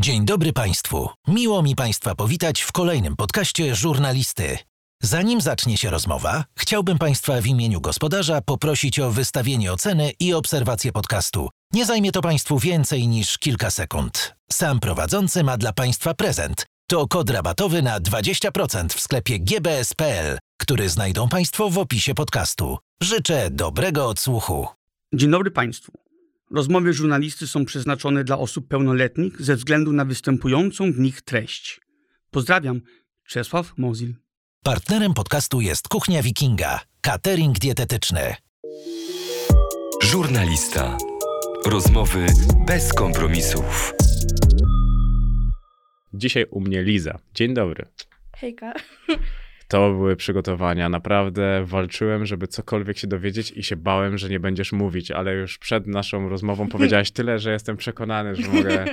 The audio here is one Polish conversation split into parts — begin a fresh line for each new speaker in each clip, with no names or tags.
Dzień dobry Państwu. Miło mi Państwa powitać w kolejnym podcaście Żurnalisty. Zanim zacznie się rozmowa, chciałbym Państwa w imieniu gospodarza poprosić o wystawienie oceny i obserwację podcastu. Nie zajmie to Państwu więcej niż kilka sekund. Sam prowadzący ma dla Państwa prezent. To kod rabatowy na 20% w sklepie gbs.pl, który znajdą Państwo w opisie podcastu. Życzę dobrego odsłuchu.
Dzień dobry Państwu. Rozmowy żurnalisty są przeznaczone dla osób pełnoletnich ze względu na występującą w nich treść. Pozdrawiam, Czesław Mozil.
Partnerem podcastu jest Kuchnia Wikinga, catering dietetyczny.
Żurnalista. Rozmowy bez kompromisów.
Dzisiaj u mnie Liza. Dzień dobry.
Hejka.
To były przygotowania. Naprawdę walczyłem, żeby cokolwiek się dowiedzieć i się bałem, że nie będziesz mówić, ale już przed naszą rozmową powiedziałaś tyle, że jestem przekonany, że mogę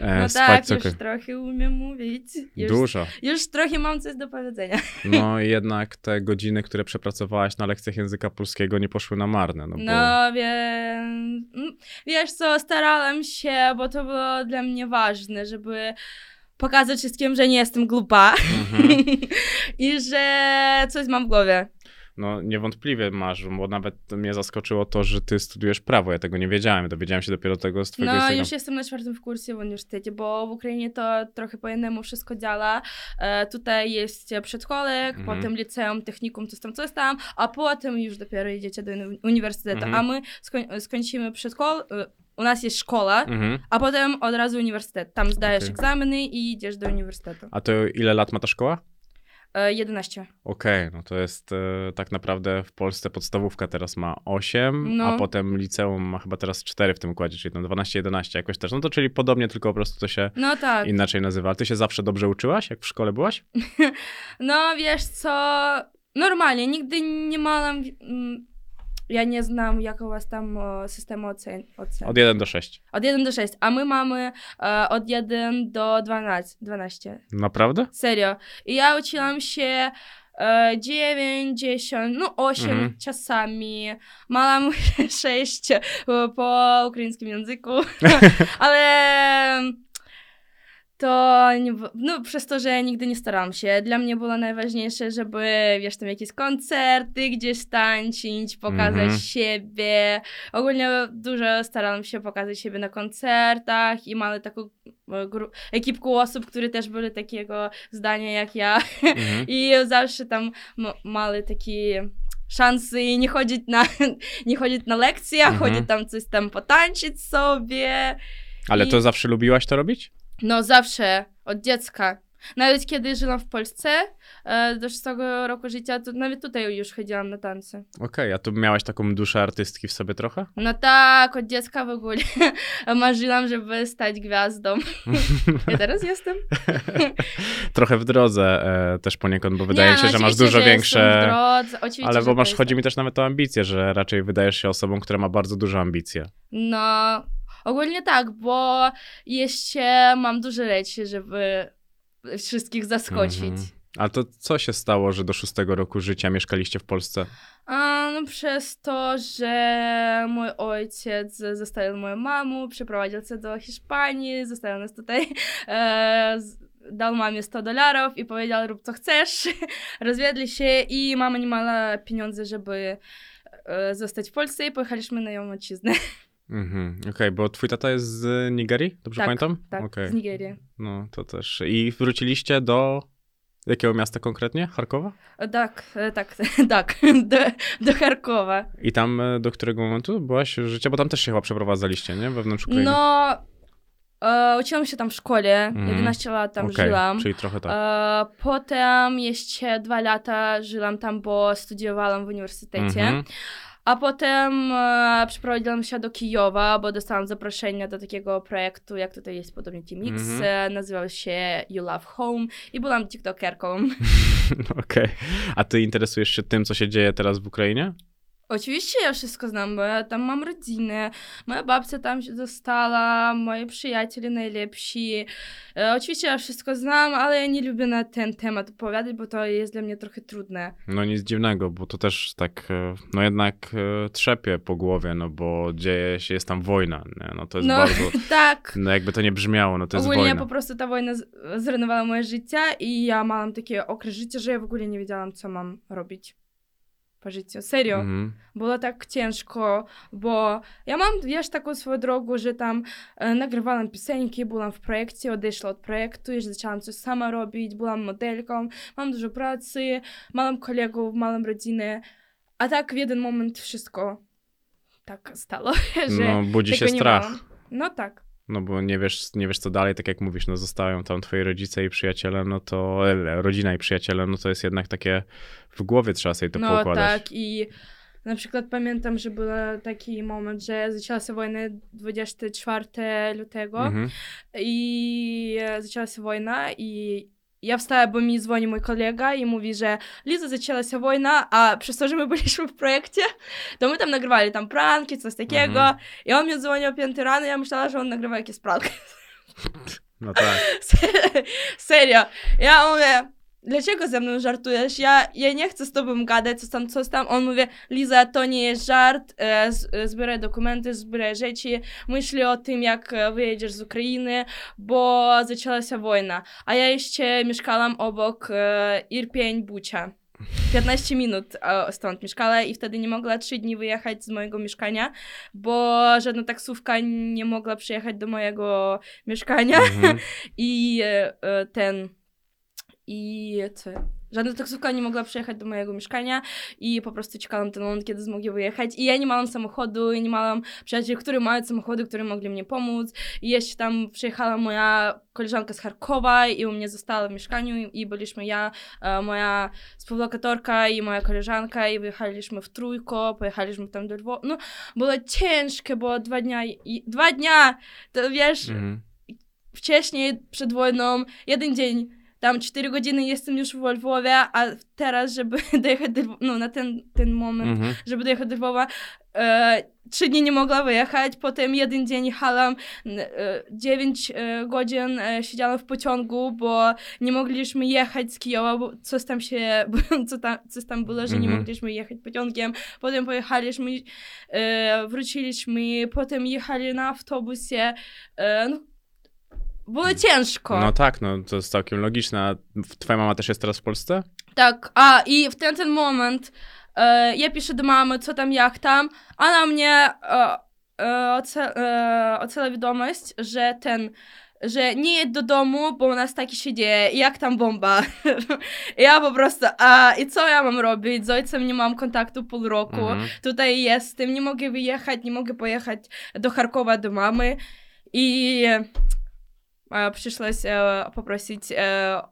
e,
No
spać
tak,
cokolwiek.
już trochę umiem mówić. Już,
Dużo.
Już trochę mam coś do powiedzenia.
No i jednak te godziny, które przepracowałaś na lekcjach języka polskiego nie poszły na marne. No, bo...
No wiem. mm, Wiesz co, starałam się, bo to było dla mnie ważne, żeby pokazać wszystkim, że nie jestem głupa
Mhm.
i że coś mam w głowie.
No niewątpliwie masz, bo nawet mnie zaskoczyło to, że ty studiujesz prawo. Ja tego nie wiedziałem. Dowiedziałem się dopiero tego z twojego
No,
Instagrama.
już jestem na czwartym w kursie w uniwersytecie, bo w Ukrainie to trochę po innemu wszystko działa. E, tutaj jest przedszkolek,
Mhm.
potem liceum, technikum, coś tam, coś tam, a potem już dopiero idziecie do uni- uniwersytetu.
Mhm.
A my skoń- skończymy przedszkol, e, u nas jest szkoła,
Mhm.
a potem od razu uniwersytet. Tam zdajesz
Okej.
egzaminy i idziesz do uniwersytetu.
A to ile lat ma ta szkoła?
E, 11.
Okej, no to jest e, tak naprawdę w Polsce podstawówka teraz ma 8,
No.
a potem liceum ma chyba teraz 4 w tym układzie, czyli tam 12-11 jakoś też. No to czyli podobnie, tylko po prostu to się
No tak.
inaczej nazywa. A ty się zawsze dobrze uczyłaś, jak w szkole byłaś?
No wiesz co, normalnie, nigdy nie miałam, mm, ja nie znam jak u was tam systemu ocen. ocen.
Od 1 do 6.
Od 1 do 6, a my mamy e, od 1 do 12. 12.
Naprawdę?
Serio. I ja uczyłam się e, 9, 10, no 8
Mhm.
czasami. Mam 6 po ukraińskim języku, ale to nie, no, przez to, że nigdy nie starałam się. Dla mnie było najważniejsze, żeby, wiesz, tam jakieś koncerty gdzieś tańczyć, pokazać
Mhm.
siebie. Ogólnie dużo starałam się pokazać siebie na koncertach i mamy taką e, ekipkę osób, które też były takiego zdania jak ja.
Mhm.
I zawsze tam m- mali takie szansy nie chodzić na, nie chodzić na lekcje, a
Mhm.
chodzić tam coś tam potańczyć sobie.
Ale
I-
to zawsze lubiłaś to robić?
No zawsze, od dziecka. Nawet kiedy żyłam w Polsce e, do 6 roku życia, to nawet tutaj już chodziłam na tańce.
Okej, a tu miałaś taką duszę artystki w sobie trochę?
No tak, od dziecka w ogóle marzyłam, żeby stać gwiazdą. I teraz jestem.
trochę w drodze e, też poniekąd, bo wydaje
Nie,
się, że masz
oczywiście,
dużo
że
większe...
Jestem w drodze, oczywiście,
Ale
że
bo
to
masz,
jest
chodzi mi też nawet o ambicje, że raczej wydajesz się osobą, która ma bardzo duże ambicje.
No, ogólnie tak, bo jeszcze mam dużo rzeczy, żeby wszystkich zaskoczyć.
Mhm. Ale to co się stało, że do szóstego roku życia mieszkaliście w Polsce?
A, no przez to, że mój ojciec zostawił moją mamę, przeprowadził się do Hiszpanii, zostawił nas tutaj, e, dał mamie 100 dolarów i powiedział rób co chcesz. Rozwiedli się i mama nie miała pieniędzy, żeby e, zostać w Polsce i pojechaliśmy na ją ojczyznę.
Mhm, Okej, bo twój tata jest z Nigerii, dobrze
Tak,
pamiętam?
Tak,
Okej,
z Nigerii.
no to też. I wróciliście do jakiego miasta konkretnie? Charkowa?
E, Tak, e, tak, tak, do, do Charkowa.
I tam e, do którego momentu byłaś życia? Bo tam też się chyba przeprowadzaliście, nie? Wewnątrz Ukrainy.
No, e, uczyłam się tam w szkole,
Mhm.
11 lat tam
Okej,
żyłam.
Czyli trochę tak.
E, potem jeszcze dwa lata żyłam tam, bo studiowałam w uniwersytecie.
Mhm.
A potem e, przeprowadziłam się do Kijowa, bo dostałam zaproszenie do takiego projektu, jak tutaj jest podobnie Teamix.
Mhm.
E, nazywał się You Love Home i byłam tiktokerką.
Okej. A ty interesujesz się tym, co się dzieje teraz w Ukrainie?
Oczywiście ja wszystko znam, bo ja tam mam rodzinę, moja babcia tam się została, moi przyjaciele najlepsi. E, oczywiście ja wszystko znam, ale ja nie lubię na ten temat opowiadać, bo to jest dla mnie trochę trudne.
No nic dziwnego, bo to też tak, e, no jednak e, trzepie po głowie, no bo dzieje się, jest tam wojna, nie? no to jest
No
bardzo,
tak.
no jakby to nie brzmiało, no to jest
Ogólnie
wojna.
po prostu ta wojna zrujnowała moje życie i ja miałam taki okres życia, że ja w ogóle nie wiedziałam, co mam robić życiu. Serio.
Mhm.
Było tak ciężko, bo ja mam, wiesz, taką swoją drogę, że tam e, nagrywałam piosenki, byłam w projekcie, odeszła od projektu że zaczęłam coś sama robić, byłam modelką, mam dużo pracy, mam kolegów, mam rodzinę, a tak w jeden moment wszystko tak stało, że
No budzi się strach.
miałam. No tak.
No bo nie wiesz, nie wiesz co dalej, tak jak mówisz, no zostają tam twoi rodzice i przyjaciele, no to e, rodzina i przyjaciele, no to jest jednak takie w głowie trzeba sobie to
no
poukładać.
tak i na przykład pamiętam, że był taki moment, że zaczęła się wojna 24 lutego
Mhm.
i zaczęła się wojna i ja wstała, bo mi dzwoni mój kolega i mówi, że Liza, zaczęła się wojna, a przez to, że my byliśmy w projekcie, to my tam nagrywali tam pranki, coś takiego
Mhm.
i on mi dzwonił o 5 rano, ja myślała, że on nagrywa jakieś pranki.
No tak.
Serio. Ja mówię, dlaczego ze mną żartujesz? Ja, ja nie chcę z tobą gadać, co tam, co tam. On mówi, Liza, to nie jest żart, e, e, zbieraj dokumenty, zbieraj rzeczy, myśl o tym, jak e, wyjedziesz z Ukrainy, bo zaczęła się wojna. A ja jeszcze mieszkałam obok e, Irpień, Bucia. 15 minut stąd mieszkała i wtedy nie mogła 3 dni wyjechać z mojego mieszkania, bo żadna taksówka nie mogła przyjechać do mojego mieszkania.
Mhm.
I e, e, ten. I co? Żadna taksówka nie mogła przyjechać do mojego mieszkania i po prostu czekałam ten moment, kiedy zmogli wyjechać. I ja nie miałam samochodu, i nie miałam przyjaciół, którzy mają samochody, którzy mogli mnie pomóc. I jeszcze tam przyjechała moja koleżanka z Charkowa i u mnie została w mieszkaniu i, i byliśmy ja, e, moja współlokatorka i moja koleżanka i wyjechaliśmy w trójko, pojechaliśmy tam do Lwowa. No, było ciężkie, było dwa dnia i dwa dnia, to wiesz,
Mhm.
wcześniej, przed wojną, jeden dzień, tam 4 godziny jestem już w Lwowie, a teraz, żeby dojechać do Lwowa, no na ten, ten moment,
Mhm.
żeby dojechać do Lwowa, e, trzy dni nie mogła wyjechać, potem jeden dzień jechałam, e, 9 e, godzin e, siedziałam w pociągu, bo nie mogliśmy jechać z Kijowa, bo coś tam się, co tam, coś tam było, że nie
Mhm.
mogliśmy jechać pociągiem, potem pojechaliśmy, e, wróciliśmy, potem jechali na autobusie, e, no, było ciężko.
No tak, no to jest całkiem logiczne. A twoja mama też jest teraz w Polsce?
Tak, a i w ten, ten moment e, ja piszę do mamy, co tam, jak tam, a na mnie e, e, oce, e, ocela wiadomość, że ten, że nie jedź do domu, bo u nas taki się dzieje, jak tam bomba. Ja po prostu, a i co ja mam robić? Z ojcem nie mam kontaktu pół roku,
Mhm.
tutaj jestem, nie mogę wyjechać, nie mogę pojechać do Charkowa do mamy i przyszłaś poprosić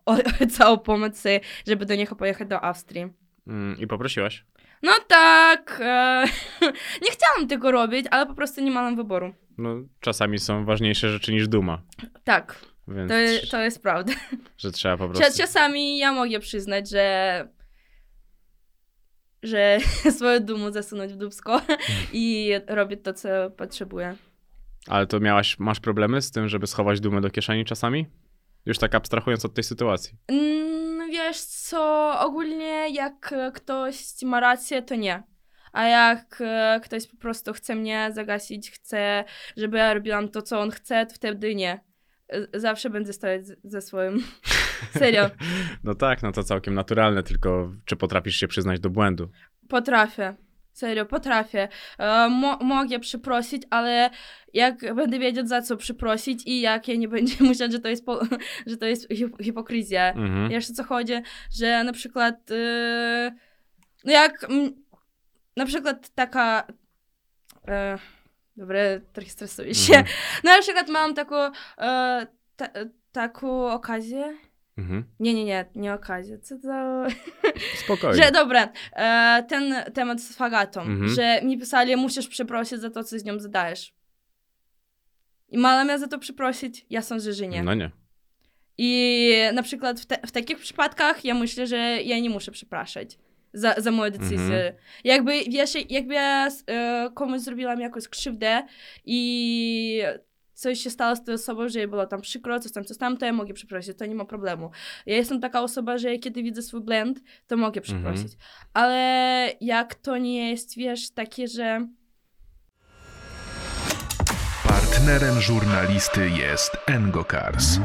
o, o całą pomoc, e, żeby do niego pojechać do Austrii.
Mm, I poprosiłaś?
No tak, e, nie chciałam tego robić, ale po prostu nie miałam wyboru.
No czasami są ważniejsze rzeczy niż duma.
Tak,
Więc
to, to jest prawda.
że trzeba po prostu...
Czasami ja mogę przyznać, że że swoją dumę zasunąć w dubsko i robić to, co potrzebuję.
Ale to miałaś, masz problemy z tym, żeby schować dumę do kieszeni czasami? Już tak abstrahując od tej sytuacji.
Mm, wiesz co, ogólnie jak ktoś ma rację, to nie. A jak e, ktoś po prostu chce mnie zagasić, chce, żeby ja robiłam to, co on chce, to wtedy nie. E, Zawsze będę stać ze swoim. Serio,
No tak, no to całkiem naturalne, tylko czy potrafisz się przyznać do błędu?
potrafię. Serio, potrafię. E, mo mogę przeprosić, ale jak będę wiedzieć za co przeprosić i jak ja nie będzie myśleć, że to jest, że to jest hip hipokryzja.
Mhm.
O co chodzi? Że na przykład no jak na przykład taka e, dobra, trochę stresuję się.
Mhm.
No na przykład mam taką e, ta, taką okazję.
Mhm.
Nie, nie, nie, nie okazję. Co to?
Spokojnie.
Że dobra, e, ten temat z fagatą,
Mhm.
że mi pisali, musisz przeprosić za to, co z nią zadajesz. I mam ja za to przeprosić? Ja sądzę, że nie.
No nie.
I na przykład w, te, w takich przypadkach ja myślę, że ja nie muszę przepraszać za, za moją decyzję.
Mhm.
Jakby, wiesz, jakby ja e, komuś zrobiłam jakąś krzywdę i coś się stało z tą osobą, że jej było tam przykro, coś tam, coś tam, to ja mogę przeprosić, to nie ma problemu. Ja jestem taka osoba, że kiedy widzę swój blend, to mogę przeprosić. Ale jak to nie jest, wiesz, takie, że
Partnerem żurnalisty jest Engokars.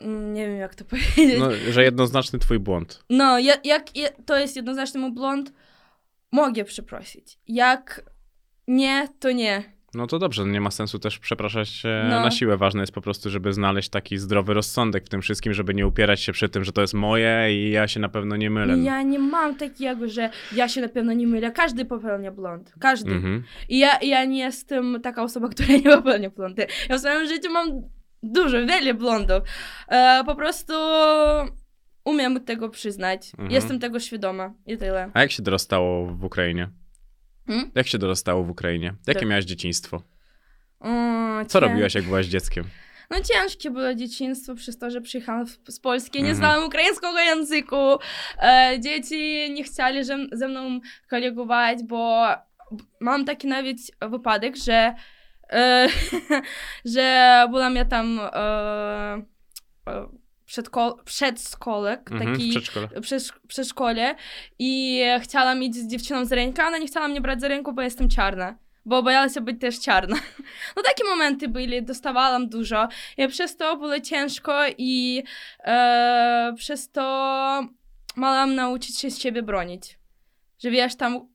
mm, nie wiem jak to powiedzieć.
No, że jednoznaczny twój błąd.
No, ja, jak je, to jest jednoznaczny mój błąd, mogę przeprosić. Jak nie, to nie.
No to dobrze, nie ma sensu też przepraszać
No.
na siłę. Ważne jest po prostu, żeby znaleźć taki zdrowy rozsądek w tym wszystkim, żeby nie upierać się przy tym, że to jest moje i ja się na pewno nie mylę.
Ja nie mam takiego, że ja się na pewno nie mylę. Każdy popełnia błąd. Każdy.
Mhm.
I ja, ja nie jestem taka osoba, która nie popełnia błędy. Ja w swoim życiu mam dużo, wiele błędów. E, po prostu umiem tego przyznać.
Mhm.
Jestem tego świadoma i tyle.
A jak się dorastało w Ukrainie?
Hmm?
Jak się dorastało w Ukrainie? Jakie
Tak.
miałaś dzieciństwo?
O,
Co robiłaś, jak byłaś dzieckiem?
No ciężkie było dzieciństwo przez to, że przyjechałam z Polski, nie
Mhm.
znałam ukraińskiego języku. E, dzieci nie chcieli ze, ze mną kolegować, bo mam taki nawet wypadek, że, e, że byłam ja tam e, e, przedko- przedszkolek,
Mhm,
taki
przedszkole.
przedszkole i chciałam iść z dziewczyną z ręki, a ona nie chciała mnie brać za rękę, bo jestem czarna. Bo bałam się być też czarna. No takie momenty byli, dostawałam dużo. I przez to było ciężko i e, przez to miałam nauczyć się z siebie bronić. Że wiesz, tam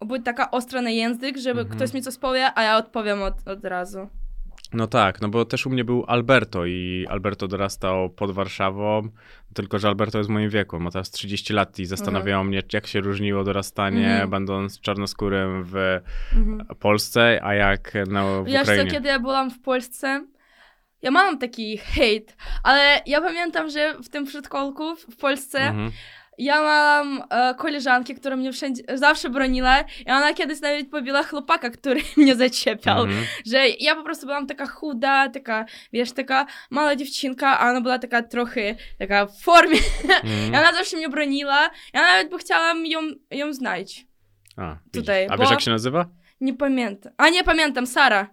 być taka ostra na język, żeby
Mhm.
ktoś mi coś powie, a ja odpowiem od, od razu.
No tak, no bo też u mnie był Alberto i Alberto dorastał pod Warszawą, tylko że Alberto jest w moim wieku, ma teraz 30 lat i zastanawiało mnie, jak się różniło dorastanie,
Mhm.
będąc czarnoskórym w
Mhm.
Polsce, a jak no, w
Wiesz
Ukrainie.
co, kiedy ja byłam w Polsce, ja mam taki hejt, ale ja pamiętam, że w tym przedszkolku w Polsce
Mhm.
Ja mam e, koleżankę, która mnie wszędzie, zawsze broniła i ona kiedyś nawet pobiła chłopaka, który mnie zaczepiał.
Mhm.
Że ja po prostu byłam taka chuda, taka, wiesz, taka mała dziewczynka, a ona była taka trochę, taka w formie. I
Mhm.
ona zawsze mnie broniła. Ja nawet by chciałam ją, ją znać.
A.
Tutaj,
a wiesz,
bo-
jak się nazywa?
Nie pamiętam. A nie pamiętam, Sara.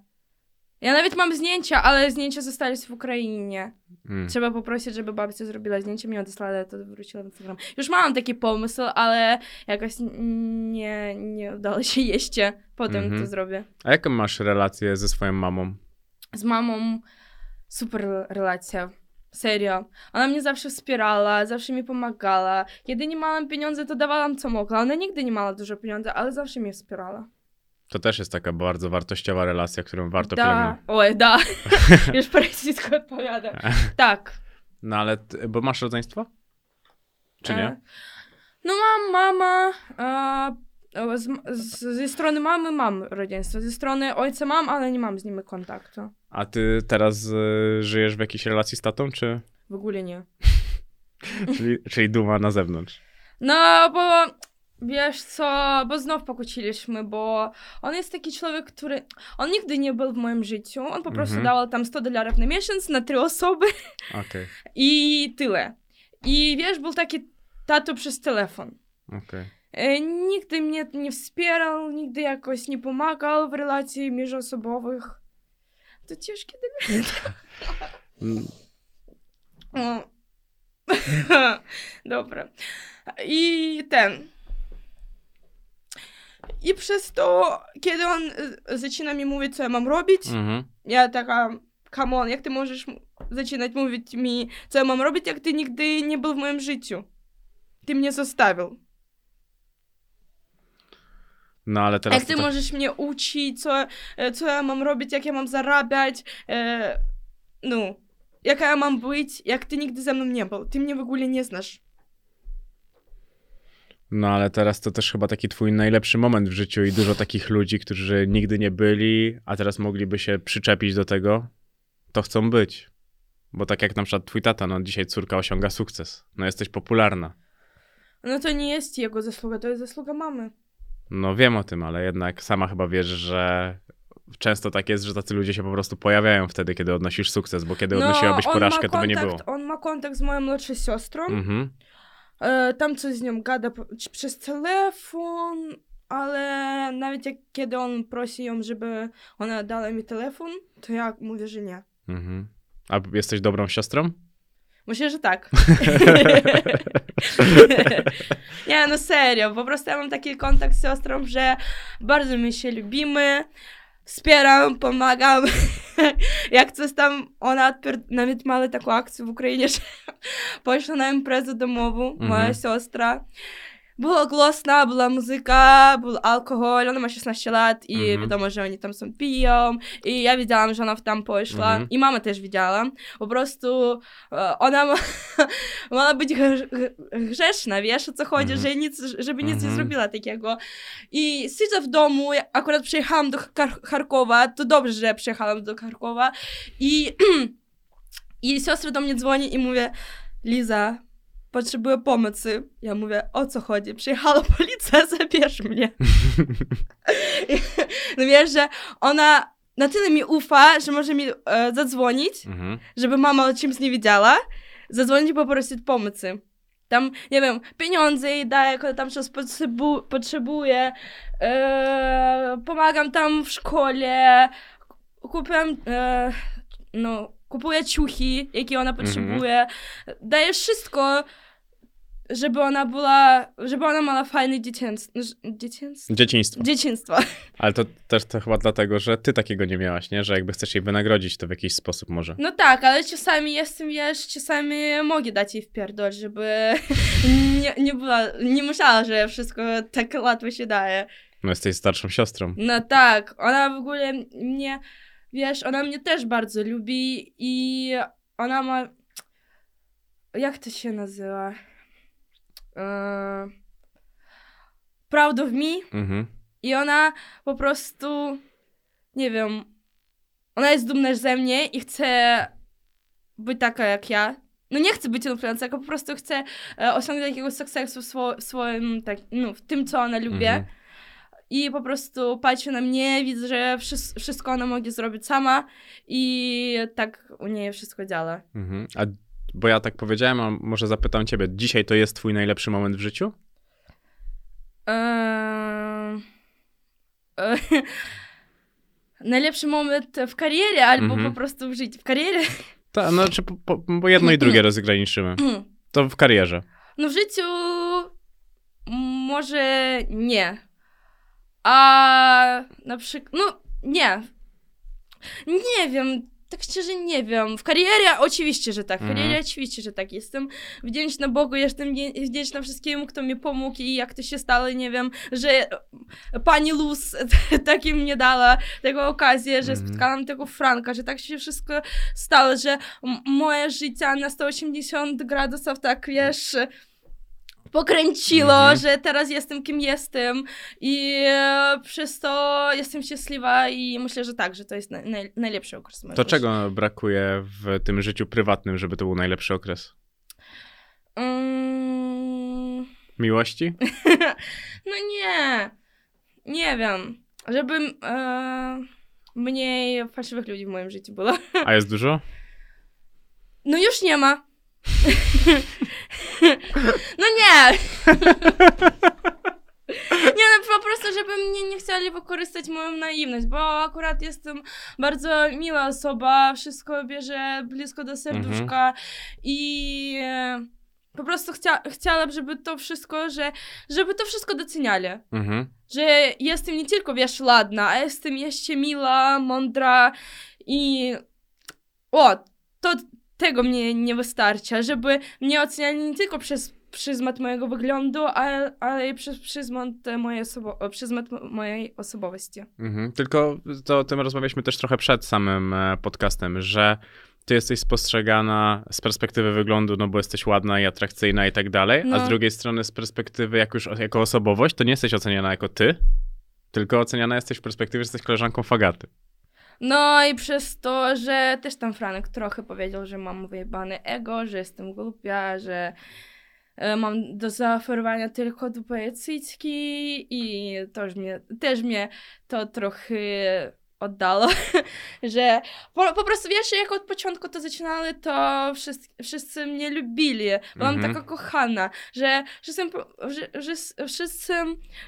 Ja nawet mam zdjęcia, ale zdjęcia zostały w Ukrainie.
Mm.
Trzeba poprosić, żeby babcia zrobiła zdjęcie, mi odesłała, to wróciła na Instagram. Już mam taki pomysł, ale jakoś nie, nie udało się jeszcze. Potem
Mhm.
to zrobię.
A jaką masz relację ze swoją mamą?
Z mamą super relacja. Serio. Ona mnie zawsze wspierała, zawsze mi pomagała. Kiedy nie miałam pieniędzy, to dawałam co mogła. Ona nigdy nie miała dużo pieniędzy, ale zawsze mnie wspierała.
To też jest taka bardzo wartościowa relacja, którą warto
da.
pielęgnować.
Oj, da. Już rosyjsku odpowiadam. Tak.
No ale, ty, bo masz rodzeństwo? Czy nie?
E, No mam mama, e, z, z, ze strony mamy mam rodzeństwo, ze strony ojca mam, ale nie mam z nimi kontaktu.
A ty teraz y, żyjesz w jakiejś relacji z tatą, czy...
W ogóle nie.
czyli, czyli duma na zewnątrz?
No, bo wiesz co, bo znów pokłóciliśmy, bo on jest taki człowiek, który, on nigdy nie był w moim życiu, on po prostu
Mhm.
dawał tam 100 dolarów na miesiąc na trzy osoby
Okej,
i tyle. I wiesz, był taki tato przez telefon.
okej.
E, Nigdy mnie nie wspierał, nigdy jakoś nie pomagał w relacji międzyosobowych. To ciężkie
Mm.
Dobra. I ten. I przez to, kiedy on y, zaczyna mi mówić, co ja mam robić,
Mhm.
ja taka, come on, jak ty możesz zaczynać mówić mi, co ja mam robić, jak ty nigdy nie był w moim życiu? Ty mnie zostawił.
No ale teraz
Jak ty
tak-
możesz mnie uczyć, co, e, co ja mam robić, jak ja mam zarabiać, e, no, jaka ja mam być, jak ty nigdy ze mną nie był. Ty mnie w ogóle nie znasz.
No ale teraz to też chyba taki twój najlepszy moment w życiu i dużo takich ludzi, którzy nigdy nie byli, a teraz mogliby się przyczepić do tego, to chcą być. Bo tak jak na przykład twój tata, no dzisiaj córka osiąga sukces. No jesteś popularna.
No to nie jest jego zasługa, to jest zasługa mamy.
No wiem o tym, ale jednak sama chyba wiesz, że często tak jest, że tacy ludzie się po prostu pojawiają wtedy, kiedy odnosisz sukces, bo kiedy
No,
odnosiłabyś porażkę,
ma
to by nie było.
kontakt- On ma kontakt z moją młodszą siostrą.
Mhm.
E, Tam coś z nią gada przez telefon, ale nawet jak kiedy on prosi ją, żeby ona dała mi telefon, to ja mówię, że nie.
Mhm. A jesteś dobrą siostrą?
Myślę, że tak. nie, no serio, po prostu ja mam taki kontakt z siostrą, że bardzo my się lubimy, wspieram, pomagam. Jak coś tam, ona odpier- nawet mała taką akcję w Ukrainie, że poszła na imprezę domową, moja
Mhm.
siostra. Było głośno, była muzyka, był alkohol, ona ma 16 lat i
Mhm.
wiadomo, że oni tam są piją i ja widziałam, że ona tam poszła
Mhm.
i mama też widziała. Po prostu e, ona ma, ma być grze- grzeszna, wiesz o co chodzi,
Mhm.
że nic, żeby nic nie
Mhm.
zrobiła takiego. I siedzę w domu, akurat przyjechałam do Charkowa, to dobrze, że przyjechałam do Charkowa i, i siostra do mnie dzwoni i mówię, Liza, potrzebuję pomocy. Ja mówię, o co chodzi? Przyjechała policja, zabierz mnie. no wiesz, że ona na tyle mi ufa, że może mi e, zadzwonić,
Mhm.
żeby mama o czymś nie wiedziała, zadzwonić i poprosić pomocy. Tam, nie wiem, pieniądze jej daję, kiedy tam coś potrzebu- potrzebuję, e, pomagam tam w szkole, kupiłam, e, no, kupuję ciuchy, jakie ona potrzebuje, daję wszystko, żeby ona była, żeby ona miała fajne dziecięctwo, dziecięctwo?
Dzieciństwo.
Dzieciństwo.
Ale to też to chyba dlatego, że ty takiego nie miałaś, nie? Że jakby chcesz jej wynagrodzić to w jakiś sposób może.
No tak, ale czasami jestem, wiesz, czasami mogę dać jej wpierdol, żeby nie, nie była, nie myślała, że wszystko tak łatwo się daje.
No jesteś starszą siostrą.
No tak, ona w ogóle mnie, wiesz, ona mnie też bardzo lubi i ona ma, jak to się nazywa? Eee, Proud of me.
Mhm.
I ona po prostu, nie wiem, ona jest dumna ze mnie i chce być taka jak ja. No nie chcę być influencerką, po prostu chcę e, osiągnąć jakiegoś sukcesu w, swo- w swoim, tak, no, w tym, co ona lubi.
Mhm.
I po prostu patrzy na mnie, widzę, że wszy- wszystko ona może zrobić sama i tak u niej wszystko działa.
Mhm. A bo ja tak powiedziałem, a może zapytam ciebie, dzisiaj to jest twój najlepszy moment w życiu?
Eee, e, Najlepszy moment w karierze albo
Mhm.
po prostu w życiu. W karierze?
Tak, no czy po, po, bo jedno i drugie rozgraniczymy. To w karierze.
No w życiu może nie. A na przykład, no nie. Nie wiem, tak szczerze nie wiem. W karierze oczywiście, że tak. W karierze
Mhm.
oczywiście, że tak. Jestem wdzięczna Bogu, jestem wdzięczna wszystkiemu, kto mi pomógł i jak to się stało, nie wiem, że pani Luz takim mnie dała tego okazję, że
Mhm.
spotkałam tego Franka, że tak się wszystko stało, że moje życie na 180 gradusów tak, wiesz, pokręciło,
Mhm.
że teraz jestem kim jestem i e, przez to jestem szczęśliwa i myślę, że tak, że to jest naj, naj, najlepszy okres
To czego brakuje w tym życiu prywatnym, żeby to był najlepszy okres?
Mm,
Miłości?
no nie, nie wiem, żeby e, mniej fałszywych ludzi w moim życiu było.
A jest dużo?
No już nie ma. no nie. Nie, no po prostu, żeby mnie nie chcieli wykorzystać moją naiwność, bo akurat jestem bardzo miła osoba, wszystko bierze blisko do serduszka i e, po prostu chcia, chciałabym, żeby to wszystko, że, żeby to wszystko doceniali.
Mhm.
Że jestem nie tylko, wiesz, ładna, a jestem jeszcze miła, mądra i o, to tego mnie nie wystarcza, żeby mnie oceniali nie tylko przez przyzmat mojego wyglądu, ale, ale i przez przyzmat mojej, osobo- przyzmat mo- mojej osobowości.
Mhm. Tylko to o tym rozmawialiśmy też trochę przed samym e, podcastem, że ty jesteś spostrzegana z perspektywy wyglądu, no bo jesteś ładna i atrakcyjna i tak dalej, a
No.
z drugiej strony z perspektywy jak już jako osobowość, to nie jesteś oceniana jako ty, tylko oceniana jesteś w perspektywie, że jesteś koleżanką Fagaty.
No i przez to, że też tam Franek trochę powiedział, że mam wyjebane ego, że jestem głupia, że e, mam do zaoferowania tylko dupe cycki i też mnie, też mnie to trochę oddało, że po, po prostu wiesz, jak od początku to zaczynali, to wszyscy, wszyscy mnie lubili. Byłam
Mhm.
taka kochana, że wszyscy, że,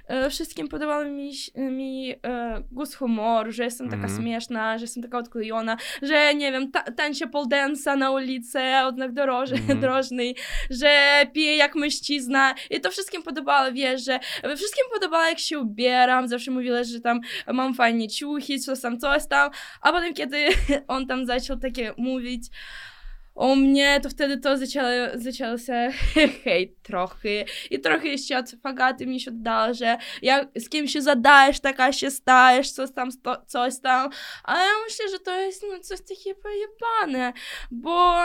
e, wszystkim podobał mi, mi e, głos humoru, że jestem taka
Mhm.
śmieszna, że jestem taka odklejona, że nie wiem, ta, tańczę poldensa na ulicy, odznak doroży,
Mhm.
drożnej, że piję jak mężczyzna i to wszystkim podobało, wiesz, że wszystkim podobało jak się ubieram, zawsze mówiła, że tam mam fajnie ciuchy, coś tam, coś tam, a potem kiedy on tam zaczął takie mówić o mnie, to wtedy to zaczęło, zaczęło się hejt trochę. I trochę jeszcze od Fagaty mi się oddało, że jak z kim się zadajesz, taka się stajesz, coś tam, coś tam, ale ja myślę, że to jest no, coś takie pojebane, bo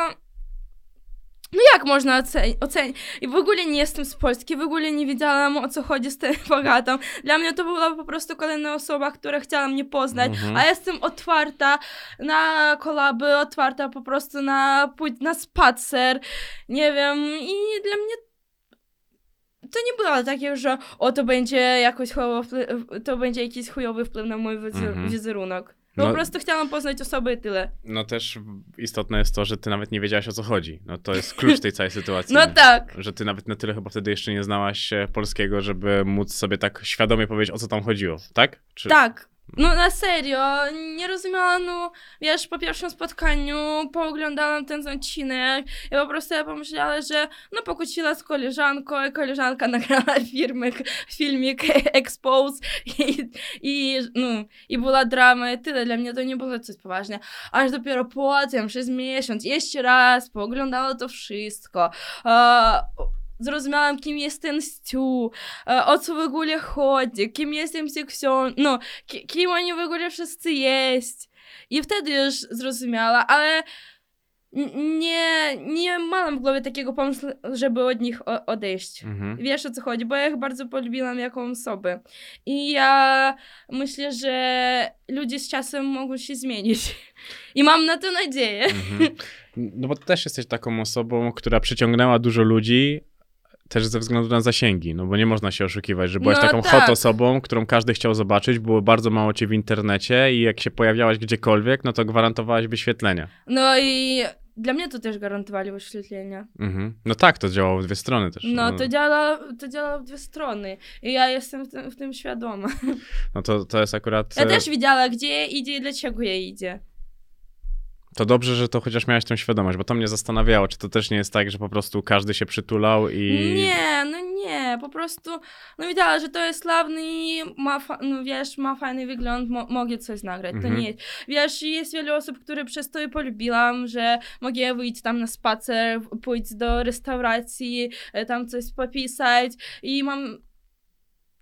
no jak można ocenić? Oceni- I w ogóle nie jestem z Polski, w ogóle nie wiedziałam o co chodzi z tym Fagatą. Dla mnie to była po prostu kolejna osoba, która chciała mnie poznać,
Mhm.
a jestem otwarta na kolaby, otwarta po prostu na pójść na spacer, nie wiem, i dla mnie to nie było takie, że o, to będzie jakoś chujowy, wpły- to będzie jakiś chujowy wpływ na mój
Mhm. No-
Po prostu chciałam poznać osobę i tyle.
No też istotne jest to, że ty nawet nie wiedziałaś o co chodzi. No to jest klucz tej całej sytuacji.
No tak.
Że ty nawet na tyle chyba wtedy jeszcze nie znałaś e, polskiego, żeby móc sobie tak świadomie powiedzieć, o co tam chodziło, tak? Czy...
Tak. No na serio, nie rozumiałam, no wiesz, po pierwszym spotkaniu pooglądałam ten odcinek i po prostu ja że no pokłóciła z koleżanką i koleżanka nagrała filmik, filmik Expose i, i, no, i była drama i tyle. Dla mnie to nie było coś poważne. Aż dopiero potem, przez miesiąc, jeszcze raz pooglądałam to wszystko. E, Zrozumiałam, kim jest ten Stu, e, o co w ogóle chodzi, kim jest tym sekcjon, no, ki- kim oni w ogóle wszyscy jest. I wtedy już zrozumiała, ale nie, nie mam w głowie takiego pomysłu, żeby od nich odejść.
Mhm.
Wiesz o co chodzi, bo ja ich bardzo polubiłam jako osobę. I ja myślę, że ludzie z czasem mogą się zmienić. I mam na to nadzieję.
Mhm. No bo ty też jesteś taką osobą, która przyciągnęła dużo ludzi, też ze względu na zasięgi, no bo nie można się oszukiwać, że byłaś
No
taką
tak.
hot osobą, którą każdy chciał zobaczyć, było bardzo mało cię w internecie i jak się pojawiałaś gdziekolwiek, no to gwarantowałaś wyświetlenia.
No i dla mnie to też gwarantowali wyświetlenia.
Mhm. No tak, to działało w dwie strony też.
No, to działa, to działa w dwie strony. I ja jestem w tym, w tym świadoma.
No to, to jest akurat...
Ja
e,
też wiedziała, gdzie idzie i dlaczego jej idzie.
To dobrze, że to chociaż miałaś tą świadomość, bo to mnie zastanawiało, czy to też nie jest tak, że po prostu każdy się przytulał i...
Nie, no nie, po prostu, no wiedziała, że to jest sławny i ma, fa- no wiesz, ma fajny wygląd, mo- mogę coś nagrać,
Mhm.
to nie jest. Wiesz, jest wiele osób, które przez to i polubiłam, że mogę wyjść tam na spacer, pójść do restauracji, e, tam coś popisać i mam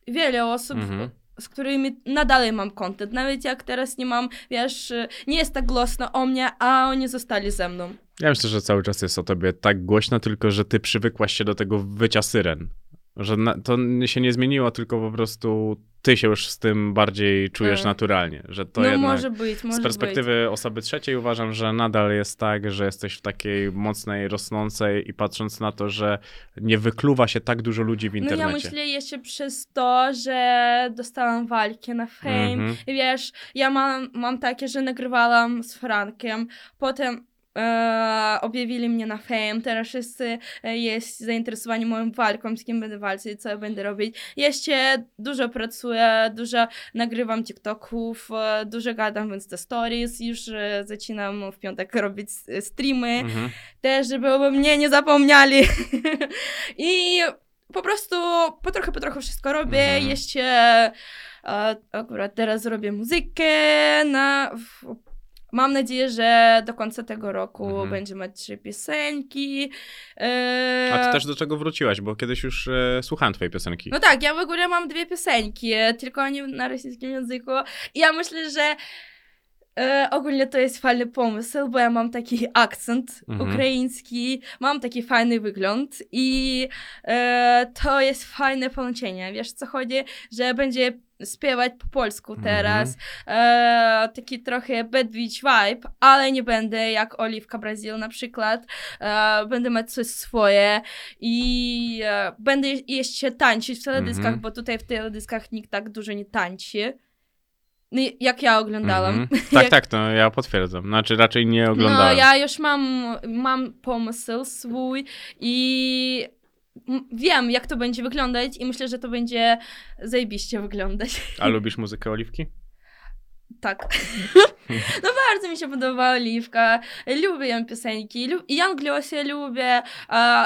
wiele osób,
Mhm.
Z którymi nadal mam kontakt, nawet jak teraz nie mam, wiesz, e, nie jest tak głośno o mnie, a oni zostali ze mną.
Ja myślę, że cały czas jest o tobie tak głośno, tylko że ty przywykłaś się do tego wycia syren. Że na, to się nie zmieniło, tylko po prostu ty się już z tym bardziej czujesz
Mm.
naturalnie. Że to
no
jednak
może być, może
z perspektywy osoby trzeciej uważam, że nadal jest tak, że jesteś w takiej mocnej, rosnącej i patrząc na to, że nie wykluwa się tak dużo ludzi w
No
internecie.
ja myślę jeszcze przez to, że dostałam walkę na fame.
Mhm.
I wiesz, ja mam, mam takie, że nagrywałam z Frankiem, potem e, objawili mnie na fame, teraz wszyscy e, jest zainteresowani moją walką, z kim będę walczyć, co ja będę robić. Jeszcze dużo pracuję, dużo nagrywam TikToków, e, dużo gadam w Insta Stories, już zaczynam w piątek robić streamy
Mhm.
też, żeby o mnie nie zapomnieli. I po prostu po trochę, po trochę wszystko robię.
Mhm.
Jeszcze akurat teraz robię muzykę na... W, Mam nadzieję, że do końca tego roku
Mhm.
będzie mieć trzy piosenki. E,
A ty też do czego wróciłaś, bo kiedyś już e, słuchałem twojej piosenki.
no tak, ja w ogóle mam dwie piosenki, e, tylko nie na rosyjskim języku. I ja myślę, że e, ogólnie to jest fajny pomysł, bo ja mam taki akcent
Mhm.
ukraiński, mam taki fajny wygląd i e, to jest fajne połączenie. Wiesz co chodzi, że będzie śpiewać po polsku
Mhm.
teraz. E, taki trochę bad beach vibe, ale nie będę jak Oliwka Brazil na przykład. E, będę mieć coś swoje i e, będę jeszcze tańczyć w teledyskach,
Mhm.
bo tutaj w teledyskach nikt tak dużo nie tańczy. No, jak ja oglądałam.
Mhm. Tak,
Jak-
tak, to ja potwierdzam. Znaczy raczej nie oglądałem.
No, ja już mam, mam pomysł swój i wiem, jak to będzie wyglądać i myślę, że to będzie zajebiście wyglądać.
A lubisz muzykę Oliwki?
Tak. no bardzo mi się podoba Oliwka. Lubię ją piosenki. I Jan Glossie lubię.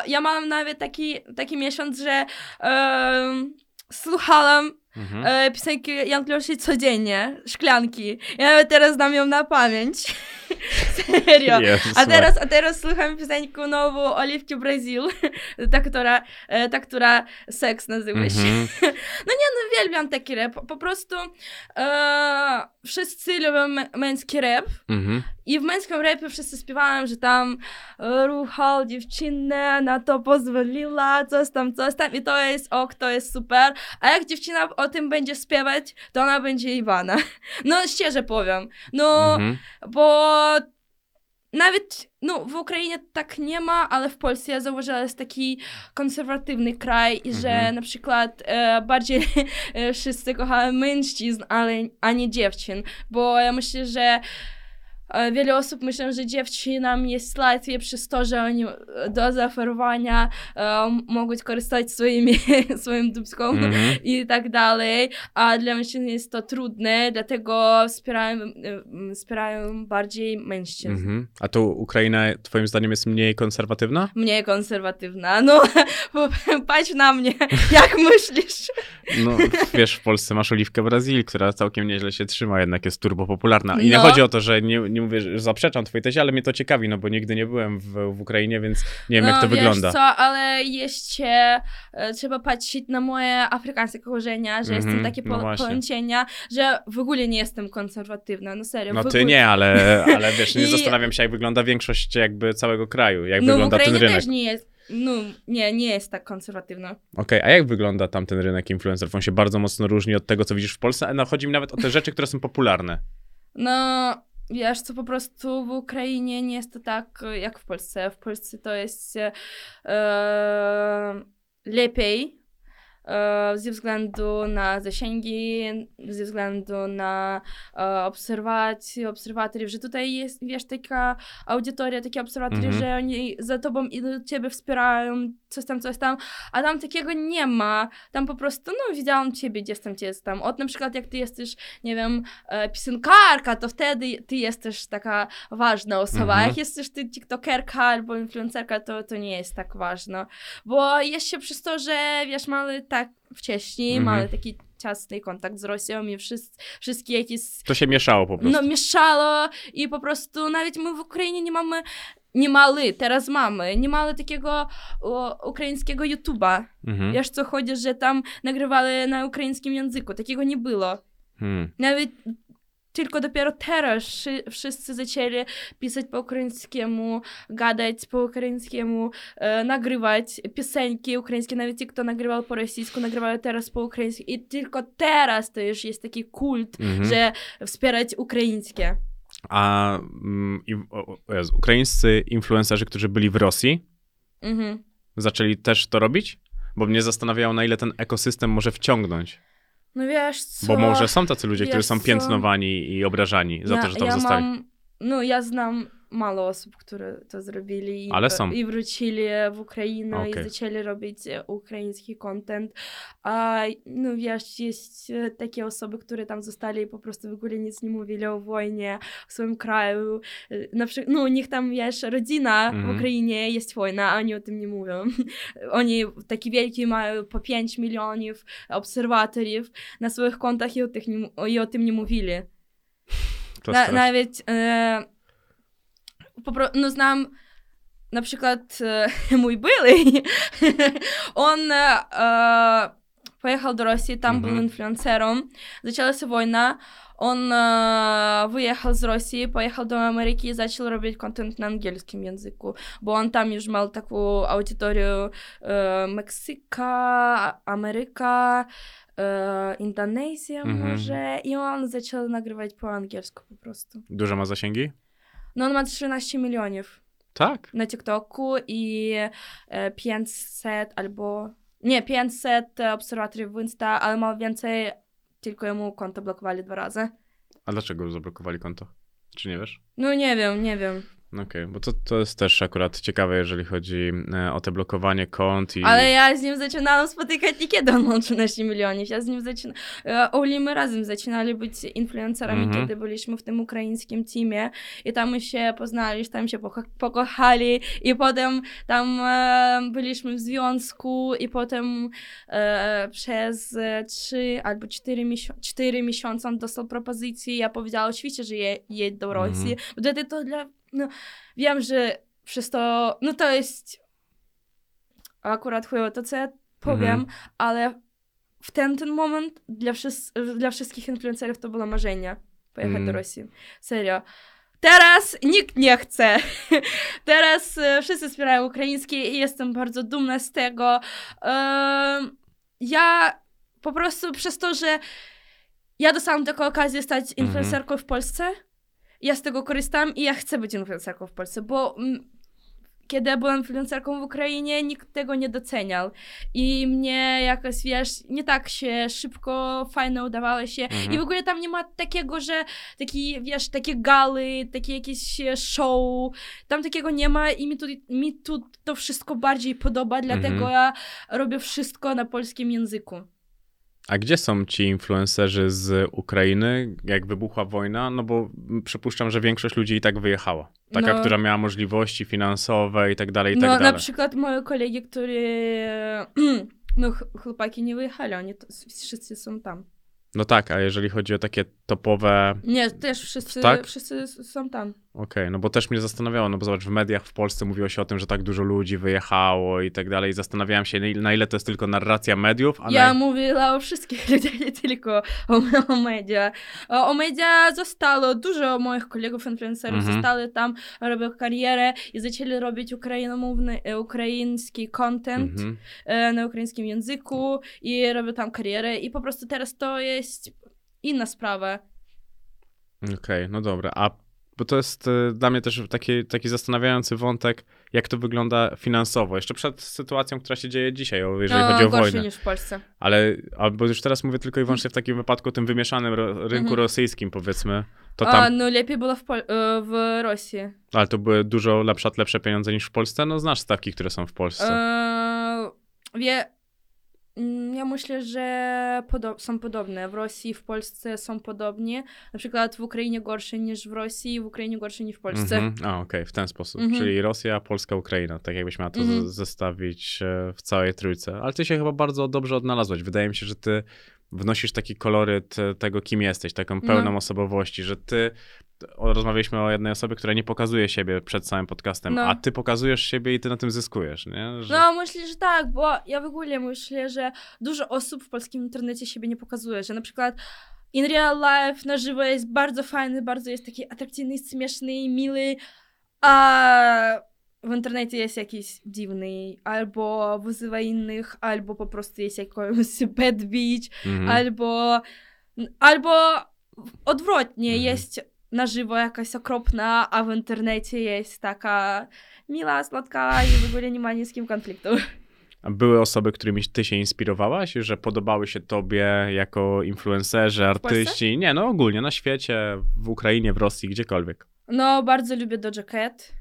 Ja mam nawet taki, taki miesiąc, że e, słuchałam
Mhm.
e, piosenki Jan codziennie. Szklanki. Ja nawet teraz znam ją na pamięć. Serio.
Jezus
A teraz, a teraz słucham piosenkę nową Oliwki Brazil, ta, która, e, ta, która seks nazywa się.
Mhm.
Uwielbiam taki rap. Po prostu e, wszyscy lubią mę- męski rap
Mhm.
i w męskim rapie wszyscy śpiewałem, że tam e, ruchał dziewczynę, na to pozwoliła, coś tam, coś tam i to jest ok, to jest super. A jak dziewczyna o tym będzie śpiewać, to ona będzie Iwana. No szczerze powiem. No,
Mhm.
bo nawet no, w Ukrainie tak nie ma, ale w Polsce ja zauważyłam, jest taki konserwatywny kraj i że
Mhm.
na przykład e, bardziej e, wszyscy kochają mężczyzn, ale, a nie dziewczyn, bo ja myślę, że wiele osób myślą, że dziewczynam jest łatwiej przez to, że oni e, do zaoferowania e, mogą korzystać swoimi, swoim dubską
Mhm.
i tak dalej, a dla mężczyzn jest to trudne, dlatego wspierają, e, wspierają bardziej mężczyzn.
Mhm. A tu Ukraina twoim zdaniem jest mniej konserwatywna?
Mniej konserwatywna. No, patrz na mnie, jak myślisz?
No, wiesz, w Polsce masz Oliwkę Brazil, która całkiem nieźle się trzyma, jednak jest turbo popularna. I nie
No.
chodzi o to, że nie, nie mówię, że zaprzeczam twojej tezie, ale mnie to ciekawi, no bo nigdy nie byłem w, w Ukrainie, więc nie wiem,
no,
jak to
wiesz
wygląda.
co, ale jeszcze trzeba patrzeć na moje afrykańskie korzenia, że jestem
Mhm,
takie
no
po,
właśnie.
połączenia, że w ogóle nie jestem konserwatywna, no serio.
No ty nie, ale, ale wiesz, nie
I-
zastanawiam się, jak wygląda większość jakby całego kraju, jak
No
wygląda ten rynek.
też nie jest, no nie, nie jest tak konserwatywna.
Okej, a jak wygląda tam ten rynek influencerów? On się bardzo mocno różni od tego, co widzisz w Polsce, a no, chodzi mi nawet o te rzeczy, które są popularne.
No, wiesz co, po prostu w Ukrainie nie jest to tak e, jak w Polsce. W Polsce to jest e, e, lepiej e, ze względu na zasięgi, ze względu na e, obserwacje, obserwatorów, że tutaj jest, wiesz, taka auditoria, takie obserwatory,
Mhm.
że oni za tobą idą, ciebie wspierają, coś tam, coś tam, a tam takiego nie ma. Tam po prostu, no, widziałam ciebie, gdzieś tam, gdzieś tam. Od na przykład, jak ty jesteś, nie wiem, e, piosenkarka, to wtedy ty jesteś taka ważna osoba.
Mhm.
Jak jesteś ty tiktokerka albo influencerka, to, to nie jest tak ważne. Bo się przez to, że wiesz, mamy tak wcześniej,
Mhm.
mamy taki ciasny kontakt z Rosją i wszyscy, wszystkie jakieś
To się mieszało po prostu.
no, mieszało i po prostu nawet my w Ukrainie nie mamy, nie mali, teraz mamy, nie mamy takiego o, ukraińskiego YouTube'a.
Mhm.
Wiesz co chodzi, że tam nagrywali na ukraińskim języku, takiego nie było.
Hmm.
Nawet tylko dopiero teraz wszy- wszyscy zaczęli pisać po ukraińskiemu, gadać po ukraińskiemu, e, nagrywać piosenki ukraińskie. Nawet ci, kto nagrywał po rosyjsku, nagrywają teraz po ukraińsku. I tylko teraz to już jest taki kult,
Mhm.
że wspierać ukraińskie.
A mm, i, o, o Jezu, ukraińscy influencerzy, którzy byli w Rosji,
Mhm.
zaczęli też to robić? Bo mnie zastanawiało, na ile ten ekosystem może wciągnąć.
No wiesz co...
Bo może są tacy ludzie, którzy
wiesz
są
co?
piętnowani i obrażani za to, że tam
ja
zostali.
Mam, no ja znam mało osób, które to zrobili i,
Ale są.
i wrócili w Ukrainę
Okej.
i zaczęli robić e, ukraiński content. A no wiesz, jest e, takie osoby, które tam zostali i po prostu w ogóle nic nie mówili o wojnie w swoim kraju. E, Na przykład, no u nich tam wiesz, rodzina
Mhm.
w Ukrainie jest wojna, a oni o tym nie mówią. Oni taki wielki mają po 5 milionów obserwatorów na swoich kontach i o, tych nie, i o tym nie mówili.
To
Na, nawet e, po, pro- no znam na przykład e, mój były, on e, pojechał do Rosji, tam
Mhm.
był influencerem, zaczęła się wojna, on e, wyjechał z Rosji, pojechał do Ameryki i zaczął robić content na angielskim języku, bo on tam już miał taką audytorię e, Meksyka, Ameryka, e, Indonezja
Mhm.
może i on zaczął nagrywać po angielsku po prostu.
Duże ma zasięgi?
No on ma 13 milionów
Tak.
na TikToku i e, 500 albo... Nie, 500 obserwatorów w Insta, ale ma więcej, tylko jemu konto blokowali dwa razy.
A dlaczego zablokowali konto? Czy nie wiesz?
No nie wiem, nie wiem.
Okej, bo to, to jest też akurat ciekawe, jeżeli chodzi e, o te blokowanie kont i...
Ale ja z nim zaczynałam spotykać nie kiedy on miał 13 milionów. Ja z nim zaczynałam. Oli my razem zaczynali być influencerami,
Mhm.
kiedy byliśmy w tym ukraińskim teamie i tam się poznali, tam się poko- pokochali i potem tam e, byliśmy w związku i potem e, przez e, 3 albo 4, miesią- 4 miesiące on dostał propozycję ja powiedziała oczywiście, że je, jedź do Rosji. Bo wtedy to dla... No, wiem, że przez to... No to jest akurat chujowo to, co ja powiem,
Mhm.
ale w ten, ten moment dla, wszys- dla wszystkich influencerów to było marzenie pojechać
Mhm.
do Rosji. Serio. Teraz nikt nie chce. Teraz e, wszyscy wspierają ukraińskie i jestem bardzo dumna z tego. Ja po prostu przez to, że ja dostałam taką okazję stać
Mhm.
influencerką w Polsce, ja z tego korzystam i ja chcę być influencerką w Polsce, bo mm, kiedy byłam influencerką w Ukrainie, nikt tego nie doceniał. I mnie jakoś, wiesz, nie tak się szybko, fajnie udawało się.
Mhm.
I w ogóle tam nie ma takiego, że taki, wiesz, takie galy, takie jakieś show. Tam takiego nie ma i mi tu, mi tu to wszystko bardziej podoba, dlatego
Mhm.
ja robię wszystko na polskim języku.
A gdzie są ci influencerzy z Ukrainy, jak wybuchła wojna? No bo przypuszczam, że większość ludzi i tak wyjechała. Taka,
No.
która miała możliwości finansowe i tak dalej, i
no,
tak
na
dalej.
przykład moje kolegi, które... No, ch- chłopaki nie wyjechali, oni to, wszyscy są tam.
No tak, a jeżeli chodzi o takie topowe...
Nie, też wszyscy,
Tak?
wszyscy są tam.
Okej, no bo też mnie zastanawiało, no bo zobacz, w mediach w Polsce mówiło się o tym, że tak dużo ludzi wyjechało i tak dalej. Zastanawiałem się, na ile- to jest tylko narracja mediów, a
Ja
na...
mówiła o wszystkich ludziach, nie tylko o, o media. O, o media zostało, dużo moich kolegów influencerów
Mhm.
zostały tam, robią karierę i zaczęli robić ukrainomówny, e, ukraiński content
Mhm.
e, na ukraińskim języku i robią tam karierę i po prostu teraz to jest inna sprawa.
Okej, no dobra. A bo to jest y, dla mnie też taki, taki zastanawiający wątek, jak to wygląda finansowo. Jeszcze przed sytuacją, która się dzieje dzisiaj, o- jeżeli chodzi o
No,
wojnę.
niż w Polsce.
Ale albo już teraz mówię tylko i wyłącznie w takim wypadku, tym wymieszanym ro, rynku
Mhm.
rosyjskim, powiedzmy. To
A,
tam,
no lepiej było w, Pol- e, w Rosji.
ale to były dużo lepsze, lepsze pieniądze niż w Polsce. No znasz stawki, które są w Polsce.
E, wie, ja myślę, że podo- są podobne. W Rosji i w Polsce są podobnie. Na przykład w Ukrainie gorsze niż w Rosji, w Ukrainie gorsze niż w Polsce.
Mhm. A, okej, w ten sposób.
Mhm.
Czyli Rosja, Polska, Ukraina. Tak jakbyś miała to
Mhm.
z- zestawić e, w całej trójce. Ale ty się chyba bardzo dobrze odnalazłeś. Wydaje mi się, że ty wnosisz taki koloryt e, tego, kim jesteś, taką pełną
No.
osobowości, że ty rozmawialiśmy o jednej osobie, która nie pokazuje siebie przed całym podcastem,
No.
a ty pokazujesz siebie i ty na tym zyskujesz, nie? Że...
No, myślę, że tak, bo ja w ogóle myślę, że dużo osób w polskim internecie siebie nie pokazuje, że na przykład in real life na żywo jest bardzo fajny, bardzo jest taki atrakcyjny, śmieszny, miły, a w internecie jest jakiś dziwny, albo wyzywa innych, albo po prostu jest jakąś bad bitch,
Mhm.
albo, albo odwrotnie,
Mhm.
jest na żywo jakaś okropna, a w internecie jest taka mila, słodka i w ogóle nie ma nic z kim konfliktu.
A były osoby, którymi ty się inspirowałaś, że podobały się tobie jako influencerzy, artyści? Nie, no ogólnie na świecie, w Ukrainie, w Rosji, gdziekolwiek.
No, bardzo lubię Doja Cat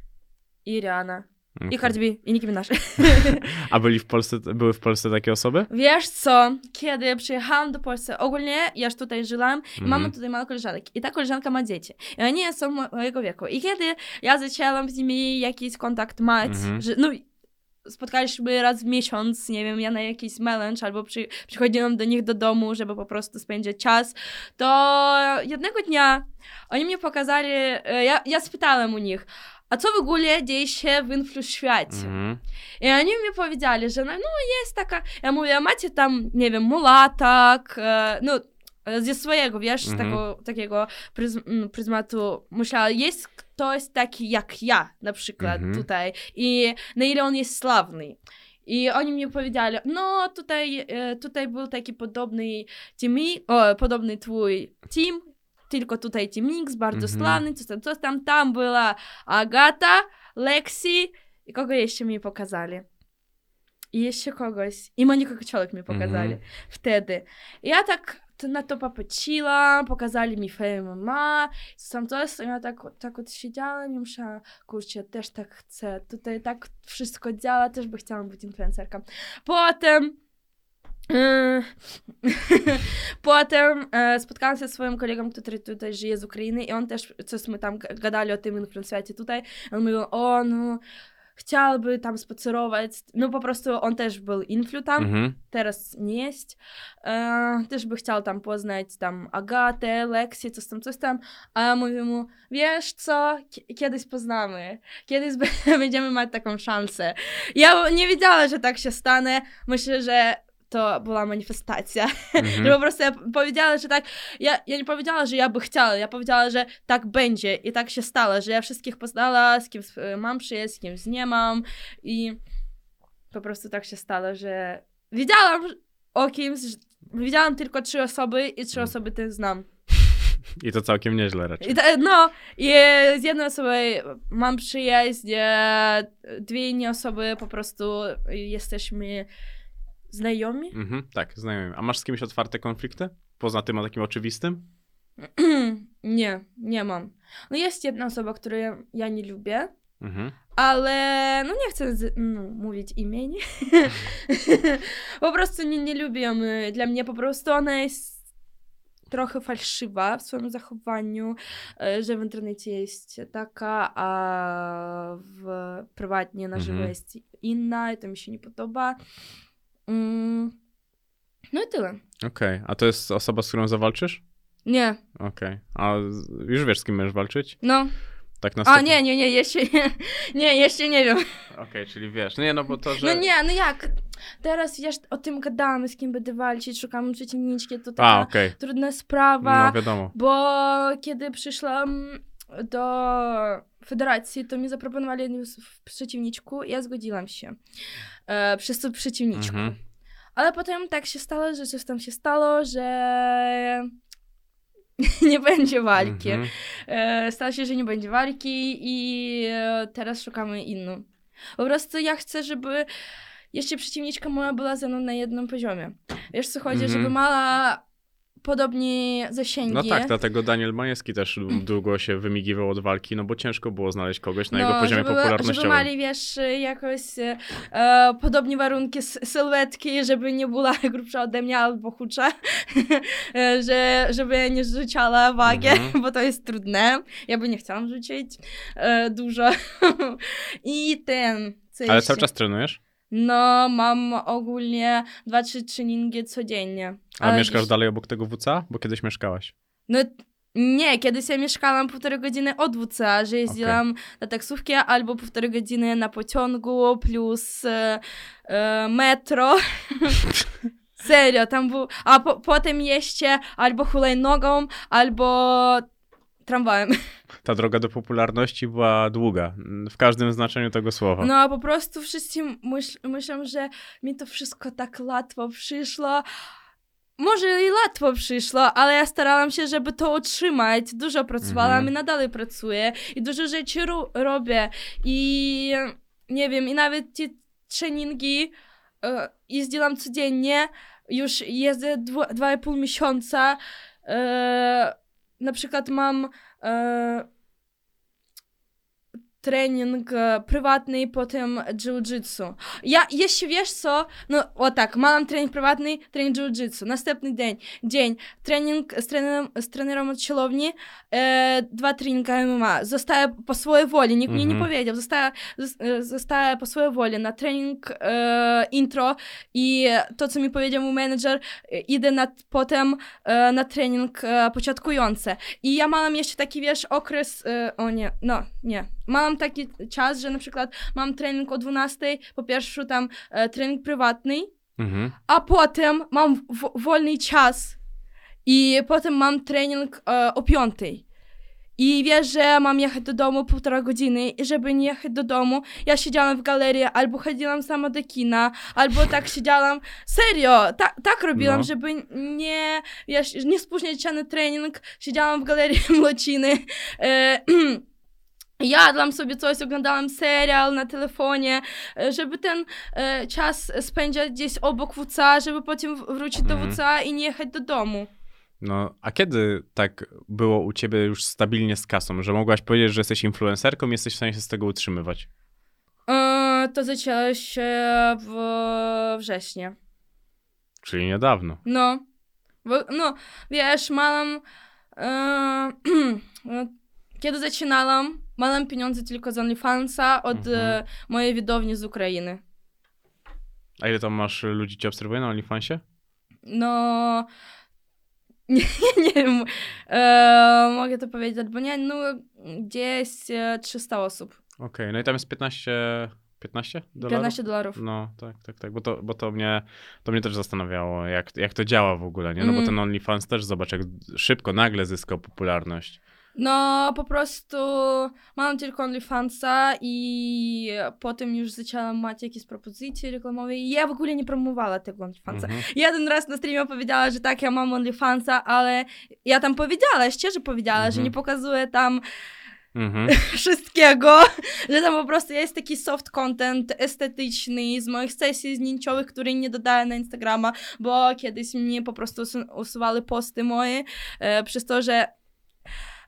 i Rihanna. I
Okej.
Cardi B, i Nicki Minaj.
A byli w Polsce, były w Polsce takie osoby?
Wiesz co, kiedy przyjechałam do Polski, ogólnie ja już tutaj żyłam i mamy tutaj małe koleżanek i ta koleżanka ma dzieci i oni są mo- mojego wieku i kiedy ja zaczęłam z nimi jakiś kontakt mać,
Mhm.
że no spotkaliśmy raz w miesiąc, nie wiem, ja na jakiś melange albo przy, przychodziłam do nich do domu, żeby po prostu spędzić czas, to jednego dnia oni mnie pokazali, e, ja, ja spytałam u nich, a co w ogóle dzieje się w influ świecie?
Mhm.
I oni mi powiedzieli, że no, no jest taka, ja mówię, a macie tam, nie wiem, mulatak, e, no ze swojego, wiesz, z
Mhm.
tego, takiego pryzm, mm, pryzmatu myślała, jest ktoś taki jak ja, na przykład
Mhm.
tutaj i na ile on jest sławny. I oni mi powiedzieli, no tutaj, e, tutaj był taki podobny team, o, podobny twój team, tylko tutaj Team Mix, bardzo
Mhm.
sławny, co tam, co tam, tam była Agata, Lexi i kogo jeszcze mi pokazali. I jeszcze kogoś. I Monikę Kociolek mi pokazali
Mhm.
wtedy. I ja tak na to popatrzyłam, pokazali mi MMA, sam jest, ja tak, tak od siedziałam i myślałam, kurczę, też tak chcę, tutaj tak wszystko działa, też by chciała być influencerką. Potem Potem e, spotkałam się z swoim kolegą, który tutaj żyje z Ukrainy i on też, coś my tam gadali o tym influencerze tutaj, on mówił, o no, chciałby tam spacerować, no po prostu on też był influ tam,
Mhm.
teraz nie jest, e, też by chciał tam poznać tam Agatę, Leksię, coś tam, coś tam, a ja mówię mu, wiesz co, kiedyś poznamy, kiedyś będziemy mieć taką szansę. Ja nie wiedziała, że tak się stanie, myślę, że to była manifestacja. Że
Mhm.
po prostu ja powiedziała, że tak. Ja, ja nie powiedziała, że ja by chciała, ja powiedziała, że tak będzie i tak się stało, że ja wszystkich poznała, z kim mam przyjaźń, z kim nie mam i po prostu tak się stało, że wiedziałam o kimś, że- wiedziałam tylko trzy osoby i trzy osoby te znam.
I to całkiem nieźle raczej.
I ta, no, i z jedną osobą mam przyjaźń, e, dwie inne osoby po prostu jesteśmy znajomi.
Mhm, tak, znajomi. A masz z kimś otwarte konflikty? Poza tym o takim oczywistym?
nie, nie mam. No jest jedna osoba, której ja, ja nie lubię,
Mhm.
ale no nie chcę z, no, mówić imieni. po prostu nie, nie lubię Dla mnie po prostu ona jest trochę falszywa w swoim zachowaniu, y, że w internecie jest taka, a w prywatnie na żywo
Mhm.
jest inna i to mi się nie podoba. Mm. No i tyle.
Okej, a to jest osoba, z którą zawalczysz?
Nie,
Okej, a z- już wiesz, z kim będziesz walczyć?
no.
Tak na
A
sto-
nie, nie, nie, jeszcze nie, nie, jeszcze nie wiem.
Okej, czyli wiesz. Nie, no bo to, że...
No nie, no jak? Teraz wiesz, o tym gadamy, z kim będę walczyć, szukamy przeciwniczki, to
A,
taka
okej.
trudna sprawa,
No wiadomo.
bo kiedy przyszłam do federacji, to mi zaproponowali w przeciwniczku i ja zgodziłam się e, przez to przeciwniczku.
Mhm.
Ale potem tak się stało, że coś tam się stało, że nie będzie walki.
Mhm.
E, stało się, że nie będzie walki i e, teraz szukamy inną. Po prostu ja chcę, żeby jeszcze przeciwniczka moja była ze mną na jednym poziomie. Wiesz co chodzi,
Mhm.
żeby mała podobnie zasięgi.
No tak, dlatego Daniel Majewski też długo się wymigiwał od walki, no bo ciężko było znaleźć kogoś na jego poziomie
No, żeby, Żeby
popularnościowym.
mali, wiesz, jakoś e, e, podobne warunki sylwetki, żeby nie była grubsza ode mnie albo chudsza, E, że, żeby nie rzucała wagę,
Mhm.
bo to jest trudne. Ja by nie chciałam rzucić e, dużo. I ten...
Ale cały czas trenujesz?
No, mam ogólnie 2-3 treningi codziennie.
A mieszkasz dalej obok tego WCA? Bo kiedyś mieszkałaś.
No nie, kiedyś ja mieszkałam półtorej godziny od WCA, że jeździłam na taksówkę albo półtorej godziny na pociągu plus e, e, metro. Serio, tam był... A po, potem jeszcze albo hulajnogą, albo tramwajem.
Ta droga do popularności była długa, w każdym znaczeniu tego słowa.
No a po prostu wszyscy myśl, myślą, że mi to wszystko tak łatwo przyszło. Może i łatwo przyszło, ale ja starałam się, żeby to utrzymać. Dużo pracowałam
Mhm.
i nadal pracuję i dużo rzeczy ro- robię. I nie wiem, i nawet te treningi e, jeździłam codziennie, już jeżdżę dwa, dwa i pół miesiąca. E, na przykład mam e, trening e, prywatny, potem jiu-jitsu. Ja, jeśli wiesz co, no o tak, mam trening prywatny, trening jiu-jitsu. Następny dzień, dzień, trening z trenerem, z trenerem od siłowni, e, dwa treningi MMA. Zostaję po swojej woli, nikt mnie nie
Mhm.
powiedział, zostaję, zos- e, zostaję po swojej woli na trening e, intro i to, co mi powiedział mój menedżer, idę na, potem e, na trening e, początkujący. I ja mam jeszcze taki, wiesz, okres, o nie, no, nie. Mam taki czas, że na przykład mam trening o 12, po pierwsze tam e, trening prywatny,
Mhm.
a potem mam w- wolny czas i potem mam trening e, o 5. I wiesz, że mam jechać do domu półtora godziny i żeby nie jechać do domu, ja siedziałam w galerii, albo chodziłam sama do kina, albo tak siedziałam, serio, ta, tak robiłam,
No.
żeby nie, wiesz, nie spóźniać się na trening, siedziałam w galerii Młociny, e, jadłam sobie coś, oglądałam serial na telefonie, e, żeby ten e, czas spędzać gdzieś obok WCA, żeby potem wrócić do
Mhm.
WCA i nie jechać do domu.
No, a kiedy tak było u ciebie już stabilnie z kasą, że mogłaś powiedzieć, że jesteś influencerką i jesteś w stanie się z tego utrzymywać?
E, to zaczęło się w wrześniu.
Czyli niedawno.
No, bo, no, wiesz, mam... E, no, kiedy zaczynałam, miałam pieniądze tylko z OnlyFansa od
Mhm.
e, mojej widowni z Ukrainy.
A ile tam masz ludzi cię obserwuje na OnlyFansie?
No. Nie, nie wiem. E, mogę to powiedzieć albo nie. No, gdzieś e, 300 osób.
Okej, no i tam jest 15, 15 dolarów?
15 dolarów.
No, tak, tak, tak, bo to, bo to, mnie, to mnie też zastanawiało, jak, jak to działa w ogóle, nie? No bo
Mhm.
ten OnlyFans też, zobacz, jak szybko, nagle zyskał popularność.
No, po prostu mam tylko OnlyFansa i potem już zaczęłam mieć jakieś propozycje reklamowe i ja w ogóle nie promowała tego OnlyFansa.
Mhm.
Jeden raz na streamie powiedziała, że tak, ja mam OnlyFansa, ale ja tam powiedziała, szczerze powiedziała, że
Mhm.
nie pokazuję tam
Mhm.
wszystkiego, że tam po prostu jest taki soft content estetyczny z moich sesji zdjęciowych, które nie dodaję na Instagrama, bo kiedyś mnie po prostu usu- usuwały posty moje, e, przez to, że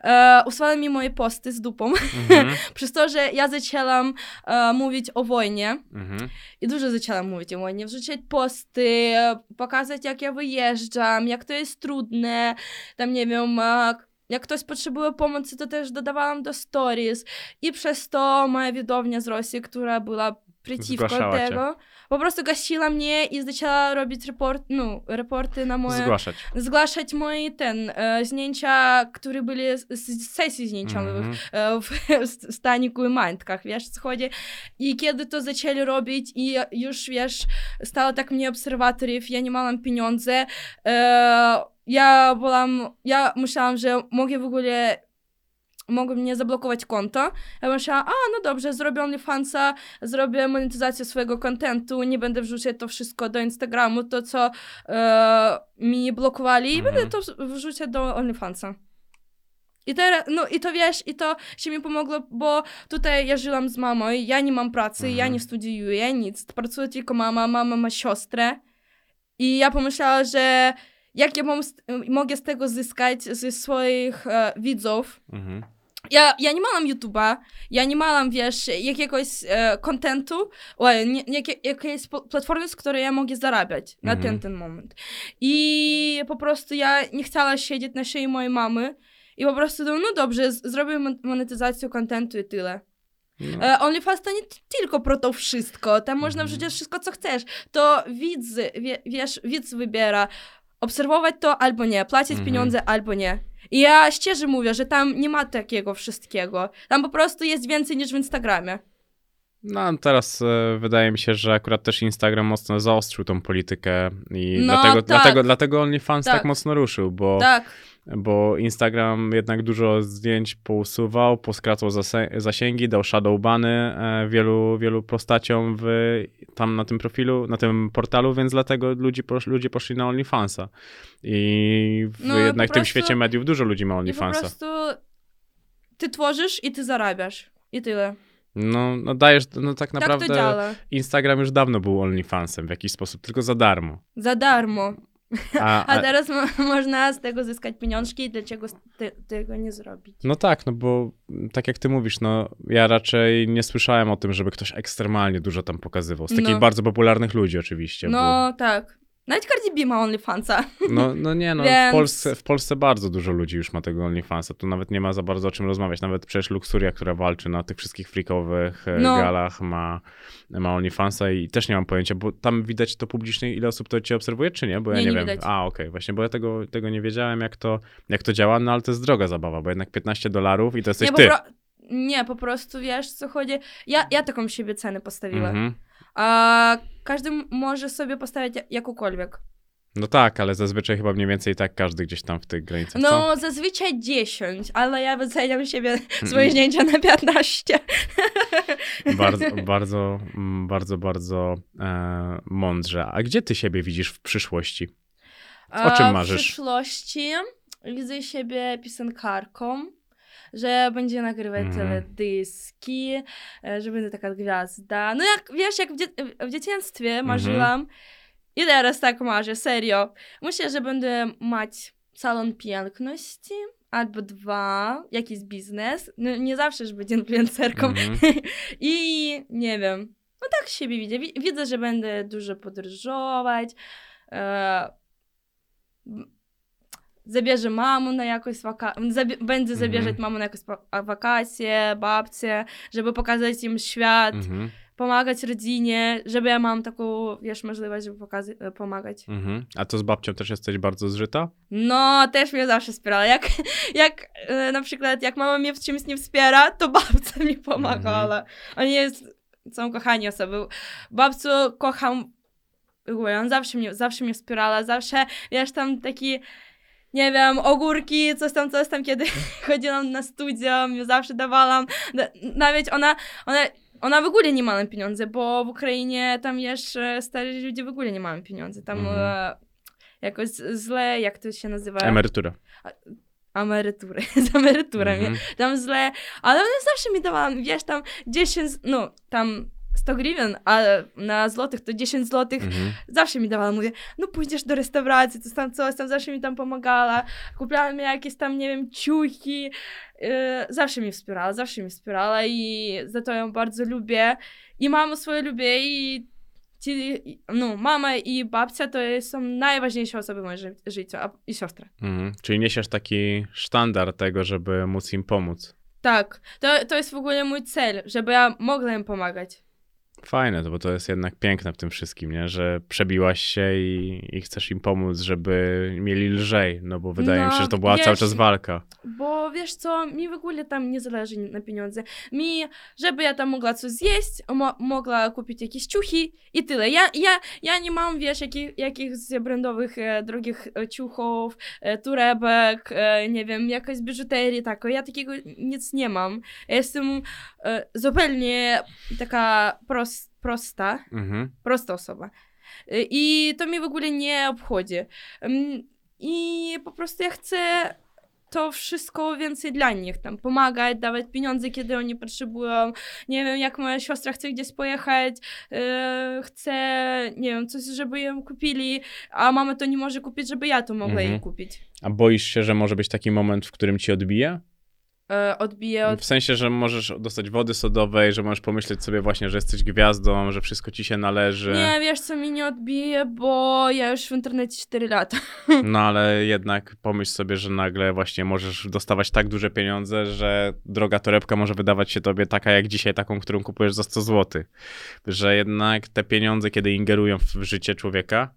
e, mi moje posty z dupą,
Mhm.
przez to, że ja zaczęłam e, mówić o wojnie
Mhm.
i dużo zaczęłam mówić o wojnie, wrzucać posty, pokazać jak ja wyjeżdżam, jak to jest trudne, tam nie wiem, jak ktoś potrzebuje pomocy, to też dodawałam do stories i przez to moja widownia z Rosji, która była przeciwko
Zgłaszała cię.
Po prostu gasiła mnie i zaczęła robić report, no, raporty na moje
Zgłaszać.
zgłaszać moje ten, e, zdjęcia, które byli z, sesji zdjęciowych
Mhm.
e, w, w staniku i majtkach, wiesz, co chodzi. I kiedy to zaczęli robić i już, wiesz, stało tak mniej obserwatorów, ja nie miałam pieniądze, e, ja byłam, ja myślałam, że mogę w ogóle mogą mnie zablokować konto. Ja myślałam, a no dobrze, zrobię OnlyFansa, zrobię monetyzację swojego kontentu, nie będę wrzucać to wszystko do Instagramu, to co e, mi blokowali, i
Mhm.
będę to wrzucać do OnlyFansa. I teraz, no i to wiesz, i to się mi pomogło, bo tutaj ja żyłam z mamą, ja nie mam pracy, ja
Mhm.
nie studiuję, nic, pracuje tylko mama, mama ma siostrę i ja pomyślałam, że jak ja mam, mogę z tego zyskać ze swoich e, widzów,
Mhm.
Ja, ja nie miałam YouTube'a, ja nie miałam, wiesz, jakiegoś e, kontentu, oj, nie, jakiejś pl- platformy, z której ja mogę zarabiać na
Mhm.
ten, ten moment. I po prostu ja nie chciała siedzieć na szyi mojej mamy i po prostu no, no dobrze, zrobię mon- monetyzację kontentu i tyle.
No.
E, OnlyFans to nie tylko pro to wszystko, tam można
Mhm.
wrzucić wszystko, co chcesz. To widz, wie, wiesz, widz wybiera obserwować to albo nie, płacić
Mhm.
pieniądze albo nie. I ja szczerze mówię, że tam nie ma takiego wszystkiego. Tam po prostu jest więcej niż w Instagramie.
No teraz e, wydaje mi się, że akurat też Instagram mocno zaostrzył tą politykę i
No,
dlatego,
tak.
dlatego, dlatego OnlyFans tak.
Tak.
mocno ruszył, bo,
Tak,
bo Instagram jednak dużo zdjęć pousuwał, poskracał zasięgi, dał shadowbany e, wielu, wielu postaciom w, tam na tym profilu, na tym portalu, więc dlatego ludzie, posz, ludzie poszli na OnlyFansa. I w
No,
jednak
po
tym świecie mediów dużo ludzi ma
i po
OnlyFansa.
prostu ty tworzysz i ty zarabiasz. I tyle.
No, no dajesz, no tak
tak
naprawdę
działa.
Instagram już dawno był OnlyFansem w jakiś sposób, tylko za darmo.
Za darmo.
A,
A
a,
teraz mo- można z tego zyskać pieniążki dlaczego te- tego nie zrobić?
no tak, no bo mm, tak jak ty mówisz, no ja raczej nie słyszałem o tym, żeby ktoś ekstremalnie dużo tam pokazywał. Z takich
No.
bardzo popularnych ludzi oczywiście. bo-
No tak. Nawet Cardi B ma OnlyFansa.
No, no nie, no w,
Więc-
Polsce, w Polsce bardzo dużo ludzi już ma tego OnlyFansa. Tu nawet nie ma za bardzo o czym rozmawiać. Nawet przecież Luxuria, która walczy na tych wszystkich freakowych e,
No.
galach, ma, ma OnlyFansa i też nie mam pojęcia, bo tam widać to publicznie, ile osób to cię obserwuje, czy nie? Bo ja
Nie,
nie,
nie
wiem.
widać.
A, okej, właśnie, bo ja tego, tego nie wiedziałem, jak to, jak to działa, no ale to jest droga zabawa, bo jednak 15 dolarów i to jesteś
Nie,
ty.
po pro... nie, po prostu wiesz co chodzi. Ja, ja taką siebie cenę postawiłam.
Mhm.
A każdy może sobie postawić ja- jakąkolwiek.
No tak, ale zazwyczaj chyba mniej więcej tak każdy gdzieś tam w tych granicach.
No,
co?
zazwyczaj 10, ale ja wyceniam siebie swoje zdjęcia na 15.
Bardzo, bardzo, mm, bardzo, bardzo e, mądrze. A gdzie ty siebie widzisz w przyszłości? O czym
A
marzysz?
W przyszłości widzę siebie piosenkarką, że będzie nagrywać
Mhm.
teledyski, e, że będę taka gwiazda. No jak, wiesz, jak w, dzie- w dzieciństwie
Mhm.
marzyłam i teraz tak marzę, serio. Myślę, że będę mieć salon piękności, albo dwa, jakiś biznes. No, nie zawsze, żeby być influencerką.
Mhm.
I nie wiem, no tak siebie widzę. Wi- Widzę, że będę dużo podróżować. E, m- zabierze mamę na jakąś wakację, zabie- będę
Mhm.
zabierzać mamę na jakąś wa- wakacje, babcie, żeby pokazać im świat,
Mhm.
pomagać rodzinie, żeby ja mam taką, wiesz, możliwość, żeby pokazać, e, pomagać.
Mhm. A to z babcią też jesteś bardzo zżyta?
No, też mnie zawsze wspierała. Jak, jak e, na przykład, jak mama mnie w czymś nie wspiera, to babcia mi pomagała. Oni jest, są kochani osoby. Babciu kocham on zawsze mnie, zawsze mnie wspierała, zawsze, wiesz, tam taki, nie wiem, ogórki, coś tam, coś tam, kiedy chodziłam na studia, mi zawsze dawałam. Na- Nawet ona, ona, ona w ogóle nie ma pieniędzy, bo w Ukrainie tam jeszcze starzy ludzie w ogóle nie mają pieniędzy. Tam e, jakoś źle, jak to się nazywa?
Emerytura.
Emerytury, z emeryturami.
Mhm.
Tam źle, ale ona zawsze mi dawała, wiesz, tam 10, no, tam 100 grywien, a na złotych to 10 złotych
Mhm.
zawsze mi dawała, mówię, no pójdziesz do restauracji, coś tam, coś tam, zawsze mi tam pomagała, kupiała mi jakieś tam, nie wiem, ciuchy, yy, zawsze mi wspierała, zawsze mi wspierała i za to ją bardzo lubię i mamę swoją lubię i ci, no, mama i babcia to są najważniejsze osoby w moim ży- życiu, a, i siostra.
Mhm. Czyli niesiesz taki sztandar tego, żeby móc im pomóc.
Tak, to, to jest w ogóle mój cel, żeby ja mogła im pomagać.
Fajne, to, bo to jest jednak piękne w tym wszystkim, nie? że przebiłaś się i, i chcesz im pomóc, żeby mieli lżej, no bo wydaje mi
No,
się, że to była
wiesz-
cały czas walka.
Bo wiesz co, mi w ogóle tam nie zależy na pieniądze. Mi, żeby ja tam mogła coś zjeść, mo- mogła kupić jakieś ciuchy i tyle. Ja, ja, ja nie mam, wiesz, jakich, jakichś brandowych, e, drogich e, ciuchów, e, torebek, e, nie wiem, jakaś biżuterii, tak. Ja takiego nic nie mam. Ja jestem e, zupełnie taka pros, prosta
Mhm.
prosta osoba. Y, I to mnie w ogóle nie obchodzi. I po prostu ja chcę to wszystko więcej dla nich, tam pomagać, dawać pieniądze, kiedy oni potrzebują. Nie wiem, jak moja siostra chce gdzieś pojechać, yy, chce, nie wiem, coś, żeby ją kupili, a mama to nie może kupić, żeby ja to mogła
Mhm.
jej kupić.
A boisz się, że może być taki moment, w którym ci odbije?
Yy, odbiję od...
W sensie, że możesz dostać wody sodowej, że możesz pomyśleć sobie właśnie, że jesteś gwiazdą, że wszystko ci się należy.
Nie, wiesz co, mi nie odbije, bo ja już w internecie 4 lata.
No ale jednak pomyśl sobie, że nagle właśnie możesz dostawać tak duże pieniądze, że droga torebka może wydawać się tobie taka jak dzisiaj, taką, którą kupujesz za 100 zł. Że jednak te pieniądze, kiedy ingerują w życie człowieka,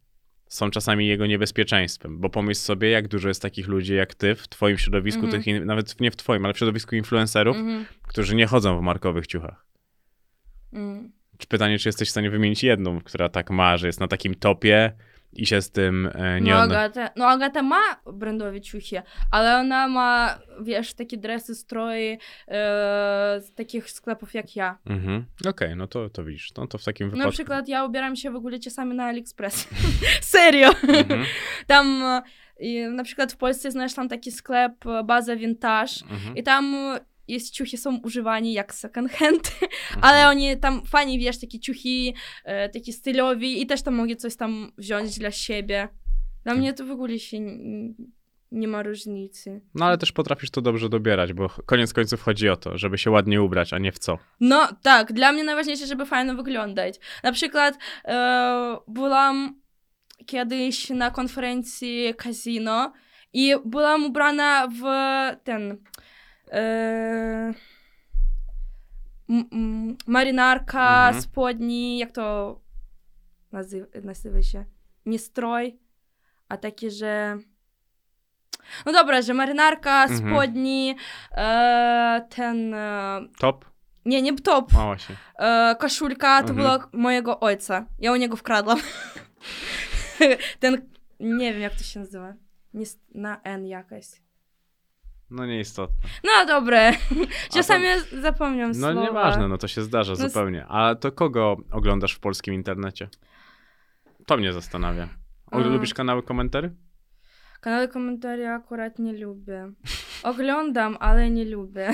są czasami jego niebezpieczeństwem. Bo pomyśl sobie, jak dużo jest takich ludzi jak ty w twoim środowisku,
Mhm.
tych in, nawet nie w twoim, ale w środowisku influencerów,
Mhm,
którzy nie chodzą w markowych ciuchach. Czy pytanie, czy jesteś w stanie wymienić jedną, która tak ma, że jest na takim topie i się z tym e, nie
No
odna-
Agata, no Agata ma brandowe ciuchy, ale ona ma, wiesz, takie dresy, stroje e, z takich sklepów jak ja.
Mhm. Okej, no to, to widzisz. No to w takim wypadku.
Na przykład ja ubieram się w ogóle czasami na AliExpress. Serio!
Mhm.
Tam e, i na przykład w Polsce znasz tam taki sklep e, Baza Vintage
Mhm.
i tam jest ciuchy są używani jak second hand, ale oni tam fajnie, wiesz, takie ciuchy, e, takie stylowi i też tam mogę coś tam wziąć dla siebie. Dla mnie to w ogóle się nie ma różnicy.
No ale też potrafisz to dobrze dobierać, bo koniec końców chodzi o to, żeby się ładnie ubrać, a nie w co.
No tak, dla mnie najważniejsze, żeby fajnie wyglądać. Na przykład e, byłam kiedyś na konferencji Casino i byłam ubrana w ten e, marynarka,
Mhm.
spodni, jak to nazywa, nazywa się? Nie stroj, a takie, że... No dobra, że marynarka,
Mhm.
spodni, e, ten... E,
Top?
nie, nie top.
O właśnie.
E, koszulka to
Mhm.
była mojego ojca. Ja u niego wkradłam. Ten, nie wiem jak to się nazywa. Nie, na N jakaś.
No nieistotne.
No dobre. Czasami zapomniam
No
słowa.
nieważne, no to się zdarza
No
zupełnie. A to kogo oglądasz w polskim internecie? To mnie zastanawia. O, lubisz kanały komentary?
Kanały komentarzy akurat nie lubię. Oglądam, ale nie lubię.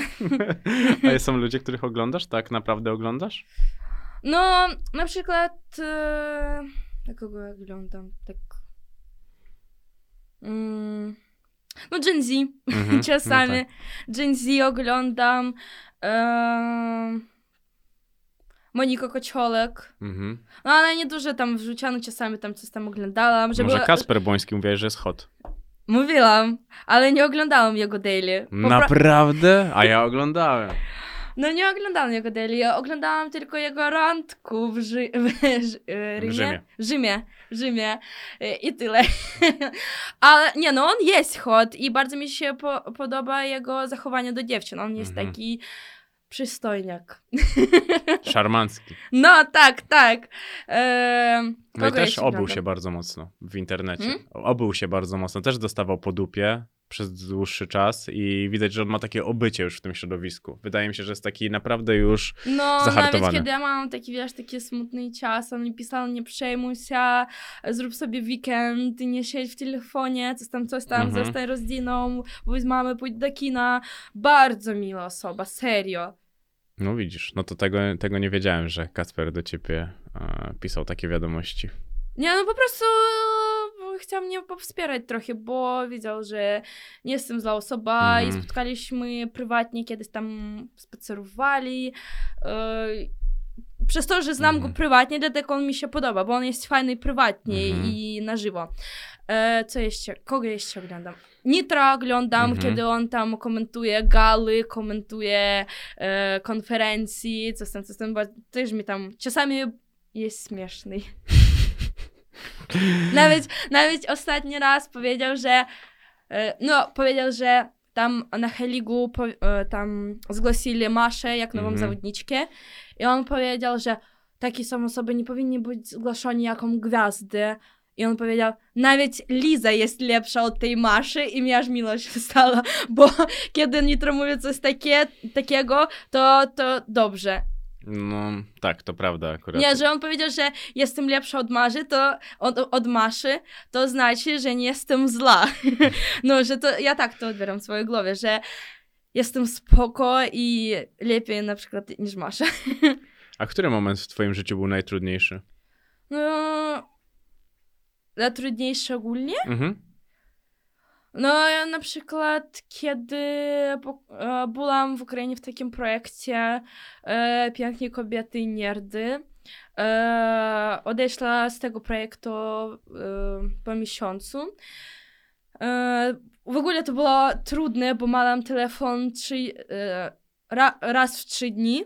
A są ludzie, których oglądasz? Tak naprawdę oglądasz?
No, na przykład... Na kogo oglądam? Tak... Mm, No Gen Z,
Mhm,
czasami.
No tak.
Gen Z oglądam. em, Monika Kociolek.
Mhm.
No ale nie dużo tam wrzuciano, czasami tam coś tam oglądałam, żeby...
Może Kasper Błoński mówiłeś, że jest hot.
Mówiłam, ale nie oglądałam jego daily. Popra-
Naprawdę? A ja oglądałem.
No nie oglądałam jego daily, oglądałam tylko jego randku w, Rzy- w, Rzy- Rymie?
Rzymie.
Rzymie. Rzymie. I tyle. Ale nie, no on jest hot i bardzo mi się po- podoba jego zachowanie do dziewczyn. On jest
Mhm.
taki przystojniak.
Szarmancki.
No, tak, tak. Ehm,
No i też
oglądam?
się bardzo mocno w internecie.
Hmm?
Obył się bardzo mocno. Też dostawał po dupie przez dłuższy czas i widać, że on ma takie obycie już w tym środowisku. Wydaje mi się, że jest taki naprawdę już...
No, nawet
zahartowany.
kiedy ja mam taki, wiesz, taki smutny czas, on mi pisał, nie przejmuj się, zrób sobie weekend, nie siedź w telefonie, coś tam, coś tam,
Mhm.
zostań rodziną, pójdź z mamy, pójdź do kina. Bardzo miła osoba, serio.
No widzisz, no to tego, tego nie wiedziałem, że Kasper do ciebie e, pisał takie wiadomości.
Nie, no po prostu chciał mnie powspierać trochę, bo wiedział, że nie jestem zła osoba i
Mhm.
spotkaliśmy prywatnie, kiedyś tam spacerowali. Yy, przez to, że znam
Mhm.
go prywatnie, dlatego on mi się podoba, bo on jest fajny prywatnie
Mhm.
i na żywo. E, co jeszcze? Kogo jeszcze oglądam? Nitra oglądam,
Mhm.
kiedy on tam komentuje galy, komentuje e, konferencji, coś tam, coś tam, bo też mi tam czasami jest śmieszny. nawet, nawet ostatni raz powiedział, że e, no, powiedział, że tam na Heligu po, e, tam zgłosili Maszę jak nową
Mhm.
zawodniczkę i on powiedział, że takie są osoby nie powinny być zgłoszone jako gwiazdy. I on powiedział, nawet Liza jest lepsza od tej Maszy i mi aż miłość stała, bo kiedy Nitro mówi coś takie, takiego, to, to dobrze.
No tak, to prawda akurat.
Nie, że on powiedział, że jestem lepsza od Marzy, to od, od Maszy, to znaczy, że nie jestem zła. no, że to ja tak to odbieram w swojej głowie, że jestem spoko i lepiej na przykład niż Masza.
A który moment w twoim życiu był najtrudniejszy?
no, najtrudniejsze ogólnie?
Mhm.
No, ja na przykład, kiedy e, byłam w Ukrainie w takim projekcie e, Pięknie kobiety i nerdy, e, odeszła z tego projektu po miesiącu. W ogóle to było trudne, bo miałam telefon trzy, ra, raz w trzy dni.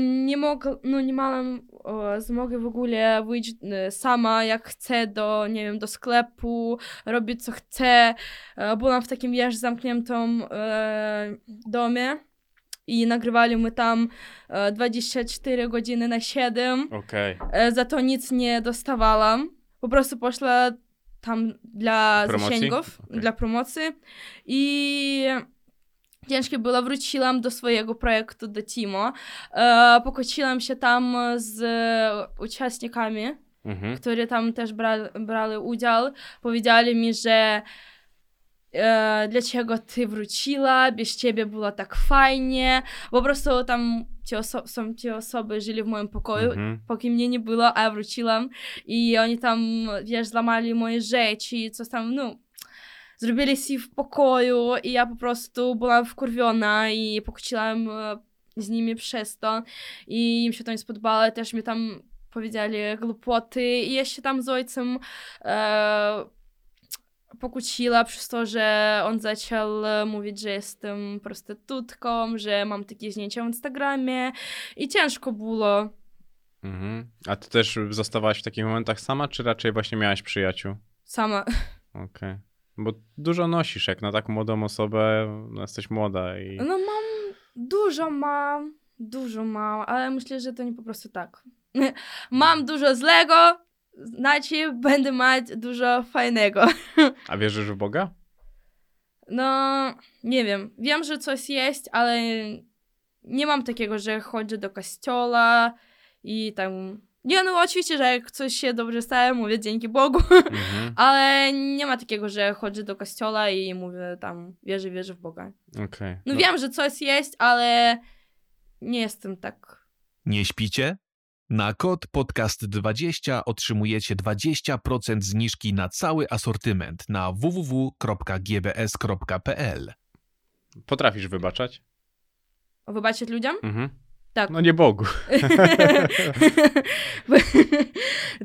Nie mogę, no nie miałam e, zmogi w ogóle wyjść e, sama jak chcę do, nie wiem, do sklepu, robić co chcę. E, Byłam w takim, wiesz, zamkniętym e, domie i nagrywaliśmy tam e, 24 godziny na 7.
Okej.
E, Za to nic nie dostawałam. Po prostu poszła tam dla
Promocji?
zasięgów,
Okej.
dla promocji i ciężko było. Wróciłam do swojego projektu, do Timo. E, pokłóciłam się tam z uczestnikami,
Mhm.
którzy tam też brali, brali udział. Powiedzieli mi, że e, dlaczego ty wróciła, bez ciebie było tak fajnie. Po prostu tam ci oso- są ci osoby żyli w moim pokoju,
Mhm.
póki mnie nie było, a ja wróciłam i oni tam, wiesz, złamali moje rzeczy i coś tam, no, zrobili si w pokoju i ja po prostu byłam wkurwiona i pokłóciłam e, z nimi przez to i im się to nie spodobało, też mi tam powiedzieli głupoty i ja się tam z ojcem e, pokłóciła przez to, że on zaczął e, mówić, że jestem prostytutką, że mam takie zdjęcia w Instagramie i ciężko było.
Mhm. A ty też zostawałaś w takich momentach sama, czy raczej właśnie miałaś przyjaciół?
Sama.
Okej. Bo dużo nosisz, jak na tak młodą osobę, no jesteś młoda i...
No mam, dużo mam, dużo mam, ale myślę, że to nie po prostu tak. mam dużo złego, znaczy będę mieć dużo fajnego.
A wierzysz w Boga?
No, nie wiem. Wiem, że coś jest, ale nie mam takiego, że chodzę do kościoła i tam. Nie, no oczywiście, że jak coś się dobrze staje, mówię dzięki Bogu,
Mhm.
ale nie ma takiego, że chodzę do kościoła i mówię tam, wierzę, wierzę w Boga.
Okej.
No, wiem, że coś jest, ale nie jestem tak.
Nie śpicie?
Na kod podcast20 otrzymujecie 20% zniżki na cały asortyment na www.gbs.pl.
Potrafisz wybaczać?
Wybaczyć ludziom?
Mhm.
Tak.
No nie Bogu.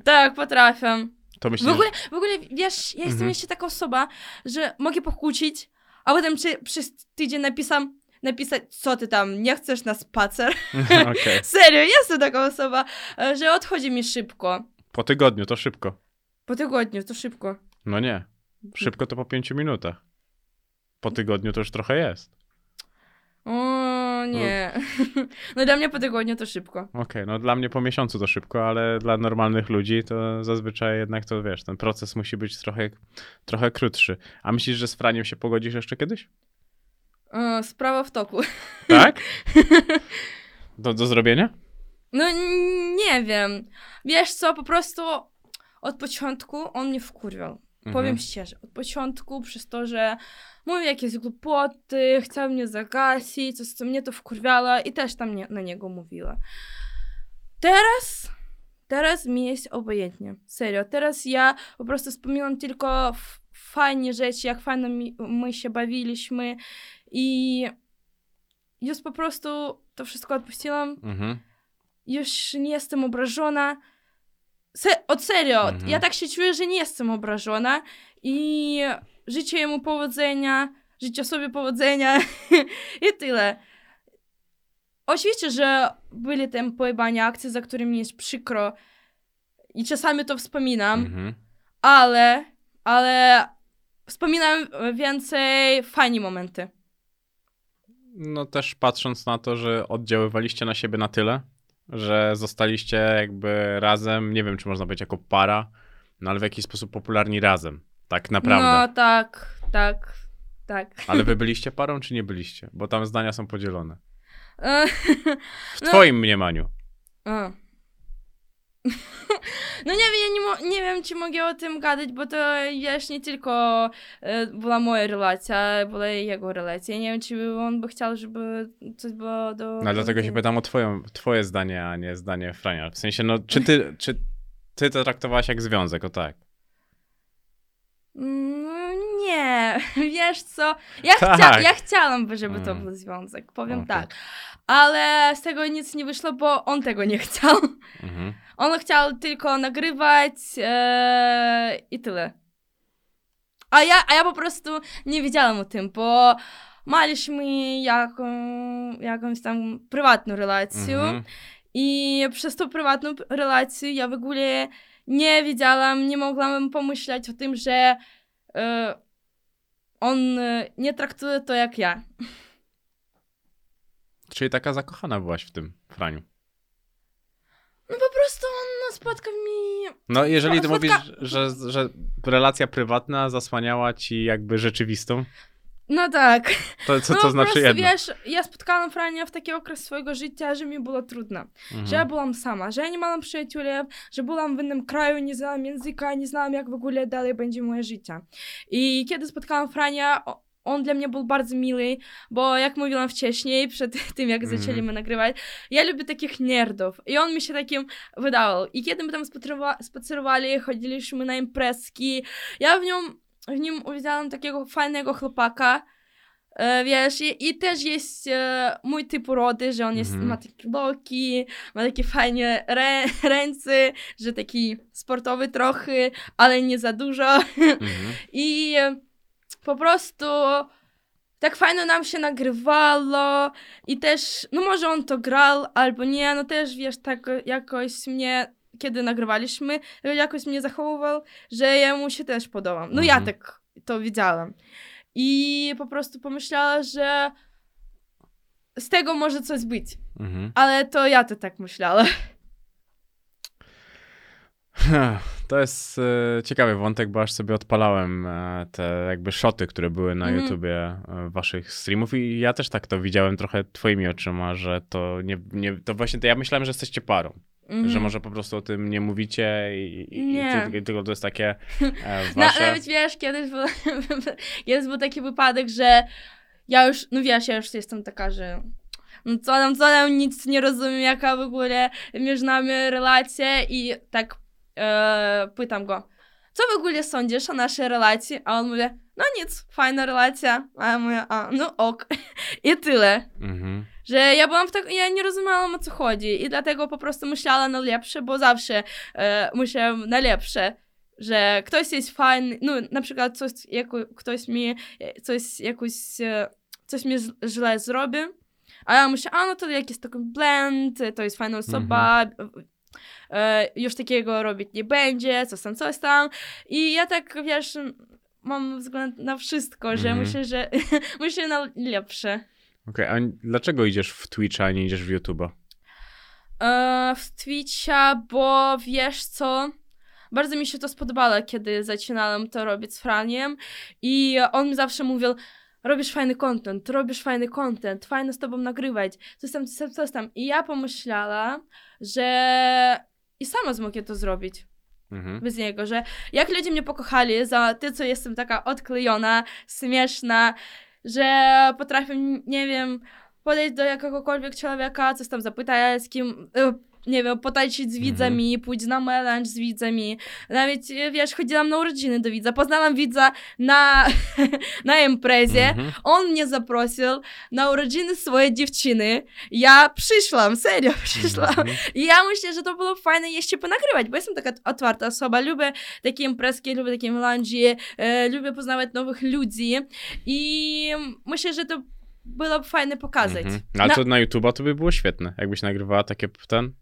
tak, potrafię.
To
W
myślisz,
ogóle, w ogóle, wiesz, ja jestem
Mhm.
jeszcze taka osoba, że mogę pokłócić, a potem czy, przez tydzień napisam, napisać, co ty tam, nie chcesz na spacer? Serio, jestem taka osoba, że odchodzi mi szybko.
Po tygodniu to szybko.
Po tygodniu, to szybko.
No nie. Szybko to po pięciu minutach. Po tygodniu to już trochę jest.
O nie. No dla mnie po tygodniu to szybko.
Okej, no dla mnie po miesiącu to szybko, ale dla normalnych ludzi to zazwyczaj jednak to wiesz, ten proces musi być trochę, trochę krótszy. A myślisz, że z Franiem się pogodzisz jeszcze kiedyś?
E, Sprawa w toku.
Tak? Do, do zrobienia?
No nie wiem. Wiesz co, po prostu od początku on mnie wkurwiał. Powiem
Mhm.
szczerze, od początku przez to, że mówił jakieś głupoty, chciał mnie zagasić, coś co mnie to wkurwiało i też tam nie, na niego mówiła. Teraz, teraz mi jest obojętnie. Serio, teraz ja po prostu wspominam tylko fajne rzeczy, jak fajnie mi, my się bawiliśmy i już po prostu to wszystko odpuściłam
Mhm.
już nie jestem obrażona. Se- od serio,
Mhm.
ja tak się czuję, że nie jestem obrażona i życzę jemu powodzenia, życzę sobie powodzenia i tyle. Oczywiście, że byli tam pojebania akcje, za którymi jest przykro i czasami to wspominam,
Mhm.
ale, ale wspominam więcej fajne momenty.
No też patrząc na to, że oddziaływaliście na siebie na tyle, że zostaliście jakby razem, nie wiem czy można być jako para, no ale w jakiś sposób popularni razem. Tak naprawdę.
No tak, tak, tak.
Ale wy byliście parą czy nie byliście? Bo tam zdania są podzielone.
E,
W
No.
twoim mniemaniu.
A. No nie wiem, ja nie, nie wiem, czy mogę o tym gadać, bo to wiesz, nie tylko e, była moja relacja, była jego relacja. Ja nie wiem, czy on by chciał, żeby coś było do...
No dlatego się pytam o twoją, twoje zdanie, a nie zdanie Frania. W sensie, no czy ty, czy ty to traktowałaś jak związek, o tak?
Mm, nie, wiesz co, ja,
Tak.
chcia- ja chciałam, żeby to
Mm.
był związek, powiem
Okej.
tak. Ale z tego nic nie wyszło, bo on tego nie chciał.
Mhm.
On chciał tylko nagrywać e, i tyle. A ja, a ja po prostu nie wiedziałam o tym, bo mieliśmy jaką, jakąś tam prywatną relację
Mhm.
i przez tą prywatną relację ja w ogóle nie wiedziałam, nie mogłam pomyśleć o tym, że e, on e, nie traktuje to jak ja.
Czyli taka zakochana byłaś w tym Franiu.
No po prostu on spotkał mi
No jeżeli ty mówisz, że, że relacja prywatna zasłaniała ci jakby rzeczywistą,
No tak.
to co
no,
to
po
znaczy
prostu,
jedno?
wiesz, ja spotkałam Frania w taki okres swojego życia, że mi było trudno.
Mhm.
Że ja byłam sama, że ja nie miałam przyjaciół, że byłam w innym kraju, nie znałam języka, nie znałam jak w ogóle dalej będzie moje życie. I kiedy spotkałam Frania, on dla mnie był bardzo miły, bo jak mówiłam wcześniej, przed tym jak
Mhm.
zaczęliśmy nagrywać, ja lubię takich nerdów i on mi się takim wydawał. I kiedy my tam spacerowa- spacerowali, chodziliśmy na imprezki, ja w, nią, w nim uwidziałam takiego fajnego chłopaka, E, wiesz, i, i też jest e, mój typ urody, że on jest,
Mhm.
ma takie boki, ma takie fajne rę, ręce, że taki sportowy trochę, ale nie za dużo.
Mhm.
I e, po prostu tak fajnie nam się nagrywało i też, no może on to grał albo nie, no też wiesz, tak jakoś mnie, kiedy nagrywaliśmy, jakoś mnie zachowywał, że ja mu się też podobam. No ja
Mhm.
tak to widziałam. I po prostu pomyślała, że z tego może coś być.
Mhm.
Ale to ja to tak myślała.
To jest e, ciekawy wątek, bo aż sobie odpalałem e, te jakby szoty, które były na
Mhm.
YouTubie e, waszych streamów i ja też tak to widziałem trochę twoimi oczyma, że to nie, nie to właśnie to ja myślałem, że jesteście parą,
Mhm.
że może po prostu o tym nie mówicie i, i,
Nie.
i, tylko, to jest takie e,
No,
wasze...
nawet wiesz, kiedyś był, kiedyś był taki wypadek, że ja już, no wiesz, ja już jestem taka, że no co tam, co tam, nic nie rozumiem, jaka w ogóle między nami relacja i tak e, pytam go, co w ogóle sądzisz o naszej relacji? A on mówi, no nic, fajna relacja. A ja mówię, a, no ok. I tyle.
Mhm.
Że ja byłam w tak, ja nie rozumiałam o co chodzi i dlatego po prostu myślałam na lepsze, bo zawsze e, myślałam na lepsze, że ktoś jest fajny, no na przykład coś, jako, ktoś mi coś jakoś, e, coś mi źle zrobi, a ja myślę, a no to jakiś taki blend, to jest fajna osoba, e, już takiego robić nie będzie, coś tam, coś tam i ja tak, wiesz, mam wzgląd na wszystko, że
Mhm.
myślę, że myślę na lepsze.
Okej, a dlaczego idziesz w Twitcha, a nie idziesz w YouTube'a?
E, w Twitcha, bo wiesz co? Bardzo mi się to spodobało, kiedy zaczynałam to robić z Franiem i on mi zawsze mówił, robisz fajny content, robisz fajny content, fajno z tobą nagrywać, coś tam, coś tam, coś tam. I ja pomyślała, że i sama zmogę to zrobić
Mhm.
bez niego, że jak ludzie mnie pokochali za to, co jestem taka odklejona, śmieszna, że potrafię, nie wiem, podejść do jakiegokolwiek człowieka, coś tam zapytać, z kim, e, nie wiem, potańczyć z widzami, pójść na melanż z widzami. Nawet, e, wiesz, chodziłam na urodziny do widza, poznałam widza na, na imprezie,
Mhm.
on mnie zaprosił na urodziny swojej dziewczyny. Ja przyszłam, serio przyszłam.
Mhm.
I ja myślę, że to było fajne jeszcze ponagrywać, bo jestem taka otwarta osoba, lubię takie imprezki, lubię takie melanże, e, lubię poznawać nowych ludzi i myślę, że to byłoby fajne pokazać.
Mhm. No, ale
Na-
to na YouTube'a to by było świetne, jakbyś nagrywała takie ten.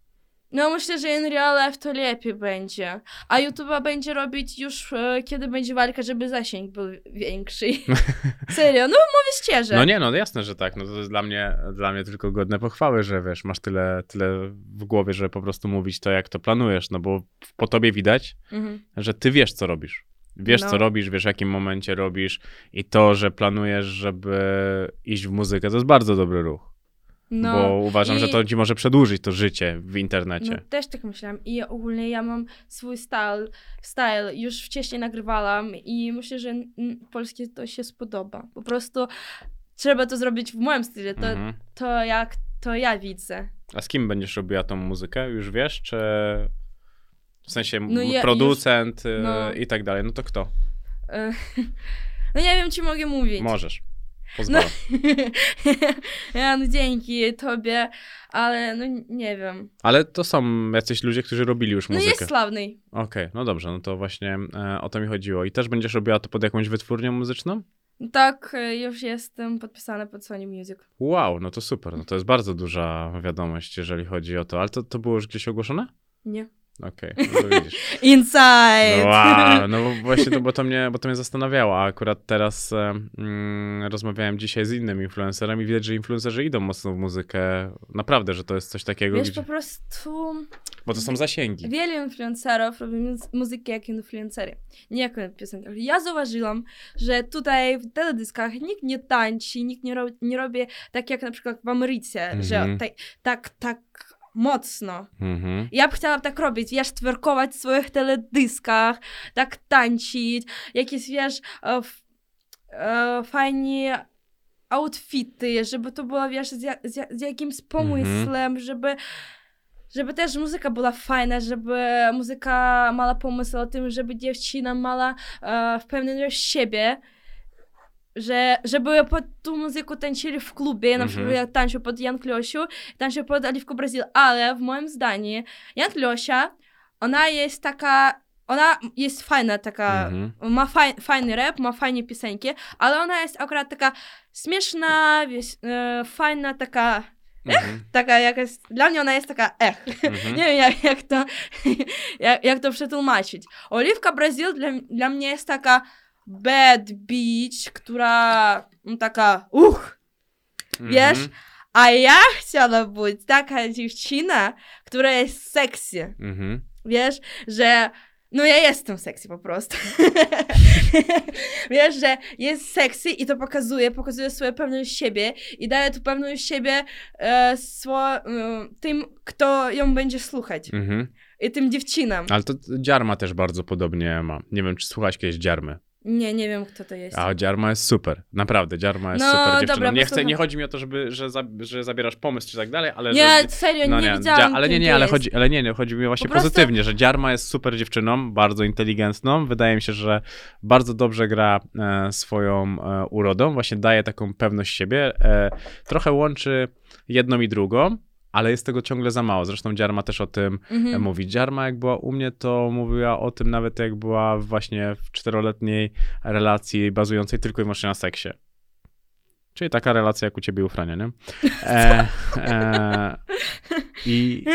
No myślę, że in real life to lepiej będzie, a YouTube'a będzie robić już e, kiedy będzie walka, żeby zasięg był większy. Serio, no mówię szczerze.
No nie, no jasne, że tak. No to jest dla mnie, dla mnie tylko godne pochwały, że wiesz, masz tyle, tyle w głowie, że po prostu mówić to, jak to planujesz, no bo po tobie widać,
Mhm.
że ty wiesz, co robisz. Wiesz,
No.
co robisz, wiesz, w jakim momencie robisz i to, że planujesz, żeby iść w muzykę, to jest bardzo dobry ruch.
No.
bo uważam,
i-
że to ci może przedłużyć to życie w internecie.
No też tak myślałam i ogólnie ja mam swój style, style, już wcześniej nagrywałam i myślę, że polskie to się spodoba. Po prostu trzeba to zrobić w moim stylu, to,
Mhm.
to jak to ja widzę.
A z kim będziesz robiła tą muzykę? Już wiesz, czy w sensie
No ja
producent y,
no.
i tak dalej? No to kto?
No nie wiem, czy mogę mówić.
Możesz.
No,
Pozwalam.
ja, no dzięki tobie, ale no nie wiem.
Ale to są jacyś ludzie, którzy robili już
No
muzykę.
jest sławny.
Okej, no dobrze, no to właśnie e, o to mi chodziło. I też będziesz robiła to pod jakąś wytwórnią muzyczną?
Tak, e, już jestem podpisana pod Sony Music.
Wow, no to super. No to jest bardzo duża wiadomość, jeżeli chodzi o to. Ale to, to było już gdzieś ogłoszone?
Nie.
Okej, no to widzisz.
Inside!
No, wow, no właśnie to, bo to, mnie, bo to mnie zastanawiało, a akurat teraz e, mm, rozmawiałem dzisiaj z innym influencerem i widać, że influencerzy idą mocno w muzykę. Naprawdę, że to jest coś takiego,
Wiesz,
gdzie,
po prostu
bo to są zasięgi.
wielu influencerów robi muzy- muzykę jak influencery, nie jako piosenkarze. Ja zauważyłam, że tutaj w teledyskach nikt nie tańczy, nikt nie, ro- nie robi tak jak na przykład w Ameryce, że
Mhm.
tak, tak, tak mocno.
Mhm.
Ja bym chciała tak robić, wiesz, twerkować w swoich teledyskach, tak tańczyć, jakieś, wiesz, e, f- e, fajnie outfity, żeby to było, wiesz, z, z, ja- z jakimś pomysłem, żeby, żeby też muzyka była fajna, żeby muzyka mała pomysł o tym, żeby dziewczyna mała e, w siebie, że, żeby pod tą muzykę tańczyli w klubie, na
Mhm.
przykład ja tańczę pod Jan Klosiu, tańczę pod Oliwką Brazil, ale w moim zdaniu Jan Klosia, ona jest taka, ona jest fajna taka,
Mhm.
ma faj, fajny rap, ma fajne piosenki, ale ona jest akurat taka śmieszna, wiesz, e, fajna, taka,
Mhm.
taka jakaś, dla mnie ona jest taka ech.
Mhm.
Nie wiem, jak, jak, to, jak, jak to przetłumaczyć. Oliwka Brazil dla, dla mnie jest taka bad bitch, która no, taka uch, wiesz?
Mhm.
A ja chciała być taka dziewczyna, która jest sexy.
Mhm.
Wiesz, że no ja jestem sexy po prostu. Wiesz, że jest sexy i to pokazuje, pokazuje swoją pewność siebie i daje tu pewność siebie e, swo, e, tym, kto ją będzie słuchać.
Mhm.
I tym dziewczynom.
Ale to Dziarma też bardzo podobnie ma. Nie wiem, czy słuchałeś kiedyś Dziarmy.
Nie, nie wiem, kto to jest.
A Dziarma jest super, naprawdę, Dziarma jest
No,
super dziewczyną.
dobra,
nie, chcę, nie chodzi mi o to, żeby, że, za, że zabierasz pomysł czy tak dalej, ale
Nie,
że...
serio,
No
nie,
nie,
widziałam,
dzia- ale nie, nie, ale chodzi, ale nie, nie, chodzi mi właśnie
Po prostu-
pozytywnie, że Dziarma jest super dziewczyną, bardzo inteligentną, wydaje mi się, że bardzo dobrze gra e, swoją e, urodą, właśnie daje taką pewność siebie, e, trochę łączy jedną i drugą, ale jest tego ciągle za mało. Zresztą Dziarma też o tym
Mhm.
mówi. Dziarma jak była u mnie, to mówiła o tym nawet jak była właśnie w czteroletniej relacji bazującej tylko i wyłącznie na seksie. Czyli taka relacja jak u ciebie u Frania, nie? E, e, I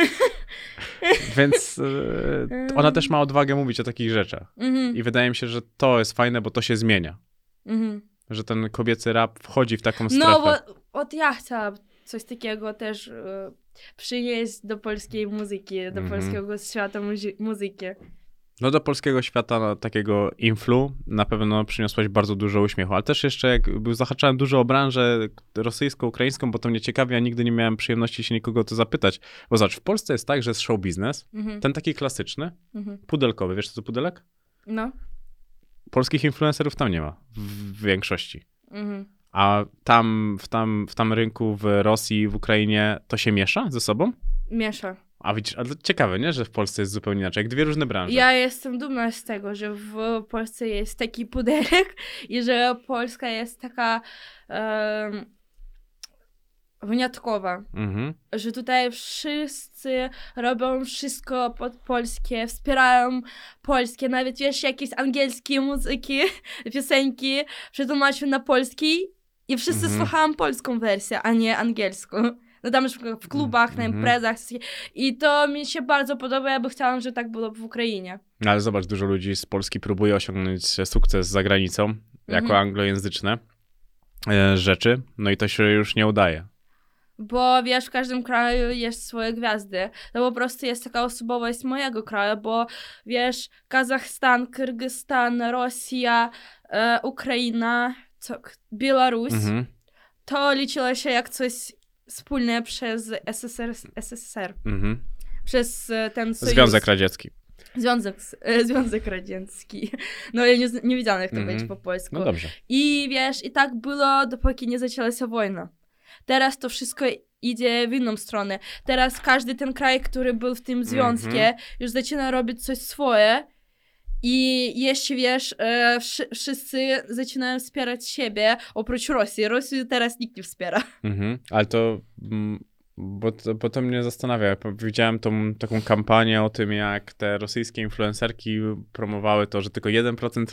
więc e, ona też ma odwagę mówić o takich rzeczach.
Mhm,
I wydaje mi się, że to jest fajne, bo to się zmienia.
mhm.
Że ten kobiecy rap wchodzi w taką strefę.
No, bo od ja chciałam coś takiego też e, przynieść do polskiej muzyki, do
Mhm.
polskiego świata muzy- muzyki.
No do polskiego świata no, takiego influ na pewno przyniosłaś bardzo dużo uśmiechu, ale też jeszcze jak zahaczałem dużo o branżę rosyjską, ukraińską, bo to mnie ciekawi, a nigdy nie miałem przyjemności się nikogo o to zapytać. Bo zobacz, w Polsce jest tak, że jest show biznes,
Mhm,
ten taki klasyczny,
mhm.
pudelkowy, wiesz co to pudelek?
No.
Polskich influencerów tam nie ma, w, w większości.
Mhm.
A tam w, tam, w tam rynku w Rosji, w Ukrainie to się miesza ze sobą?
Miesza.
A widzisz, ciekawe, nie? Że w Polsce jest zupełnie inaczej, jak dwie różne branże.
Ja jestem dumna z tego, że w Polsce jest taki pudelek i że Polska jest taka em, wyjątkowa.
Mhm.
Że tutaj wszyscy robią wszystko pod polskie, wspierają polskie, nawet wiesz, jakieś angielskie muzyki, piosenki przetłumaczył na polski i wszyscy
Mhm.
słuchają polską wersję, a nie angielską. No tam już w klubach, na
Mhm.
imprezach i to mi się bardzo podoba, ja by chciałam, że tak było w Ukrainie.
No, Ale zobacz, dużo ludzi z Polski próbuje osiągnąć sukces za granicą, jako
Mhm.
anglojęzyczne e, rzeczy, no i to się już nie udaje.
Bo wiesz, w każdym kraju jest swoje gwiazdy. To po prostu jest taka osobowość mojego kraju, bo wiesz, Kazachstan, Kyrgyzstan, Rosja, e, Ukraina, co, Białoruś,
Mhm.
to liczyło się jak coś wspólne przez SSR, SSR
Mhm.
przez e, ten sojusz.
Związek Radziecki.
Związek, e, Związek Radziecki. No ja nie, nie wiedziałam, jak to
Mhm.
powiedzieć po polsku.
No dobrze.
I wiesz, i tak było, dopóki nie zaczęła się wojna. Teraz to wszystko idzie w inną stronę. Teraz każdy ten kraj, który był w tym
Mhm.
już zaczyna robić coś swoje. I jeśli wiesz, e, wszy- wszyscy zaczynają wspierać siebie, oprócz Rosji. Rosji teraz nikt nie wspiera.
Mhm. Ale to, mm, bo to, bo to mnie zastanawia. Widziałem tą taką kampanię o tym, jak te rosyjskie influencerki promowały to, że tylko 1% e,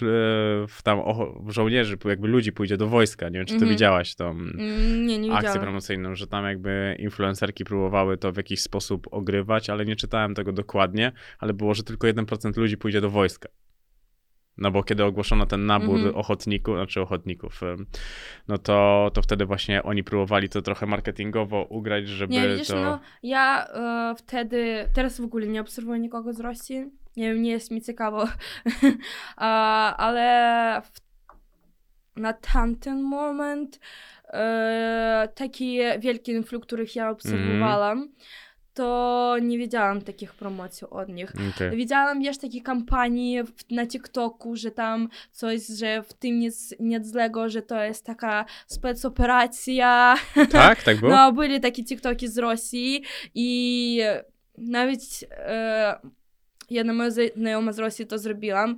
w tam żołnierzy, jakby ludzi pójdzie do wojska. Nie wiem, czy ty
Mhm.
widziałaś tą
Mm, Nie, nie
akcję promocyjną, że tam jakby influencerki próbowały to w jakiś sposób ogrywać, ale nie czytałem tego dokładnie, ale było, że tylko 1% ludzi pójdzie do wojska. No bo kiedy ogłoszono ten nabór
Mhm.
ochotników, znaczy ochotników, no to, to wtedy właśnie oni próbowali to trochę marketingowo ugrać, żeby
Nie, widzisz,
to...
no ja e, wtedy, teraz w ogóle nie obserwuję nikogo z Rosji, nie wiem, nie jest mi ciekawo, A, ale w, na tamten moment e, takie wielkie influ, których ja obserwowałam, to nie wiedziałam takich promocji od nich.
Okej.
Widziałam, wiesz, takie kampanii w, na TikToku, że tam coś, że w tym nic, nic złego, że to jest taka specoperacja.
Tak? Tak było?
No, byli takie TikToki z Rosji i nawet e, jedna moja znajoma z Rosji to zrobiłam,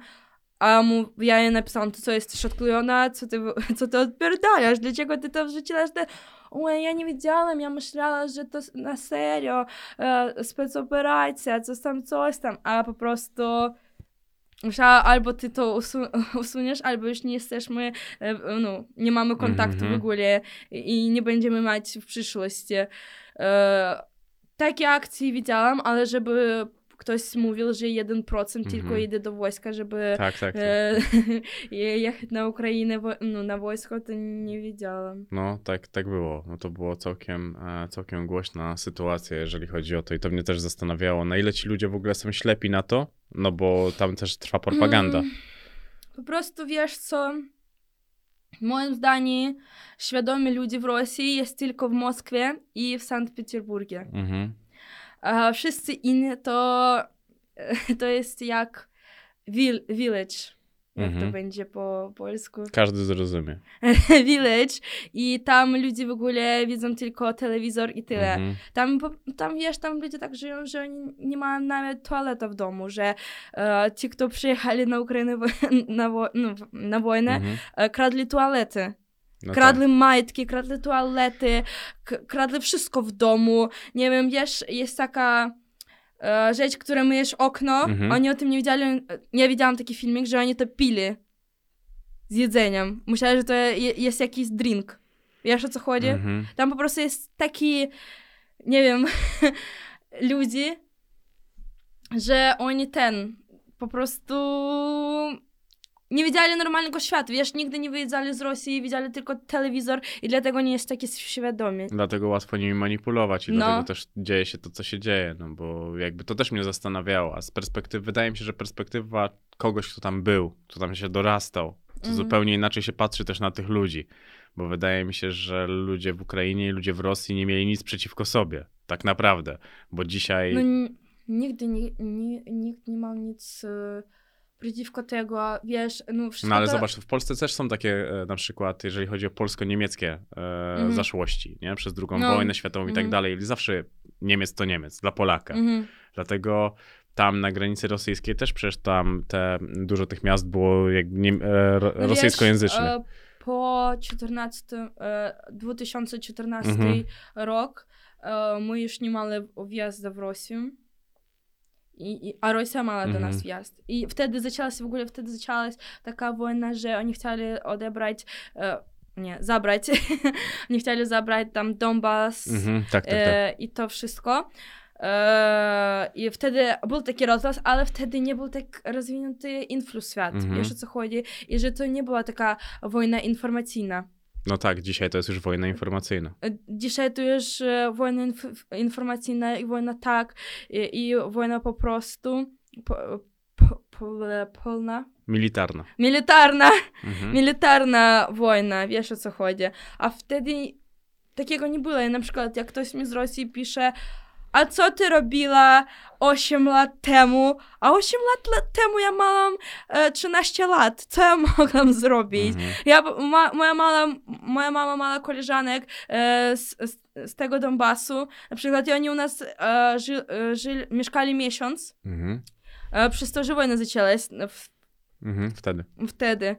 a mu, ja jej napisałam, to co, jesteś odklejona? Co ty, co ty odpierdalasz? Dlaczego ty to wrzuciłaś? Te... Oj, ja nie wiedziałam, ja myślała, że to na serio, e, specoperacja, coś tam, coś tam, a po prostu Myślała, albo ty to usu- usuniesz, albo już nie jesteśmy, no, nie mamy kontaktu w ogóle i nie będziemy mieć w przyszłości. E, takie akcje widziałam, ale żeby ktoś mówił, że 1% tylko
Mhm.
idzie do wojska, żeby
Tak, tak. tak.
e, jechać na Ukrainę, wo- no, na wojsko, to nie wiedziałam.
No, tak, tak było. No to było całkiem, e, całkiem głośna sytuacja, jeżeli chodzi o to. I to mnie też zastanawiało, na ile ci ludzie w ogóle są ślepi na to, no bo tam też trwa propaganda.
Mm, Po prostu wiesz co, moim zdaniem świadomi ludzie w Rosji jest tylko w Moskwie i w Sankt Petersburgie.
Mhm.
A wszyscy inni to, to jest jak vil- village. jak to
Mhm.
będzie po polsku.
Każdy zrozumie.
Village. I tam ludzie w ogóle widzą tylko telewizor i tyle.
Mhm.
Tam, tam wiesz, tam ludzie tak żyją, że oni nie mają nawet toaleta w domu, że e, ci, kto przyjechali na Ukrainę na, wo- no, na wojnę,
Mhm.
e, kradli toalety.
No
kradli
tak.
majtki, kradli toalety, kradli wszystko w domu. Nie wiem, wiesz, jest taka e, rzecz, która myjesz okno,
Mhm.
oni o tym nie wiedzieli, ja widziałam taki filmik, że oni to pili z jedzeniem. Myślałem, że to je, jest jakiś drink. Wiesz o co chodzi?
Mhm.
Tam po prostu jest taki, nie wiem, ludzi, że oni ten, po prostu nie widzieli normalnego świata. Wiesz, nigdy nie wyjeżdżali z Rosji, widzieli tylko telewizor i dlatego nie jest taki świadomi.
Dlatego łatwo nimi manipulować i
No.
dlatego też dzieje się to, co się dzieje, no bo jakby to też mnie zastanawiało, a z perspektywy, wydaje mi się, że perspektywa kogoś, kto tam był, kto tam się dorastał, to
Mhm.
zupełnie inaczej się patrzy też na tych ludzi, bo wydaje mi się, że ludzie w Ukrainie i ludzie w Rosji nie mieli nic przeciwko sobie, tak naprawdę, bo dzisiaj...
No nigdy nie, nie, nikt nie miał nic e, przeciwko tego, wiesz, no wszystko
No ale
to...
zobacz, w Polsce też są takie e, na przykład, jeżeli chodzi o polsko-niemieckie e,
Mhm.
zaszłości, nie? Przez drugą
No.
wojnę światową i tak
Mhm.
dalej. Zawsze Niemiec to Niemiec, dla Polaka.
Mhm.
Dlatego tam na granicy rosyjskiej też przecież tam te, dużo tych miast było jakby nie, e, ro,
No
rosyjskojęzycznych.
e, po 14, e, 2014
Mhm.
rok e, my już nie mieli wjazdu w Rosję. I, i, a Rosja miała do nas
Mhm.
wjazd. I wtedy zaczęła się w ogóle, wtedy zaczęła się taka wojna, że oni chcieli odebrać, e, nie, zabrać, oni chcieli zabrać tam Donbas
Mhm, tak, tak, tak.
e, i to wszystko. E, I wtedy był taki rozgłos, ale wtedy nie był tak rozwinięty influx świat. Wiesz o co chodzi? I że to nie była taka wojna informacyjna.
No tak, dzisiaj to jest już wojna informacyjna.
E, Dzisiaj to już e, wojna inf- informacyjna i wojna tak, i, i wojna po prostu po, po, po, polna.
Militarna.
Militarna,
Mhm.
militarna wojna, wiesz o co chodzi. A wtedy takiego nie było. I na przykład jak ktoś mi z Rosji pisze, a co ty robiła 8 lat temu? A 8 lat, temu ja miałam e, 13 lat. Co ja mogłam zrobić?
Mhm.
Ja, ma, moja, mala, moja mama mała koleżanek e, z, z, tego Donbasu. Na przykład oni u nas e, ży, e, żyli, mieszkali miesiąc.
Mhm.
E, przez to, że wojna zaczęłaś e, w,
Mhm. Wtedy.
wtedy.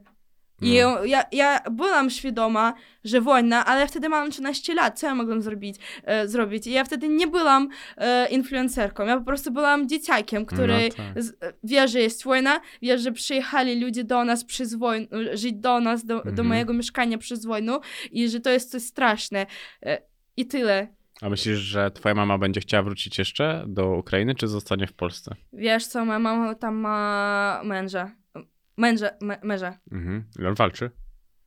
I
No.
ja, ja byłam świadoma, że wojna, ale ja wtedy miałam 13 lat, co ja mogłam zrobić? E, zrobić? I ja wtedy nie byłam e, influencerką, ja po prostu byłam dzieciakiem, który
No tak.
z, e, wie, że jest wojna, wie, że przyjechali ludzie do nas przez wojnę, żyć do nas, do, do
Mhm.
mojego mieszkania przez wojnę i że to jest coś straszne. E, I tyle.
A myślisz, że twoja mama będzie chciała wrócić jeszcze do Ukrainy, czy zostanie w Polsce?
Wiesz co, moja mama tam ma męża. Męża, mę- męża.
Mhm. Ile on walczy?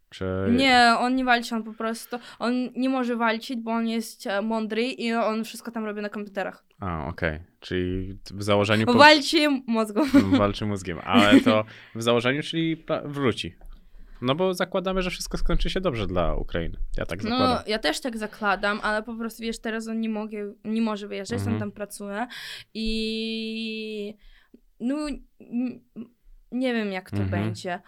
Czy...
Nie, on nie walczy, on po prostu, on nie może walczyć, bo on jest e, mądry i on wszystko tam robi na komputerach.
A, okej. Czyli w założeniu... po-
Walczy mózgą.
Walczy mózgiem, ale to w założeniu, czyli wróci. No bo zakładamy, że wszystko skończy się dobrze dla Ukrainy. Ja tak zakładam.
No, ja też tak zakładam, ale po prostu, wiesz, teraz on nie, mogę, nie może wyjeżdżać,
Mhm.
on tam pracuje i no, nie wiem, jak to
Mhm.
będzie.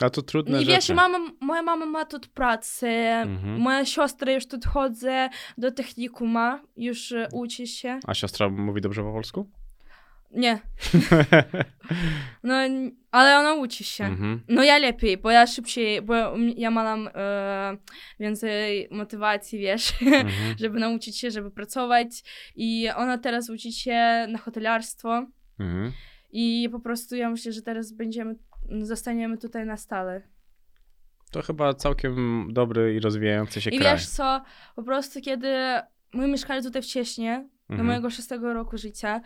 A to trudne
I wiesz,
rzeczy.
mama, moja mama ma tu pracę,
Mhm.
moja siostra już tu chodzę do technikuma, już e, uczy się.
A siostra mówi dobrze po polsku?
Nie, no, ale ona uczy się.
Mhm.
No ja lepiej, bo ja szybciej, bo ja mam e, więcej motywacji, wiesz,
Mhm.
żeby nauczyć się, żeby pracować i ona teraz uczy się na hotelarstwo
Mhm.
I po prostu ja myślę, że teraz będziemy, zostaniemy tutaj na stale.
To chyba całkiem dobry i rozwijający się
I
kraj.
wiesz co, po prostu kiedy my mieszkali tutaj wcześniej, do
Mhm.
mojego szóstego roku życia,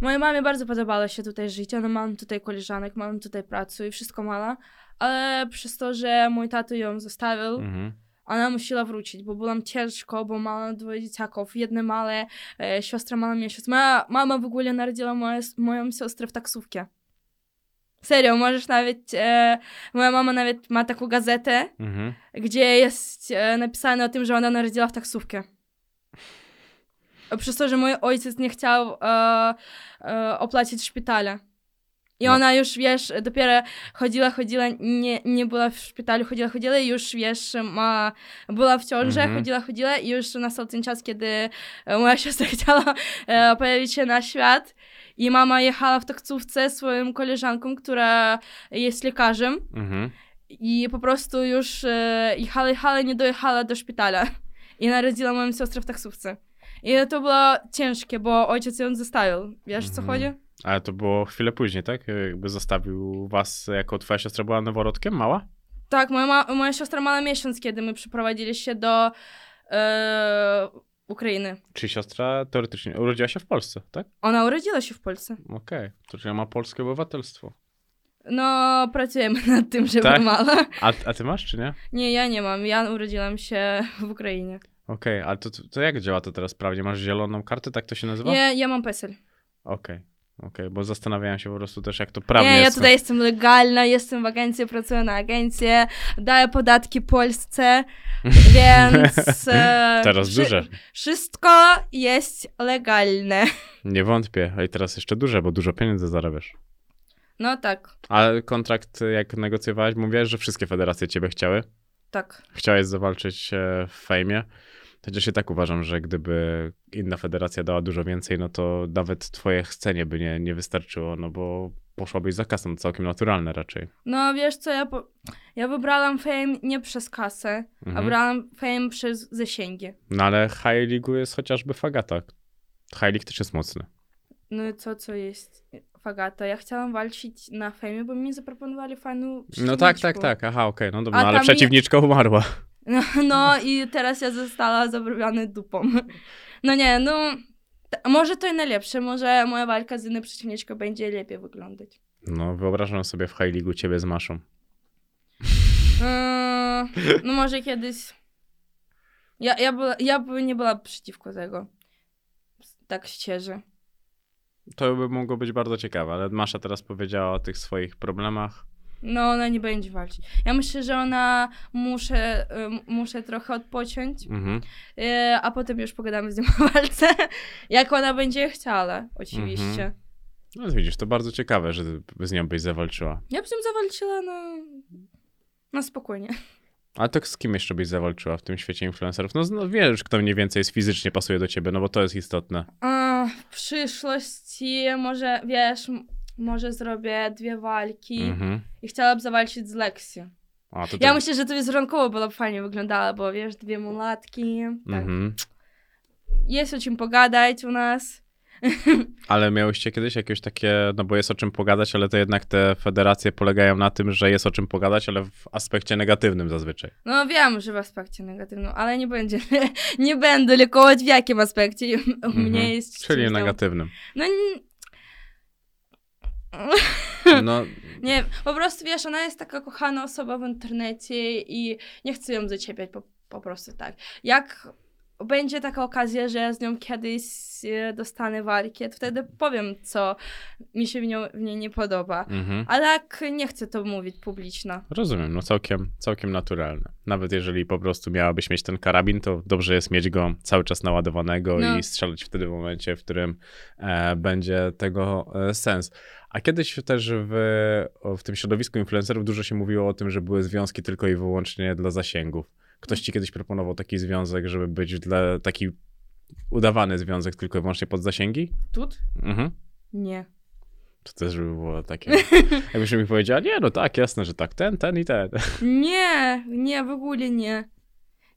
mojej mamie bardzo podobało się tutaj żyć, ona mam tutaj koleżanek, mam tutaj pracę i wszystko mała, ale przez to, że mój tato ją zostawił,
Mhm.
Ona musiała wrócić, bo było nam ciężko, bo mała dwoje dzieciaków, jedne małe, e, siostra mała miesiąc. Moja mama w ogóle narodziła moje, moją siostrę w taksówkę. Serio, możesz nawet, e, moja mama nawet ma taką gazetę,
Mhm.
gdzie jest e, napisane o tym, że ona narodziła w taksówkę. Przez to, że mój ojciec nie chciał e, e, opłacić szpitala. I
No.
ona już, wiesz, dopiero chodziła, chodziła, nie, nie była w szpitalu, chodziła, chodziła i już, wiesz, ma, była w ciąży,
Mhm.
chodziła, chodziła i już nastał ten czas, kiedy e, moja siostra chciała e, pojawić się na świat i mama jechała w taksówce z swoją koleżanką, która jest lekarzem
Mhm.
i po prostu już e, jechała, jechała, nie dojechała do szpitala i narodziła moją siostrę w taksówce. I to było ciężkie, bo ojciec ją zostawił. Wiesz, co
Mhm.
chodzi?
Ale to było chwilę później, tak? Jakby zostawił was, jako twoja siostra była noworodkiem, mała?
Tak, moja, ma- moja siostra mała miesiąc, kiedy my przeprowadzili się do e, Ukrainy.
Czy siostra teoretycznie urodziła się w Polsce, tak?
Ona urodziła się w Polsce.
Okej, to czyli ma polskie obywatelstwo.
No, pracujemy nad tym, żeby
Tak?
mała.
A, a ty masz, czy nie?
Nie, ja nie mam. Ja urodziłam się w Ukrainie.
Okej, ale to, to, to jak działa to teraz prawnie? Masz zieloną kartę, tak to się nazywa?
Ja, ja mam PESEL.
Okej, okej, bo zastanawiałem się po prostu też, jak to prawnie
Nie, ja
jest.
tutaj jestem legalna, jestem w agencji, pracuję na agencję, daję podatki Polsce, więc... e,
Teraz
wszy-
duże.
Wszystko jest legalne.
Nie wątpię. A i teraz jeszcze duże, bo dużo pieniędzy zarabiasz.
No tak,
Ale kontrakt, jak negocjowałeś, mówiłeś, że wszystkie federacje ciebie chciały.
tak.
Chciałeś zawalczyć e, w fejmie. Chociaż ja tak uważam, że gdyby inna federacja dała dużo więcej, no to nawet twoje chcenie by nie, nie wystarczyło, no bo poszłabyś za kasą, całkiem naturalne raczej.
No wiesz co, ja, po... ja wybrałam fame nie przez kasę, a
Mhm.
wybrałam fame przez zasięgi.
No ale High League jest chociażby Fagata. High League też jest mocny.
No i co, co jest Fagata? Ja chciałam walczyć na fame, bo mi zaproponowali fajną
No tak, tak, tak. Aha, okej, no dobra,
A
no, ale przeciwniczka umarła.
No, no i teraz ja została zabrana dupą. No nie, no... t- Może to i najlepsze, może moja walka z inną przeciwniczką będzie lepiej wyglądać.
No, wyobrażam sobie w High League ciebie z Maszą.
Eee, no może kiedyś. Ja, ja, była, ja by nie była przeciwko tego. Tak szczerze.
To by mogło być bardzo ciekawe, ale Masza teraz powiedziała o tych swoich problemach.
No, ona nie będzie walczyć. Ja myślę, że ona muszę, muszę trochę odpocząć,
Mhm.
e, a potem już pogadamy z nią o walce. Jak ona będzie chciała, oczywiście.
Mhm. No widzisz, to bardzo ciekawe, że z nią byś zawalczyła.
Ja bym zawalczyła na, na spokojnie.
Ale to z kim jeszcze byś zawalczyła w tym świecie influencerów? No, no wiesz, kto mniej więcej jest fizycznie pasuje do ciebie, no bo to jest istotne.
A, w przyszłości może, wiesz, może zrobię dwie walki
Mhm.
i chciałabym zawalczyć z Lexi.
A, to
Ja
to-
myślę, że to wizerunkowo było fajnie wyglądało, bo wiesz, dwie mulatki. Tak.
Mhm.
Jest o czym pogadać u nas.
Ale miałyście kiedyś jakieś takie, no bo jest o czym pogadać, ale to jednak te federacje polegają na tym, że jest o czym pogadać, ale w aspekcie negatywnym zazwyczaj.
No wiem, że w aspekcie negatywnym, ale nie będzie, nie będę likować w jakim aspekcie. U
Mhm.
mnie jest...
Czyli
czymś tam-
negatywnym.
No
No,
nie, po prostu wiesz, ona jest taka kochana osoba w internecie i nie chcę ją zaczepiać po, po prostu tak. Jak będzie taka okazja, że ja z nią kiedyś e, dostanę walkę, to wtedy powiem, co mi się w, nią, w niej nie podoba.
mhm.
Ale jak nie chcę to mówić publiczno.
Rozumiem, no całkiem, całkiem naturalne. Nawet jeżeli po prostu miałabyś mieć ten karabin, to dobrze jest mieć go cały czas naładowanego
No.
i strzelać wtedy w momencie, w którym e, będzie tego e, sens. A kiedyś też w, w tym środowisku influencerów dużo się mówiło o tym, że były związki tylko i wyłącznie dla zasięgów. Ktoś ci kiedyś proponował taki związek, żeby być dla taki udawany związek tylko i wyłącznie pod zasięgi?
Tut?
Mhm.
Nie.
To też by było takie. Jakbyś mi powiedziała, nie, no tak, jasne, że tak, ten, ten i ten.
Nie, nie, w ogóle nie.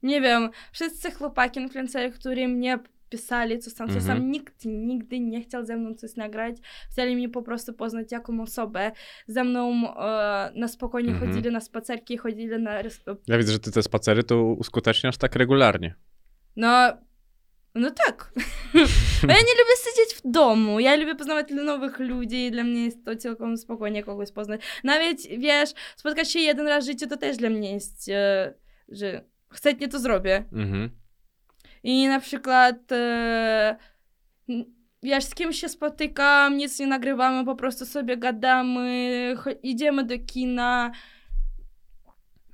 Nie wiem, wszyscy chłopaki influencerzy, którzy mnie pisali, co tam, co
Mhm.
tam, nikt nigdy nie chciał ze mną coś nagrać. Chcieli mnie po prostu poznać jaką osobę. Ze mną e, na spokojnie
Mhm.
chodzili na spacerki, chodzili na...
Ja widzę, że ty te spacery to uskuteczniasz tak regularnie.
No, no tak. Ja nie lubię siedzieć w domu. Ja lubię poznawać nowych ludzi i dla mnie jest to całkiem spokojnie kogoś poznać. Nawet, wiesz, spotkać się jeden raz w życiu to też dla mnie jest, e, że chętnie to zrobię.
Mhm.
I na przykład, e, wiesz, z kimś się spotykam, nic nie nagrywamy, po prostu sobie gadamy, idziemy do kina.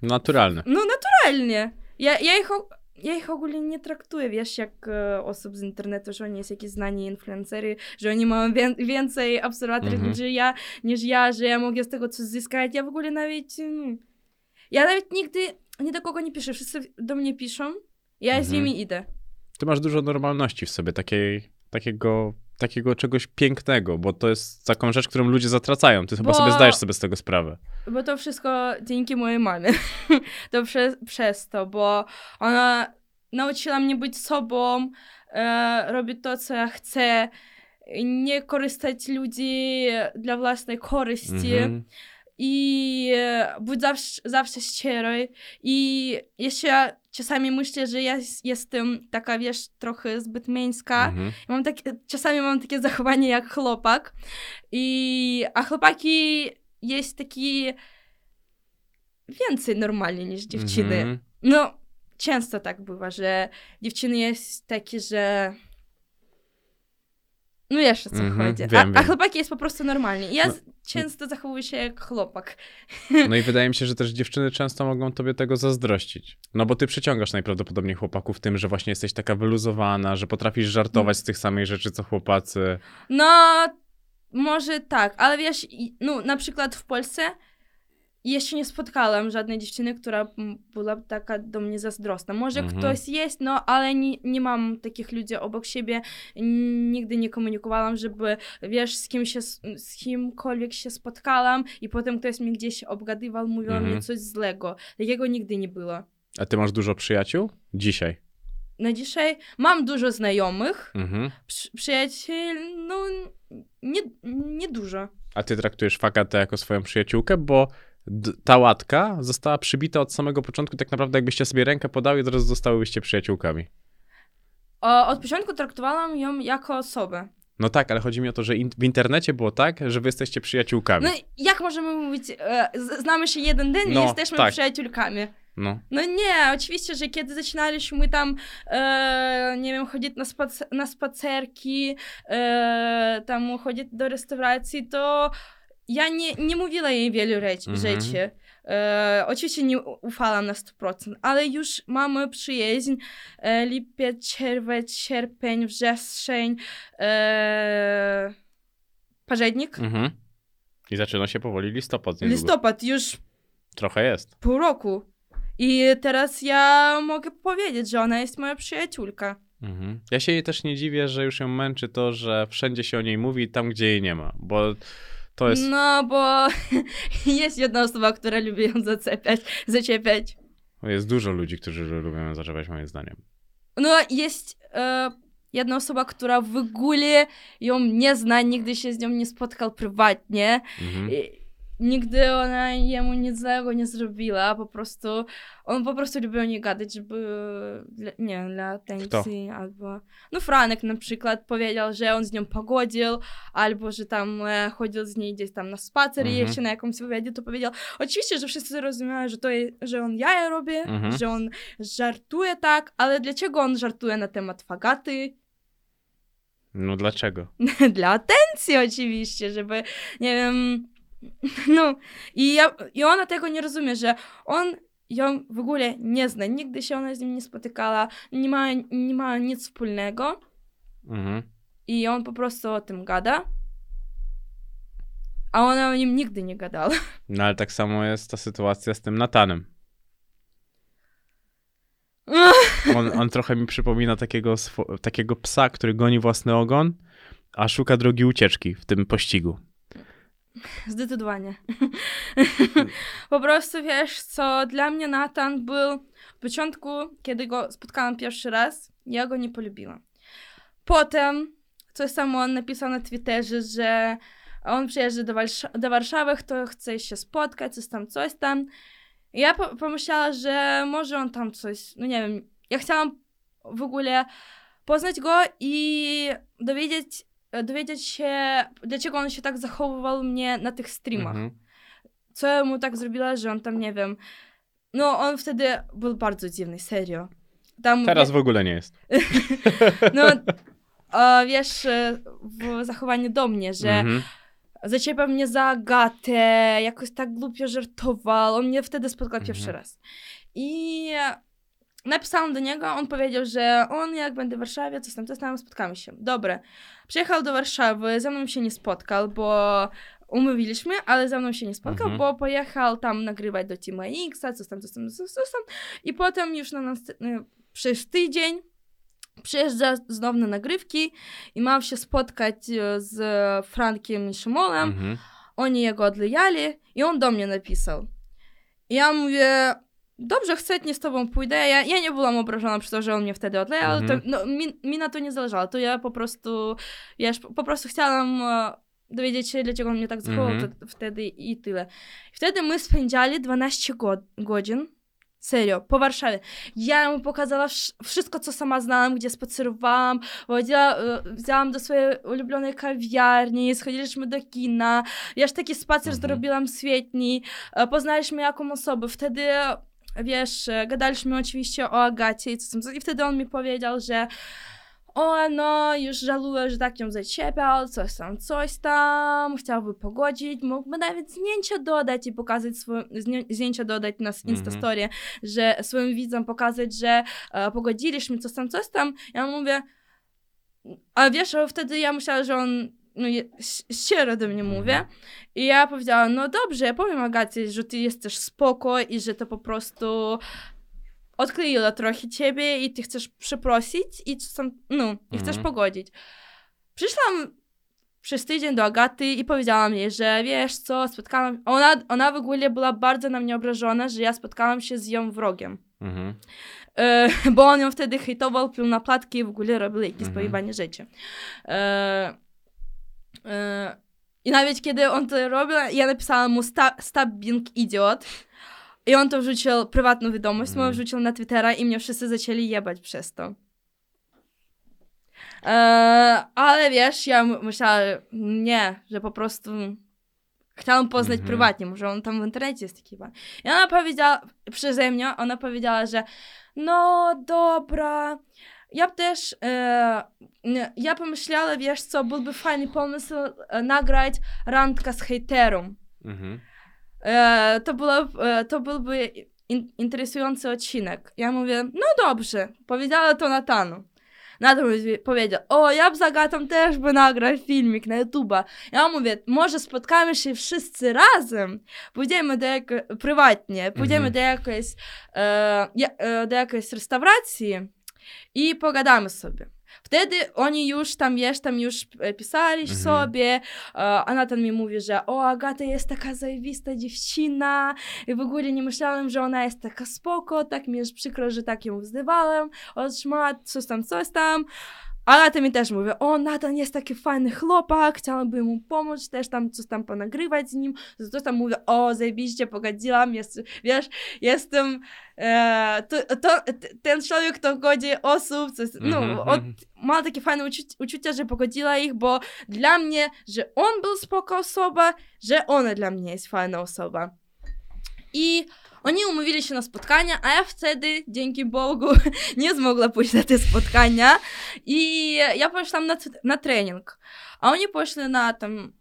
Naturalne.
No naturalnie. Ja, ja ich... ja ich ogólnie nie traktuję, wiesz, jak e, osób z internetu, że oni jest jakieś znani influencery, że oni mają wię więcej obserwatorów
Mhm.
niż ja, niż ja, że ja mogę z tego coś zyskać. Ja w ogóle nawet, mm, ja nawet nigdy nie do kogo nie piszę, wszyscy do mnie piszą, ja z
Mhm.
nimi idę.
Ty masz dużo normalności w sobie, takiej, takiego, takiego czegoś pięknego, bo to jest taką rzecz, którą ludzie zatracają. Ty chyba
Bo-
sobie zdajesz sobie z tego sprawę.
Bo to wszystko dzięki mojej mamie. to przez, przez to, bo ona nauczyła mnie być sobą, e, robić to, co ja chcę, nie korzystać ludzi dla własnej korzyści
Mhm.
I e, być zawsze, zawsze szczery. I jeszcze czasami myślę, że ja jestem taka, wiesz, trochę zbyt męska.
Mhm.
Mam takie, czasami mam takie zachowanie jak chłopak. I, a chłopaki jest taki więcej normalnie niż dziewczyny.
Mhm.
No, często tak bywa, że dziewczyny jest takie, że no wiesz o co
Mhm,
chodzi.
wiem,
a, a
wiem.
chłopaki jest po prostu normalnie. Ja
No.
często zachowuję się jak chłopak.
No i wydaje mi się, że też dziewczyny często mogą tobie tego zazdrościć. No bo ty przyciągasz najprawdopodobniej chłopaków tym, że właśnie jesteś taka wyluzowana, że potrafisz żartować z tych samych rzeczy, co chłopacy.
No, może tak, ale wiesz, no na przykład w Polsce jeszcze nie spotkałam żadnej dziewczyny, która była taka do mnie zazdrosna. Może
Mhm.
ktoś jest, no ale nie, nie mam takich ludzi obok siebie. Nigdy nie komunikowałam, żeby, wiesz, z kim się, z kimkolwiek się spotkałam i potem ktoś mi gdzieś obgadywał, mówił
Mhm.
mnie coś złego. Takiego nigdy nie było.
A ty masz dużo przyjaciół? Dzisiaj.
Na dzisiaj mam dużo znajomych,
Mhm.
przy, przyjaciół, no nie, nie dużo.
A ty traktujesz Fagatę jako swoją przyjaciółkę, bo ta łatka została przybita od samego początku, tak naprawdę jakbyście sobie rękę podały, od razu zostałybyście przyjaciółkami.
O, od początku traktowałam ją jako osobę.
No tak, ale chodzi mi o to, że in- w internecie było tak, że wy jesteście przyjaciółkami.
No jak możemy mówić, e, znamy się jeden dzień
No,
i jesteśmy
tak.
przyjaciółkami.
No.
No nie, oczywiście, że kiedy zaczynaliśmy tam, e, nie wiem, chodzić na, spac- na spacerki, e, tam chodzić do restauracji, to ja nie, nie mówiła jej wielu rzeczy.
Mhm.
rzeczy. E, oczywiście nie ufałam na 100%, ale już mamy przyjaźń. E, lipiec, czerwiec, sierpień, wrzesień, e, październik,
Mhm. I zaczyna się powoli listopad. niedługo.
listopad, już
Trochę jest.
pół roku. I teraz ja mogę powiedzieć, że ona jest moja przyjaciółka.
Mhm. Ja się jej też nie dziwię, że już ją męczy to, że wszędzie się o niej mówi, tam gdzie jej nie ma, bo to jest...
No, bo jest jedna osoba, która lubi ją zaczepiać, zaczepiać.
Jest dużo ludzi, którzy lubią ją zaczepiać, moim zdaniem.
No, jest e, jedna osoba, która w ogóle ją nie zna, nigdy się z nią nie spotkał prywatnie.
Mhm.
I nigdy ona jemu nic złego nie zrobiła, po prostu on po prostu lubił o niej gadać, żeby dla, nie wiem, dla atencji albo no Franek na przykład powiedział, że on z nią pogodził albo że tam e, chodził z niej gdzieś tam na spacer i
Mhm.
jeszcze na jakąś wywiadzie to powiedział. Oczywiście, że wszyscy zrozumieli, że to je, że on jaja robi,
Mhm.
że on żartuje tak, ale dlaczego on żartuje na temat fagaty?
No dlaczego?
Dla atencji oczywiście, żeby, nie wiem, no i, ja, i ona tego nie rozumie, że on ją w ogóle nie zna, nigdy się ona z nim nie spotykała, nie ma, nie ma nic wspólnego
Mhm.
i on po prostu o tym gada, a ona o nim nigdy nie gadała.
No ale tak samo jest ta sytuacja z tym Natanem. On, on trochę mi przypomina takiego, takiego psa, który goni własny ogon, a szuka drogi ucieczki w tym pościgu.
Zdecydowanie. po prostu wiesz co, dla mnie Nathan był w początku, kiedy go spotkałam pierwszy raz, ja go nie polubiłam. Potem coś samo on napisał na Twitterze, że on przyjeżdża do, Walsz- do Warszawy, kto chce się spotkać, coś tam, coś tam. I ja po- pomyślała, że może on tam coś, no nie wiem, ja chciałam w ogóle poznać go i dowiedzieć, dowiedzieć się, dlaczego on się tak zachowywał mnie na tych streamach.
Mhm.
Co ja mu tak zrobiła, że on tam, nie wiem, no on wtedy był bardzo dziwny, serio. Tam,
Teraz w ogóle nie jest.
no, a, wiesz, e, w zachowaniu do mnie, że
Mhm.
zaczepiał mnie za Agatę, jakoś tak głupio żartował. On mnie wtedy spotkał
Mhm.
pierwszy raz. I napisałam do niego, on powiedział, że on jak będę w Warszawie, coś tam, coś tam, spotkamy się. Dobra. Przyjechał do Warszawy, ze mną się nie spotkał, bo umówiliśmy, ale ze mną się nie spotkał,
Mhm.
bo pojechał tam nagrywać do Teama X, coś tam, coś tam, coś tam. I potem już na następny, przez tydzień przyjeżdża znów na nagrywki i mam się spotkać e, z Frankiem i Szymolem.
Mhm.
Oni jego odlejali i on do mnie napisał. I ja mówię, dobrze, chętnie z tobą pójdę. Ja, ja nie byłam obrażona przez to, że on mnie wtedy odlejał.
Mhm.
To, no, mi, mi na to nie zależało. To ja po prostu, wiesz, po, po prostu chciałam e, dowiedzieć się, dlaczego on mnie tak zachował
Mhm.
to- wtedy i tyle. Wtedy my spędzali 12 go- godzin. Serio, po Warszawie. Ja mu pokazała wsz- wszystko, co sama znałam, gdzie spacerowałam, chodziła, e, wzięłam do swojej ulubionej kawiarni, schodziliśmy do kina, wiesz, taki spacer
Mhm.
zrobiłam świetnie, poznaliśmy jaką osobę, wtedy, wiesz, e, gadaliśmy oczywiście o Agacie i, co tam, i wtedy on mi powiedział, że o, no, już żaluję, że tak ją zaczepiał, coś tam, coś tam, chciałby pogodzić, mógłby nawet zdjęcia dodać i pokazać swoje, zdję- zdjęcia dodać na
Mhm.
Instastory, że swoim widzom pokazać, że e, pogodziliśmy, coś tam, coś tam. Ja mówię, a wiesz, wtedy ja myślałam, że on no, szczero do mnie mówię. I ja powiedziałam, no dobrze, ja powiem Agacie, że ty jesteś spoko i że to po prostu odkleiło trochę ciebie i ty chcesz przeprosić i tam, no, i chcesz
Mhm.
pogodzić. Przyszłam przez tydzień do Agaty i powiedziałam jej, że wiesz co, spotkałam... Ona, ona w ogóle była bardzo na mnie obrażona, że ja spotkałam się z ją wrogiem.
Mhm.
E, bo on ją wtedy hejtował, pił na platki i w ogóle robił jakieś
Mhm.
pojebanie rzeczy. E, I nawet kiedy on to robił, ja napisałam mu "Sta- stop being idiot. I on to wrzucił, prywatną wiadomość, mm. wrzucił na Twittera i mnie wszyscy zaczęli jebać przez to. E, ale wiesz, ja myślałam, nie, że po prostu chciałam poznać
Mhm.
prywatnie, może on tam w internecie jest taki pan. I ona powiedziała, przeze mnie, ona powiedziała, że no dobra, ja też, e, ja pomyślała, wiesz co, byłby fajny pomysł e, nagrać randkę z hejterą.
Mhm.
E, to, było, e, to byłby in, interesujący odcinek. Ja mówię, no dobrze, powiedziała to Natanu. Natan powiedział, o, ja z Agatą też by nagrał filmik na YouTube'a. Ja mówię, może spotkamy się wszyscy razem, pójdziemy do jako, prywatnie, pójdziemy
Mhm.
do jakiejś, e, e, do jakiejś restauracji i pogadamy sobie. Wtedy oni już tam, wiesz, tam już e, pisali
Mhm.
sobie, e, a Natan mi mówi, że o, Agata jest taka zajebista dziewczyna i w ogóle nie myślałem, że ona jest taka spoko, tak mi jest przykro, że tak ją wzywałem, szmat, coś tam, coś tam. A Natan mi też mówi, o, Natan jest taki fajny chłopak, chciałabym mu pomóc, też tam coś tam ponagrywać z nim, coś tam mówię, o, zajebiście, pogodziłam, jest, wiesz, jestem, e, to, to, ten człowiek, kto godzi osób, coś, no,
Mhm,
od, ma takie fajne uczu- uczucia, że pogodziła ich, bo dla mnie, że on był spoko osoba, że ona dla mnie jest fajna osoba. I oni umówili się na spotkania, a ja wtedy, dzięki Bogu, nie zmogła pójść na te spotkania i ja poszłam na, na trening. A oni poszli na tam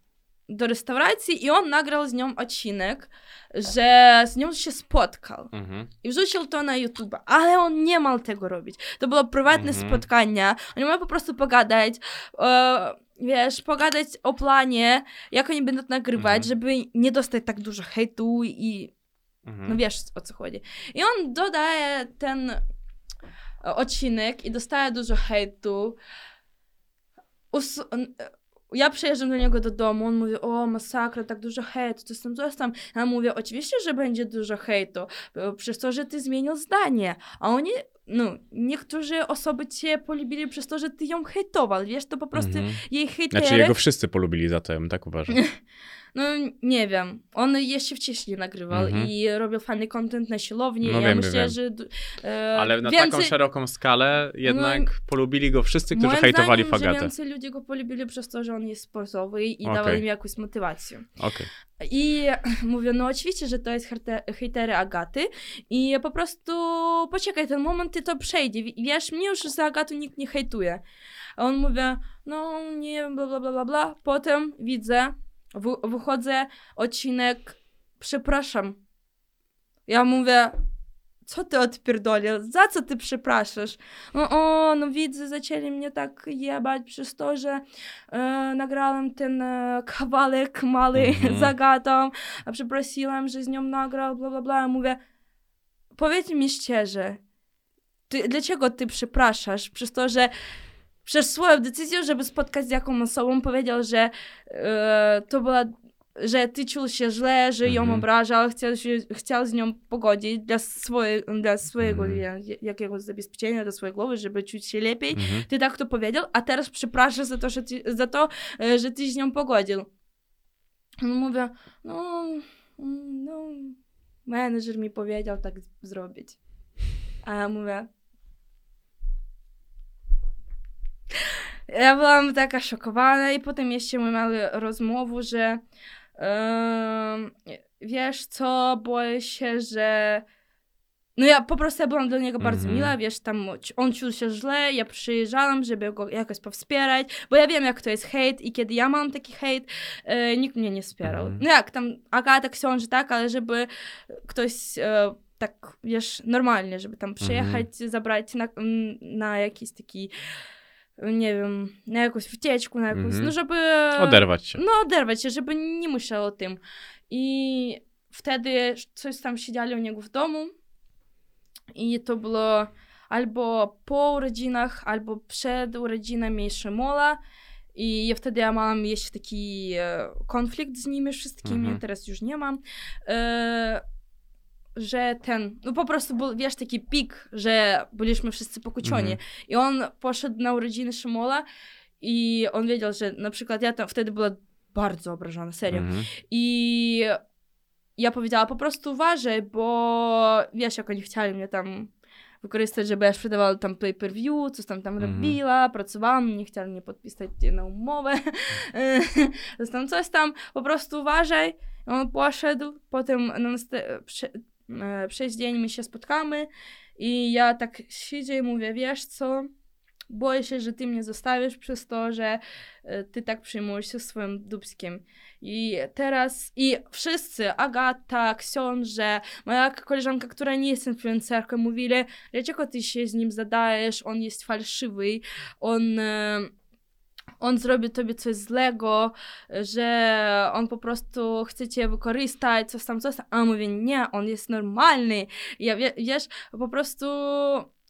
do restauracji i on nagrał z nią odcinek, że z nią się spotkał
Mhm.
i wrzucił to na YouTube, ale on nie miał tego robić. To było prywatne
Mhm.
spotkanie, oni mają po prostu pogadać, e, wiesz, pogadać o planie, jak oni będą nagrywać,
Mhm.
żeby nie dostać tak dużo hejtu i
Mhm.
no wiesz o co chodzi. I on dodaje ten odcinek i dostaje dużo hejtu. Us- ja przyjeżdżam do niego do domu, on mówi, o masakra, tak dużo hejtu, coś tam, coś tam. Ja mówię, oczywiście, że będzie dużo hejtu, przez to, że ty zmienił zdanie. A oni, no, niektórzy osoby cię polubili przez to, że ty ją hejtował, wiesz, to po prostu
Mhm.
jej hejtery...
Znaczy jego wszyscy polubili za to, ja tak uważam.
No nie wiem. On jeszcze wcześniej nagrywał
Mhm.
i robił fajny content na siłowni.
No
ja
wiem,
myślę,
wiem.
że. E,
Ale na
więcej,
taką szeroką skalę jednak polubili go wszyscy, którzy
moim
hejtowali
zdaniem, że
Fagatę.
więcej ludzi go polubili przez to, że on jest sportowy i
Okej.
dawał im jakąś motywację.
Okej.
I mówię, no oczywiście, że to jest hejte- hejtery Agaty i po prostu poczekaj ten moment i to przejdzie. Wi- Wiesz, mnie już za Agatą nikt nie hejtuje. A on mówi, no nie, bla bla bla bla. Potem widzę, w- wychodzę, odcinek, przepraszam. Ja mówię, co ty odpierdolił, za co ty przepraszasz? No, o, no widzę, zaczęli mnie tak jebać przez to, że e, nagrałem ten e, kawałek mały z Agatą, a przeprosiłem, że z nią nagrał, bla, bla, bla. Ja mówię, powiedz mi szczerze, ty, dlaczego ty przepraszasz? Przez to, że przez swoją decyzję, żeby spotkać z jakąś osobą, powiedział, że e, to była że ty czuł się źle, że ją
Mhm.
obrażał, chciał, się, chciał z nią pogodzić dla, swoje, dla swojego
Mhm.
ja- jakiegoś zabezpieczenia, dla swojej głowy, żeby czuć się lepiej.
Mhm.
Ty tak to powiedział, a teraz przepraszasz za to, że ty, za to, e, że ty z nią pogodził. No mówię, no, mm, no, menedżer mi powiedział tak zrobić. A ja mówię, ja byłam taka szokowana i potem jeszcze my mieli rozmowę, że em, wiesz co, boję się, że no ja po prostu ja byłam dla niego bardzo
Mhm.
miła, wiesz, tam on czuł się źle, ja przyjeżdżałam, żeby go jakoś powspierać, bo ja wiem, jak to jest hejt i kiedy ja mam taki hejt, e, nikt mnie nie wspierał.
Mhm.
No jak, tam Agata, książę, tak, ale żeby ktoś e, tak, wiesz, normalnie, żeby tam przyjechać, zabrać na, na jakiś taki, nie wiem, na jakąś wycieczkę, na jakąś,
Mhm.
no żeby...
Oderwać się.
No, oderwać się, żeby nie myślał o tym. I wtedy coś tam siedzieli u niego w domu i to było albo po urodzinach, albo przed urodzinami Szymola. I ja wtedy ja mam jeszcze taki e, konflikt z nimi wszystkimi,
Mhm.
teraz już nie mam. E, że ten, no po prostu był, wiesz, taki pik, że byliśmy wszyscy pokłóceni.
Mhm.
I on poszedł na urodziny Szymola i on wiedział, że na przykład ja tam wtedy była bardzo obrażona, serio.
Mhm.
I ja powiedziała po prostu uważaj, bo wiesz, jak oni chcieli mnie tam wykorzystać, żeby ja sprzedawała tam pay-per-view, coś tam tam
Mhm.
robiła, pracowałam, nie chcieli mnie podpisać na umowę, tam, coś tam, po prostu uważaj. On poszedł, potem e, przez dzień my się spotkamy i ja tak siedzę i mówię, wiesz co, boję się, że ty mnie zostawisz przez to, że e, ty tak przyjmujesz się swoim dubskiem. I teraz, i wszyscy, Agata, książę, moja koleżanka, która nie jest influencerką, mówili, dlaczego ty się z nim zadajesz, on jest fałszywy, on... on zrobi tobie coś złego, że on po prostu chce cię wykorzystać, coś tam, coś tam. A on mówi, nie, on jest normalny. I ja, wie, wiesz, po prostu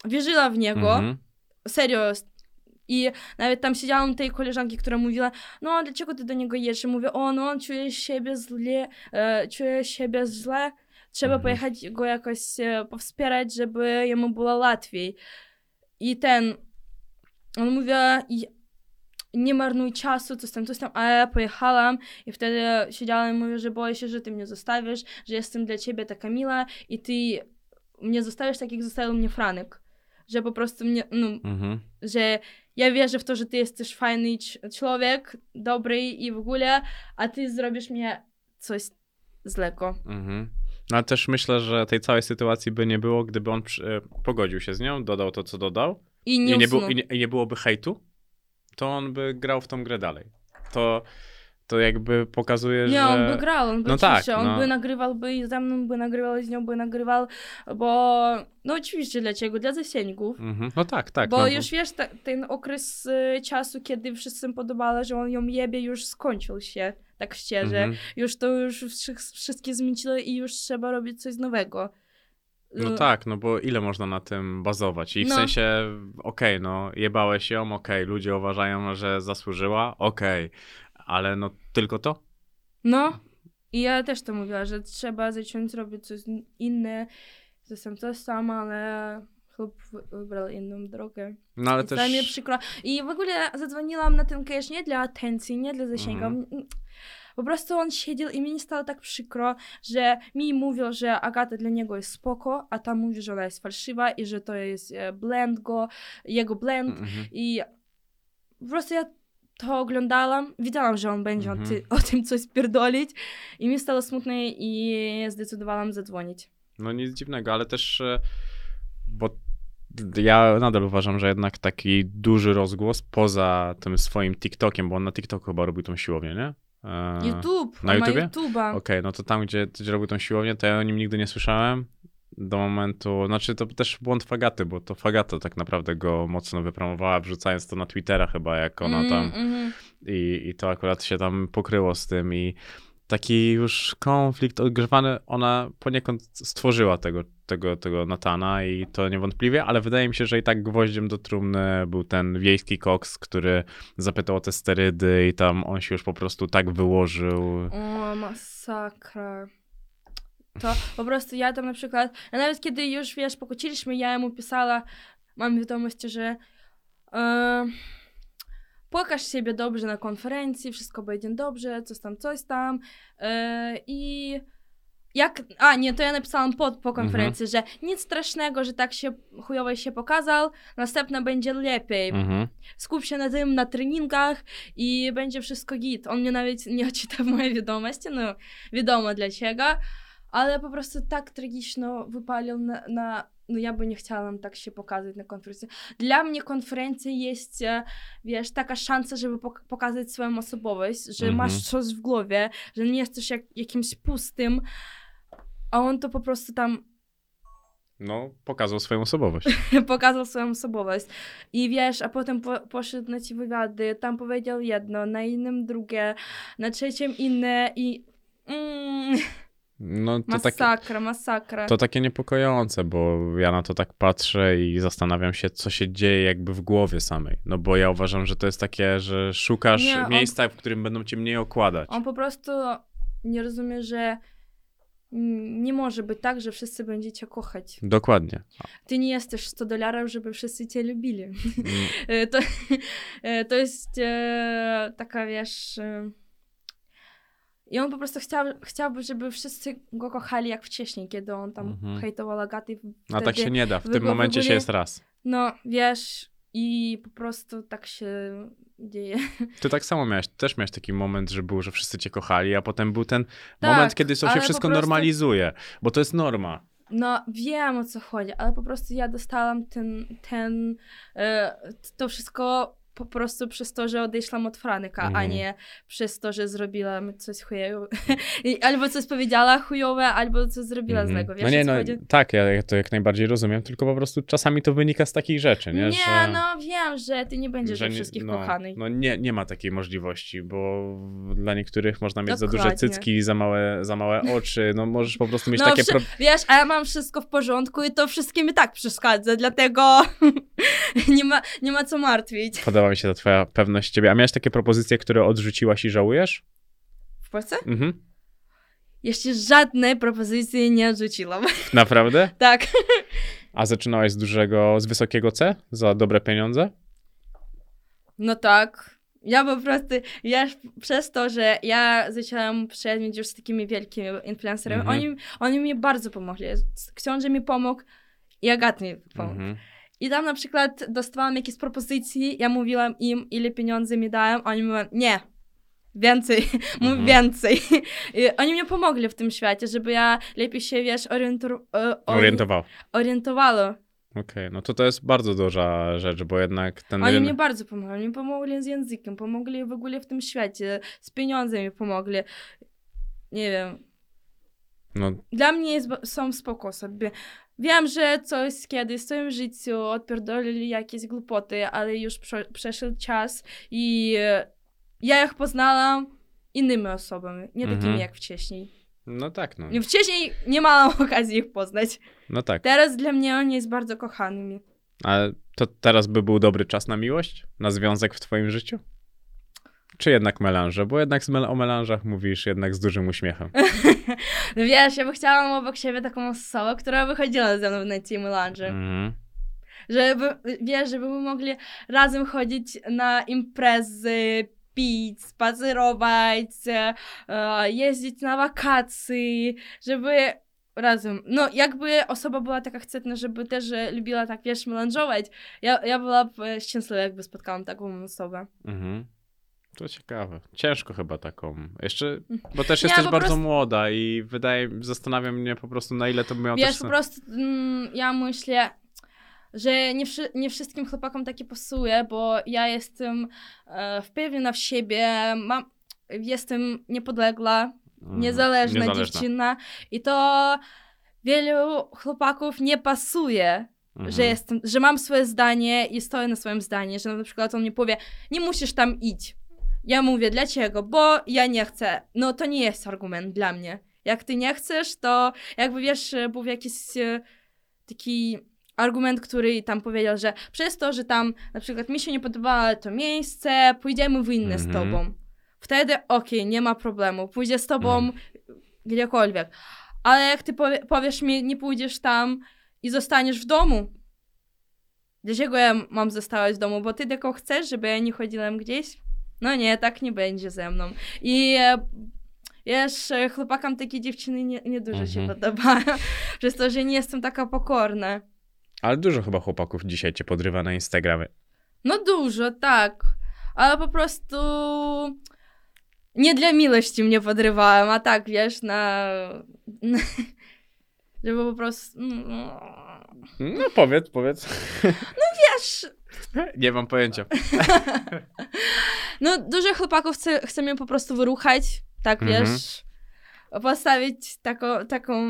wierzyła w niego,
Mhm.
serio. I nawet tam siedziałam tej koleżanki, która mówiła, no dlaczego ty do niego jedziesz? I mówię, o, no on czuje siebie źle, e, czuje siebie źle, trzeba
Mhm.
pojechać go jakoś e, powspierać, żeby jemu było łatwiej. I ten, on mówi, "I- nie marnuj czasu, coś tam, coś tam, a ja pojechałam i wtedy siedziałam i mówię, że boję się, że ty mnie zostawisz, że jestem dla ciebie taka miła i ty mnie zostawisz tak, jak zostawił mnie Franek. Że po prostu mnie, no,
Mhm.
że ja wierzę w to, że ty jesteś fajny cz- człowiek, dobry i w ogóle, a ty zrobisz mnie coś złego.
Mhm. No ale też myślę, że tej całej sytuacji by nie było, gdyby on przy, e, pogodził się z nią, dodał to, co dodał
I nie,
i nie, było, i, nie, i nie byłoby hejtu, to on by grał w tą grę dalej. To, to jakby pokazuje,
Nie,
że...
on by grał, on by
No
oczywiście,
tak,
on
no.
by nagrywał, by ze mną by nagrywał, i z nią by nagrywał, bo no oczywiście dlaczego? Dla zasięgów.
Mhm. No tak, tak.
bo
no,
już wiesz, ta, ten okres y, czasu, kiedy wszyscy podobało, że on ją jebie, już skończył się, tak szczerze.
Mhm.
Już to już wszy- wszystkie zmieniło i już trzeba robić coś nowego.
No tak, no bo ile można na tym bazować? I w
No.
sensie, okej, no jebałeś ją, okej, ludzie uważają, że zasłużyła, okej, ale no tylko to?
No. I ja też to mówiła, że trzeba zacząć robić coś inne, tam, coś tam, ale chłop wy- wybrał inną drogę.
No ale
I to
też...
mnie przykro. I w ogóle zadzwoniłam na ten cash nie dla atencji, nie dla zasięgu.
Mhm.
Po prostu on siedział i mi stało tak przykro, że mi mówił, że Agata dla niego jest spoko, a tam mówi, że ona jest fałszywa i że to jest e, blend go, jego blend.
Mhm.
I po prostu ja to oglądałam, wiedziałam, że on będzie
Mhm.
o, ty, o tym coś pierdolić i mi stało smutno i zdecydowałam zadzwonić.
No nic dziwnego, ale też, e, bo ja nadal uważam, że jednak taki duży rozgłos poza tym swoim TikTokiem, bo on na TikToku chyba robił tą siłownię, nie? E,
YouTube,
na?
YouTube'a.
Okej, no to tam, gdzie, gdzie robił tą siłownię, to ja o nim nigdy nie słyszałem do momentu, znaczy to też błąd Fagaty, bo to Fagata tak naprawdę go mocno wypromowała, wrzucając to na Twittera chyba, jak ona tam
Mm,
i, i to akurat się tam pokryło z tym i taki już konflikt odgrzewany, ona poniekąd stworzyła tego, tego, tego Natana i to niewątpliwie, ale wydaje mi się, że i tak gwoździem do trumny był ten wiejski koks, który zapytał o te sterydy i tam on się już po prostu tak wyłożył.
O, masakra. To po prostu ja tam na przykład, ja nawet kiedy już, wiesz, pokłóciliśmy, ja mu pisała, mam wiadomość, że e, pokaż siebie dobrze na konferencji, wszystko będzie dobrze, coś tam, coś tam e, i jak, a nie, to ja napisałam po, po konferencji, że nic strasznego, że tak się chujowo się pokazał, następna będzie lepiej
Mhm.
skup się na tym, na treningach i będzie wszystko git. On mnie nawet nie odczytał moje wiadomości, no wiadomo dlaczego, ale po prostu tak tragiczno wypalił na, na no ja by nie chciała tak się pokazać na konferencji. Dla mnie konferencja jest, e, wiesz, taka szansa, żeby pok- pokazać swoją osobowość, że
Mhm.
masz coś w głowie, że nie jesteś jak, jakimś pustym, a on to po prostu tam
No, pokazał swoją osobowość.
pokazał swoją osobowość. I wiesz, a potem po, poszedł na ci wywiady, tam powiedział jedno, na innym drugie, na trzecim inne i mm,
No, to takie,
masakra, masakra.
to takie niepokojące, bo ja na to tak patrzę i zastanawiam się, co się dzieje jakby w głowie samej. No bo ja uważam, że to jest takie, że szukasz
Nie, on-
miejsca, w którym będą cię mniej okładać.
On po prostu nie rozumie, że nie może być tak, że wszyscy będziecie kochać.
Dokładnie.
Ty nie jesteś 100 dolarów, żeby wszyscy cię lubili.
Mm,
E, to, e, to jest e, taka, wiesz... E, I on po prostu chciał, chciałby, żeby wszyscy go kochali jak wcześniej, kiedy on tam
Mhm.
hejtował Agaty.
A tak się nie da. W tym
go w
momencie się
ogóle-
jest raz.
No, wiesz, i po prostu tak się dzieje.
Ty tak samo miałeś, też miałeś taki moment, że był, że wszyscy cię kochali, a potem był ten
Tak,
moment, kiedy to się wszystko
prostu-
normalizuje, bo to jest norma.
No, wiem o co chodzi, ale po prostu ja dostałam ten, ten, e, to wszystko po prostu przez to, że odeszłam od Franek, a
Mhm.
nie przez to, że zrobiłam coś chujowego. I albo coś powiedziała chujowe, albo coś zrobiła
Mhm.
złego, wiesz
no nie, no
chodzi?
tak, ja to jak najbardziej rozumiem, tylko po prostu czasami to wynika z takich rzeczy, nie?
Nie,
że,
no wiem, że ty nie będziesz
że
ze wszystkich
no,
kochany.
No nie, nie ma takiej możliwości, bo dla niektórych można mieć za duże
Dokładnie.
cycki, za małe, za małe oczy, no możesz po prostu mieć
No,
takie... Pro...
Wiesz, a ja mam wszystko w porządku i to wszystkim i tak przeszkadza, dlatego nie, ma, nie ma co martwić.
Podoba mi się ta twoja pewność ciebie. A miałeś takie propozycje, które odrzuciłaś i żałujesz?
W Polsce?
Mhm.
Jeszcze żadnej propozycji nie odrzuciłam.
Naprawdę?
tak.
A zaczynałaś z dużego, z wysokiego C za dobre pieniądze?
No tak. Ja po prostu, ja przez to, że ja zaczęłam przyjaźnić już z takimi wielkimi influencerami,
Mhm.
oni, oni mi bardzo pomogli. Książę mi pomógł i Agat mi pomógł.
Mhm.
I tam na przykład dostawałam jakieś propozycje, ja mówiłam im, ile pieniędzy mi dają, oni mówią, nie, więcej, mów
Mhm.
więcej. I oni mnie pomogli w tym świecie, żeby ja lepiej się, wiesz, e, ori-
Orientował.
orientowała.
Okej, no to to jest bardzo duża rzecz, bo jednak ten
Oni mnie bardzo pomogli. Oni pomogli z językiem, pomogli w ogóle w tym świecie, z pieniądzami pomogli. Nie wiem.
No,
Dla mnie jest, są spoko sobie. Wiem, że coś kiedyś w swoim życiu odpierdolili jakieś głupoty, ale już prze, przeszedł czas i e, ja ich poznałam innymi osobami, nie takimi
Mhm.
jak wcześniej.
no tak, no.
Nie, Wcześniej nie miałam okazji ich poznać.
No tak.
Teraz dla mnie oni jest bardzo kochanymi.
A to teraz by był dobry czas na miłość? Na związek w twoim życiu? Czy jednak melanże? Bo jednak mel- o melanżach mówisz jednak z dużym uśmiechem.
No wiesz, ja by chciałam obok siebie taką osobę, która wychodziła ze mną na Team Lounge.
Mhm.
Żeby, wiesz, żeby mogli razem chodzić na imprezy, pić, spacerować, e, jeździć na wakacje, żeby razem, no jakby osoba była taka chętna, żeby też lubiła tak, wiesz, melanżować, ja, ja byłabym szczęśliwa, jakby spotkałam taką osobę.
Mhm. To ciekawe. Ciężko chyba taką. Jeszcze, bo też jesteś
po
bardzo
prostu-
młoda i wydaje, zastanawia mnie po prostu na ile to by miało
Wiesz,
też
po prostu mm, ja myślę, że nie, wszy- nie wszystkim chłopakom takie pasuje, bo ja jestem e, wpewniona w siebie, mam, jestem niepodległa,
Mhm.
niezależna,
Niezależna.
dziewczyna i to wielu chłopaków nie pasuje,
Mhm.
że jestem, że mam swoje zdanie i stoję na swoim zdaniu, że na przykład on mi powie, nie musisz tam iść. Ja mówię, dlaczego? Bo ja nie chcę. No to nie jest argument dla mnie. Jak ty nie chcesz, to jakby wiesz, był jakiś e, taki argument, który tam powiedział, że przez to, że tam na przykład mi się nie podobało to miejsce, pójdziemy w inne z
Mhm.
tobą. Wtedy okej, nie ma problemu, pójdzie z tobą
Mhm.
gdziekolwiek. Ale jak ty powie, powiesz mi, nie pójdziesz tam i zostaniesz w domu, dlaczego ja mam zostawać w domu? Bo ty tylko chcesz, żeby ja nie chodziłem gdzieś? No nie, tak nie będzie ze mną. I e, wiesz, chłopakom takie dziewczyny nie, nie dużo się
Mhm.
podobają, przez to, że nie jestem taka pokorna.
Ale dużo chyba chłopaków dzisiaj cię podrywa na Instagramie.
No dużo, tak. Ale po prostu nie dla miłości mnie podrywałem, a tak, wiesz, na... Żeby po prostu... no,
No powiedz, powiedz.
Wiesz,
Nie mam pojęcia.
No dużo chłopaków chce, chce mnie po prostu wyruchać, tak,
Mhm.
wiesz, postawić taką, taką,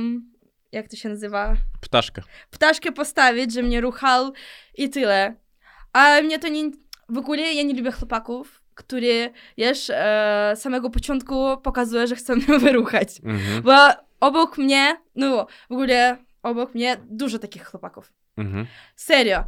jak to się nazywa,
Ptaszka.
ptaszkę postawić, że mnie ruchał i tyle. Ale mnie to nie... W ogóle ja nie lubię chłopaków, który, wiesz, e, samego początku pokazuje, że chce mnie wyruchać.
Mhm.
Bo obok mnie, no w ogóle obok mnie dużo takich chłopaków.
Mhm.
Serio.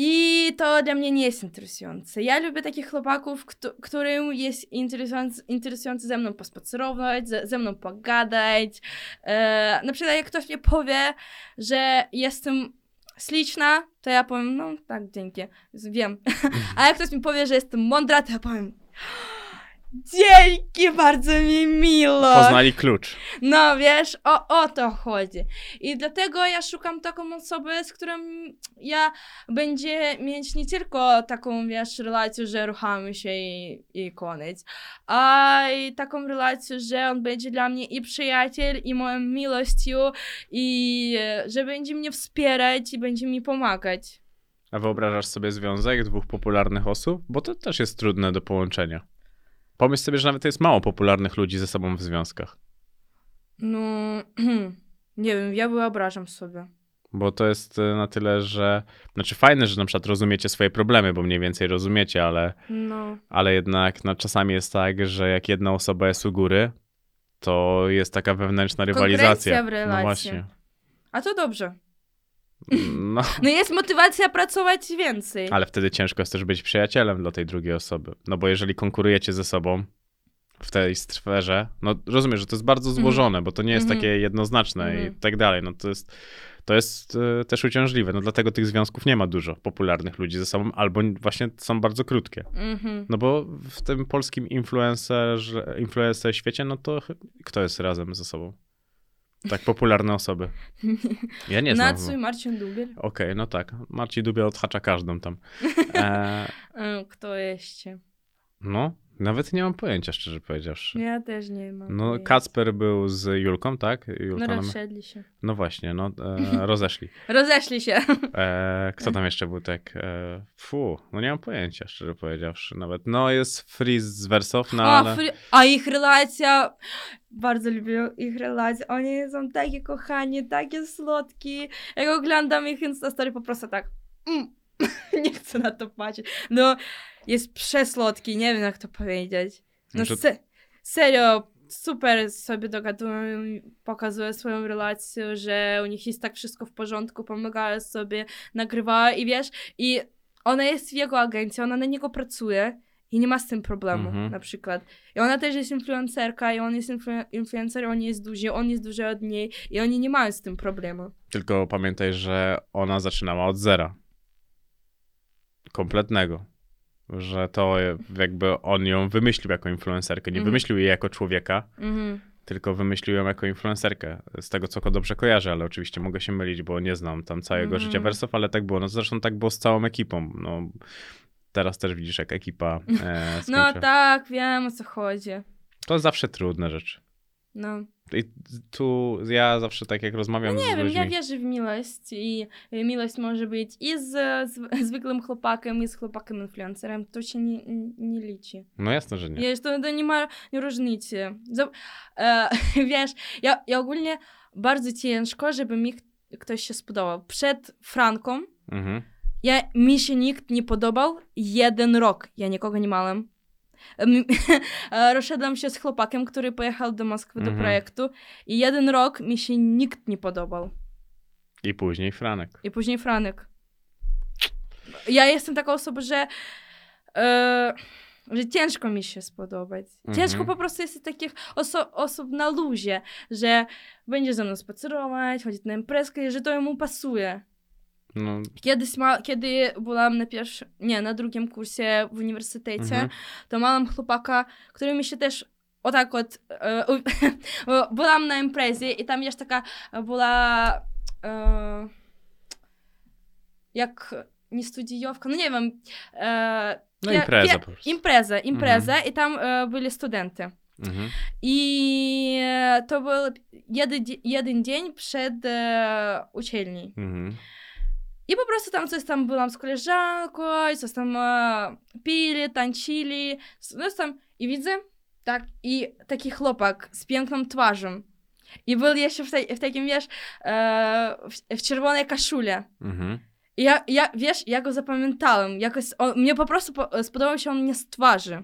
I to dla mnie nie jest interesujące. Ja lubię takich chłopaków, kto, którym jest interesujący, interesujący ze mną pospacerować, ze, ze mną pogadać. E, na przykład jak ktoś mi powie, że jestem śliczna, to ja powiem, no tak, dzięki, wiem. A jak ktoś mi powie, że jestem mądra, to ja powiem, dzięki, bardzo mi miło.
Poznali klucz.
No wiesz, o, o to chodzi. I dlatego ja szukam taką osobę, z którą ja będzie mieć nie tylko taką, wiesz, relację, że ruchamy się i, i koniec, a i taką relację, że on będzie dla mnie i przyjaciel, i moją miłością, i że będzie mnie wspierać i będzie mi pomagać.
A wyobrażasz sobie związek dwóch popularnych osób? Bo to też jest trudne do połączenia. Pomyśl sobie, że nawet jest mało popularnych ludzi ze sobą w związkach.
No, nie wiem, ja wyobrażam sobie.
Bo to jest e, na tyle, że. Znaczy, fajne, że na przykład rozumiecie swoje problemy, bo mniej więcej rozumiecie, ale,
No,
ale jednak no, czasami jest tak, że jak jedna osoba jest u góry, to jest taka wewnętrzna rywalizacja.
Konkurencja w relacji.
No właśnie.
a to dobrze.
No,
No jest motywacja pracować więcej.
ale wtedy ciężko jest też być przyjacielem dla tej drugiej osoby. No bo jeżeli konkurujecie ze sobą w tej sferze, no rozumiem, że to jest bardzo złożone, bo to nie jest
Mhm.
takie jednoznaczne i
Mhm.
tak dalej. No to jest, to jest e, też uciążliwe. No dlatego tych związków nie ma dużo popularnych ludzi ze sobą, albo właśnie są bardzo krótkie.
Mhm.
No bo w tym polskim influencerze, influencer świecie, no to kto jest razem ze sobą? Tak popularne osoby. Ja nie znam.
Nacu i Marcin Dubiel.
Okej, no tak. Marcin Dubia odhacza każdą tam. E,
E, Kto jeszcze?
no, nawet nie mam pojęcia, szczerze powiedziawszy.
Ja też nie mam.
No,
pojęcia.
Kacper był z Julką, tak?
No
Julka nam...
rozszedli się.
no właśnie, no e, rozeszli.
Rozeszli się.
E, kto tam jeszcze był tak? E, fu, no nie mam pojęcia, szczerze powiedziawszy nawet. No jest Freeze z Wersow, no
A,
ale...
fri- a ich relacja... Bardzo lubię ich relacje. Oni są takie kochani, takie słodki. Jak oglądam ich Instastory, po prostu tak... Mm. nie chcę na to patrzeć. No, jest przesłodki, nie wiem jak to powiedzieć. No
Że-
se- serio, super sobie dogadują, pokazują swoją relację, że u nich jest tak wszystko w porządku, pomagają sobie, nagrywają i wiesz, i ona jest w jego agencji, ona na niego pracuje i nie ma z tym problemu,
Mhm.
na przykład. I ona też jest influencerka i on jest influ- influencer, on jest duży, on jest duży od niej i oni nie mają z tym problemu.
Tylko pamiętaj, że ona zaczynała od zera. Kompletnego. Że to jakby on ją wymyślił jako influencerkę. Nie
Mhm.
wymyślił jej jako człowieka,
Mhm.
tylko wymyślił ją jako influencerkę. Z tego, co go dobrze kojarzę, ale oczywiście mogę się mylić, bo nie znam tam całego
Mhm.
życia wersów, ale tak było. No zresztą tak było z całą ekipą. No, teraz też widzisz, jak ekipa e,
No tak, wiem o co chodzi.
To zawsze trudne rzeczy.
No.
I tu ja zawsze tak jak rozmawiam
Nie
z
wiem,
ludźmi...
ja wierzę w miłość i miłość może być i z, z zwykłym chłopakiem, i z chłopakiem influencerem. To się nie, nie liczy.
No jasne, że nie.
Jest, to, to nie ma różnicy. Za- E, wiesz, ja, ja ogólnie bardzo ciężko, żeby mi ktoś się spodobał. Przed Franką
Mhm.
ja, mi się nikt nie podobał jeden rok. Ja nikogo nie miałem. Em, Rozszedłem się z chłopakiem, który pojechał do Moskwy do
Mhm.
projektu i jeden rok mi się nikt nie podobał.
I później Franek.
I później Franek. Ja jestem taką osobą, że, e, że ciężko mi się spodobać. Ciężko
Mhm.
po prostu jest takich oso- osób na luzie, że będzie ze mną spacerować, chodzić na imprezkę, że to jemu pasuje.
No,
Kiedyś, ma, kiedy byłam na pierwszym, nie, na drugim kursie w uniwersytecie,
Mhm.
to miałam chłopaka, który mi się też o tak od... E, byłam na imprezie i tam jeszcze taka była e, jak nie studiowka, no nie wiem. E,
no impreza
pie-
po prostu.
Impreza, impreza i tam e, byli studenty.
Mhm.
I e, to był jeden, jeden dzień przed e, uczelni.
Mhm.
I po prostu tam coś tam byłam z koleżanką, coś tam e, pili, tańczyli, coś tam i widzę, tak, i taki chłopak z piękną twarzą. I był jeszcze w, tej, w takim, wiesz, e, w, w czerwonej kaszule.
Mhm.
I ja, ja, wiesz, ja go zapamiętałem, jakoś, on, mnie po prostu po, spodobał się on mnie z twarzy.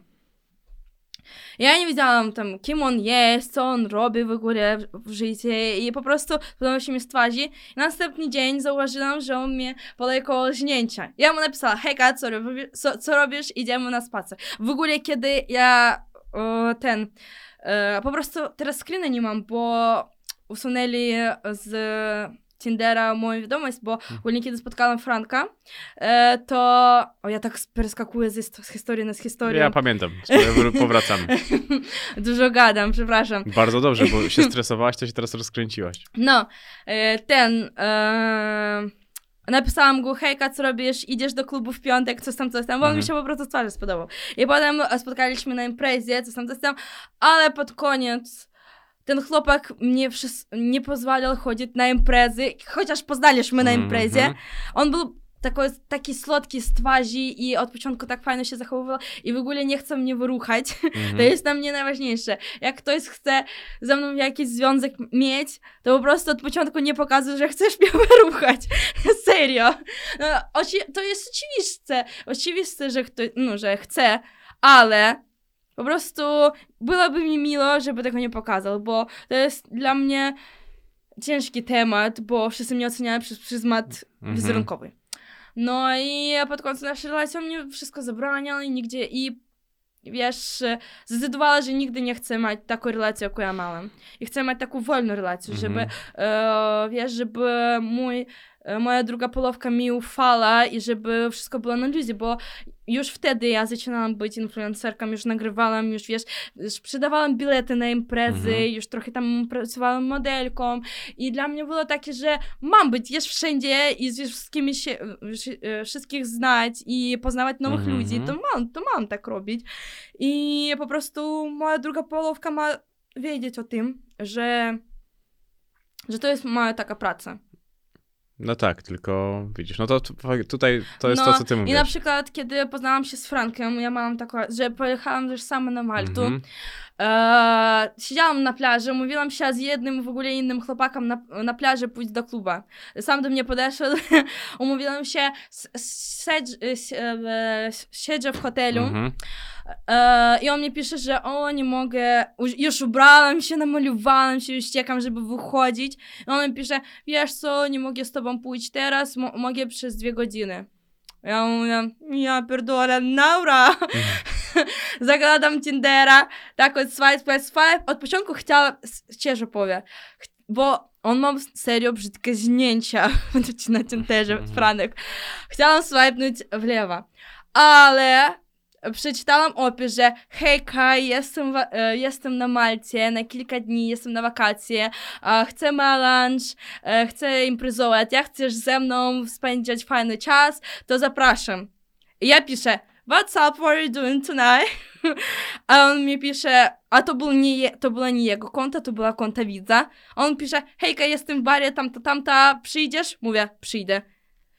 Ja nie wiedziałam tam, kim on jest, co on robi w ogóle w, w życiu i po prostu podobał się mi z twarzy. I następny dzień zauważyłam, że on mnie podaje koło żnięcia. Ja mu napisała, hejka, co, robi, co, co robisz, idziemy na spacer. W ogóle kiedy ja o, ten, e, po prostu teraz screena nie mam, bo usunęli z Tindera moją wiadomość, bo ogólnie kiedy spotkałam Franka, e, to... O, ja tak perskakuję z, hist- z historii na z historię.
Ja pamiętam. Powracamy.
Dużo gadam, przepraszam.
Bardzo dobrze, bo się stresowałaś, to się teraz rozkręciłaś.
No, e, ten... E, napisałam go, hejka, co robisz? Idziesz do klubu w piątek, coś tam, coś tam, bo on mi
Mhm.
się po prostu z twarzy spodobał. I potem spotkaliśmy na imprezie, coś tam, coś tam, ale pod koniec ten chłopak mnie nie pozwalał chodzić na imprezy, chociaż poznaliśmy na imprezie.
Mhm.
On był taki słodki z twarzy i od początku tak fajnie się zachowywał i w ogóle nie chce mnie wyruchać.
Mhm.
To jest dla mnie najważniejsze. Jak ktoś chce ze mną jakiś związek mieć, to po prostu od początku nie pokazuj, że chcesz mnie wyruchać. Serio. No, to jest oczywiste. Oczywiste, że, kto- no, że chce, ale po prostu byłoby mi miło, żeby tego nie pokazał, bo to jest dla mnie ciężki temat, bo wszyscy mnie oceniają przez pryzmat
Mhm.
wizerunkowy. No i pod koniec naszej relacji on mnie wszystko zabraniał i nigdzie i wiesz, zdecydowała, że nigdy nie chcę mieć taką relację, jaką ja miałam. I chcę mieć taką wolną relację, żeby,
Mhm.
e, wiesz, żeby mój, moja druga polowka mi ufała i żeby wszystko było na luzie, bo już wtedy ja zaczynałam być influencerką, już nagrywałam, już wiesz, sprzedawałam bilety na imprezy,
Mhm.
już trochę tam pracowałam modelką i dla mnie było takie, że mam być, jest wszędzie i z wszystkimi się, e, wszystkich znać i poznawać nowych
Mhm.
ludzi, to mam, to mam tak robić. I po prostu moja druga połówka ma wiedzieć o tym, że, że to jest moja taka praca.
No tak, tylko widzisz, no to tu- tutaj to jest
no,
to, co ty
I
mówisz.
na przykład, kiedy poznałam się z Frankiem, ja mam taką, że pojechałam też sama na Maltu.
Mhm.
E, siedziałam na plaży, mówiłam się z jednym w ogóle innym chłopakiem na, na plaży pójść do kluba. Sam do mnie podeszedł, umówiłam się, e, siedzę w hotelu
Mhm.
e, i on mi pisze, że o, nie mogę, już, ubrałam się, namalowałam się, już czekam, żeby wychodzić. I on mi pisze, wiesz co, nie mogę z tobą pójść teraz, mo- mogę przez dwie godziny. Ja mówię, ja pierdolę, naura! Zakładam Tindera, tak od swipe, swipe, swipe. Od początku chciałam, szczerze powiem, bo on ma serio brzydkie zdjęcia na Tinderze,
Mhm.
Franek. Chciałam swipenąć w lewo, ale przeczytałam opis, że hejka, jestem, wa- e, jestem na Malcie na kilka dni, jestem na wakacje, chcę melanż, chcę imprezować, jak chcesz ze mną spędzać fajny czas, to zapraszam. I ja piszę, what's up, what are you doing tonight? A on mi pisze, a to, był nie, to była nie jego konta, to była konta widza. A on pisze, hejka, jestem w barze, tamta, tamta, przyjdziesz? Mówię, przyjdę.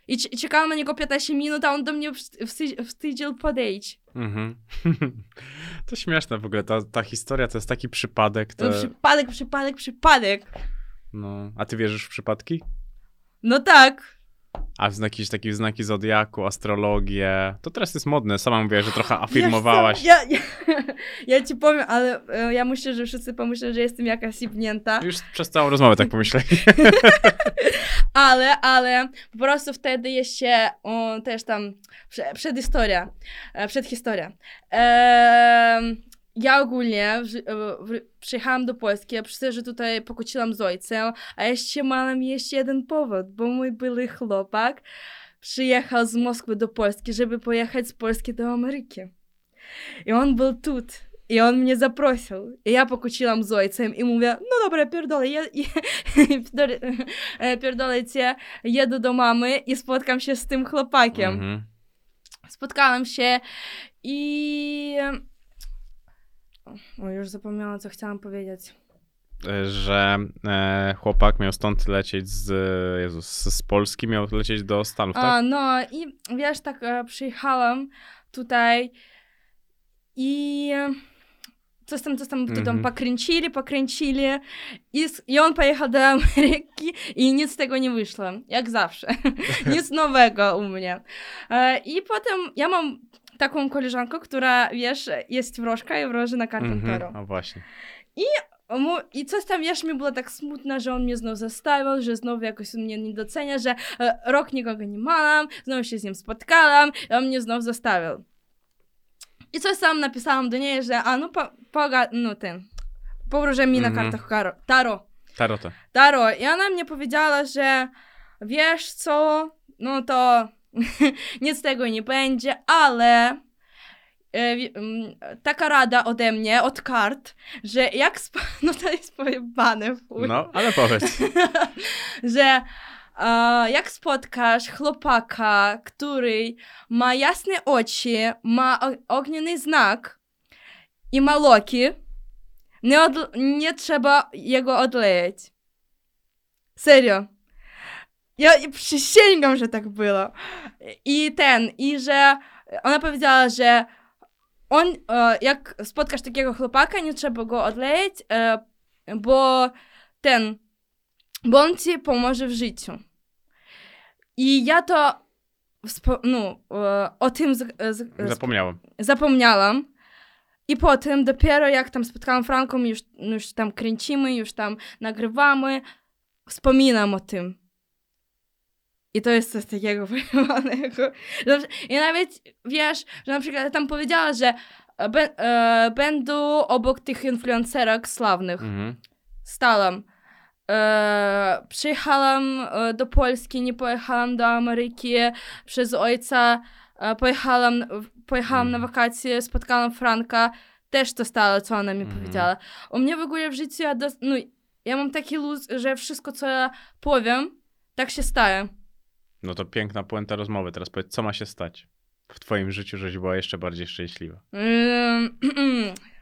I czekałam na niego 15 minut, a on do mnie wst- wstyd- wstydził podejść.
Mhm. To śmieszne w ogóle, ta, ta historia to jest taki przypadek.
No,
To...
przypadek, przypadek, przypadek.
No, a ty wierzysz w przypadki?
No tak.
A w jakieś takie znaki zodiaku, astrologię. To teraz jest modne. Sama mówiłaś, że trochę afirmowałaś.
Co, Ja, ja, ja ci powiem, ale e, ja myślę, że wszyscy pomyślą, że jestem jakaś jebnięta.
Już przez całą rozmowę tak pomyśleli.
Ale, ale po prostu wtedy jeszcze o, też tam prze- przedhistoria, e, przedhistoria. Ehm, ja ogólnie w, w, przyjechałam do Polski, ja przez to, że tutaj pokłóciłam z ojcem, a jeszcze mam jeszcze jeden powód, bo mój były chłopak przyjechał z Moskwy do Polski, żeby pojechać z Polski do Ameryki. I on był tu. I on mnie zaprosił. I ja pokłóciłam z ojcem i mówię, no dobra, pierdolę, ja, pierdolę, e, pierdolę cię, jedę do mamy i spotkam się z tym chłopakiem.
Mhm.
Spotkałam się i... O, już zapomniałam, co chciałam powiedzieć.
Że e, chłopak miał stąd lecieć z, Jezus, z Polski, miał lecieć do Stanów,
A,
tak?
no i wiesz, tak e, przyjechałam tutaj i e, coś tam, coś tam, to tam pokręcili, pokręcili i, i on pojechał do Ameryki i nic z tego nie wyszło, jak zawsze. nic nowego u mnie. E, I potem ja mam taką koleżankę, która, wiesz, jest wróżka i wróży na kartę
Mhm.
Taро.
O właśnie.
Mu, I coś tam, wiesz, mi było tak smutno, że on mnie znowu zastawiał, że znowu jakoś mnie nie docenia, że e, rok nikogo nie mam, znowu się z nim spotkałam i on mnie znowu zastawiał. I coś tam napisałam do niej, że a no, po, poga, no ten, powróżę mi
Mhm.
na kartach Karo, Taro.
Tarota.
Taro. I ona mnie powiedziała, że wiesz co, no to nic z tego nie będzie, ale e, wi- mm, taka rada ode mnie, od kart, że jak no to jest pojebane
No, ale powiedz.
że jak spotkasz chłopaka, który ma jasne oczy, ma o- ogniany znak i ma loki, nie, od, nie trzeba jego odlejeć. Serio. Ja przysięgam, że tak było. I ten, i że ona powiedziała, że on, e, jak spotkasz takiego chłopaka, nie trzeba go odlejeć, e, bo ten, bo on ci pomoże w życiu. I ja to no, e, o tym z, z,
Zapomniałem.
zapomniałam. I potem dopiero jak tam spotkałam Franką, już, już tam kręcimy, już tam nagrywamy, wspominam o tym. I to jest coś takiego. Że- I nawet wiesz, że na przykład tam powiedziała, że e, e, będą obok tych influencerek sławnych.
Mhm.
Stałam. E, przyjechałam e, do Polski, nie pojechałam do Ameryki przez ojca. E, pojechałam, pojechałam na
Mhm.
wakacje, spotkałam Franka. Też to stało, co ona mi
Mhm.
powiedziała. U mnie w ogóle w życiu, ja, dos- no, ja mam taki luz, że wszystko, co ja powiem, tak się staje.
No to piękna puenta rozmowy. Teraz powiedz, co ma się stać w twoim życiu, żebyś była jeszcze bardziej szczęśliwa.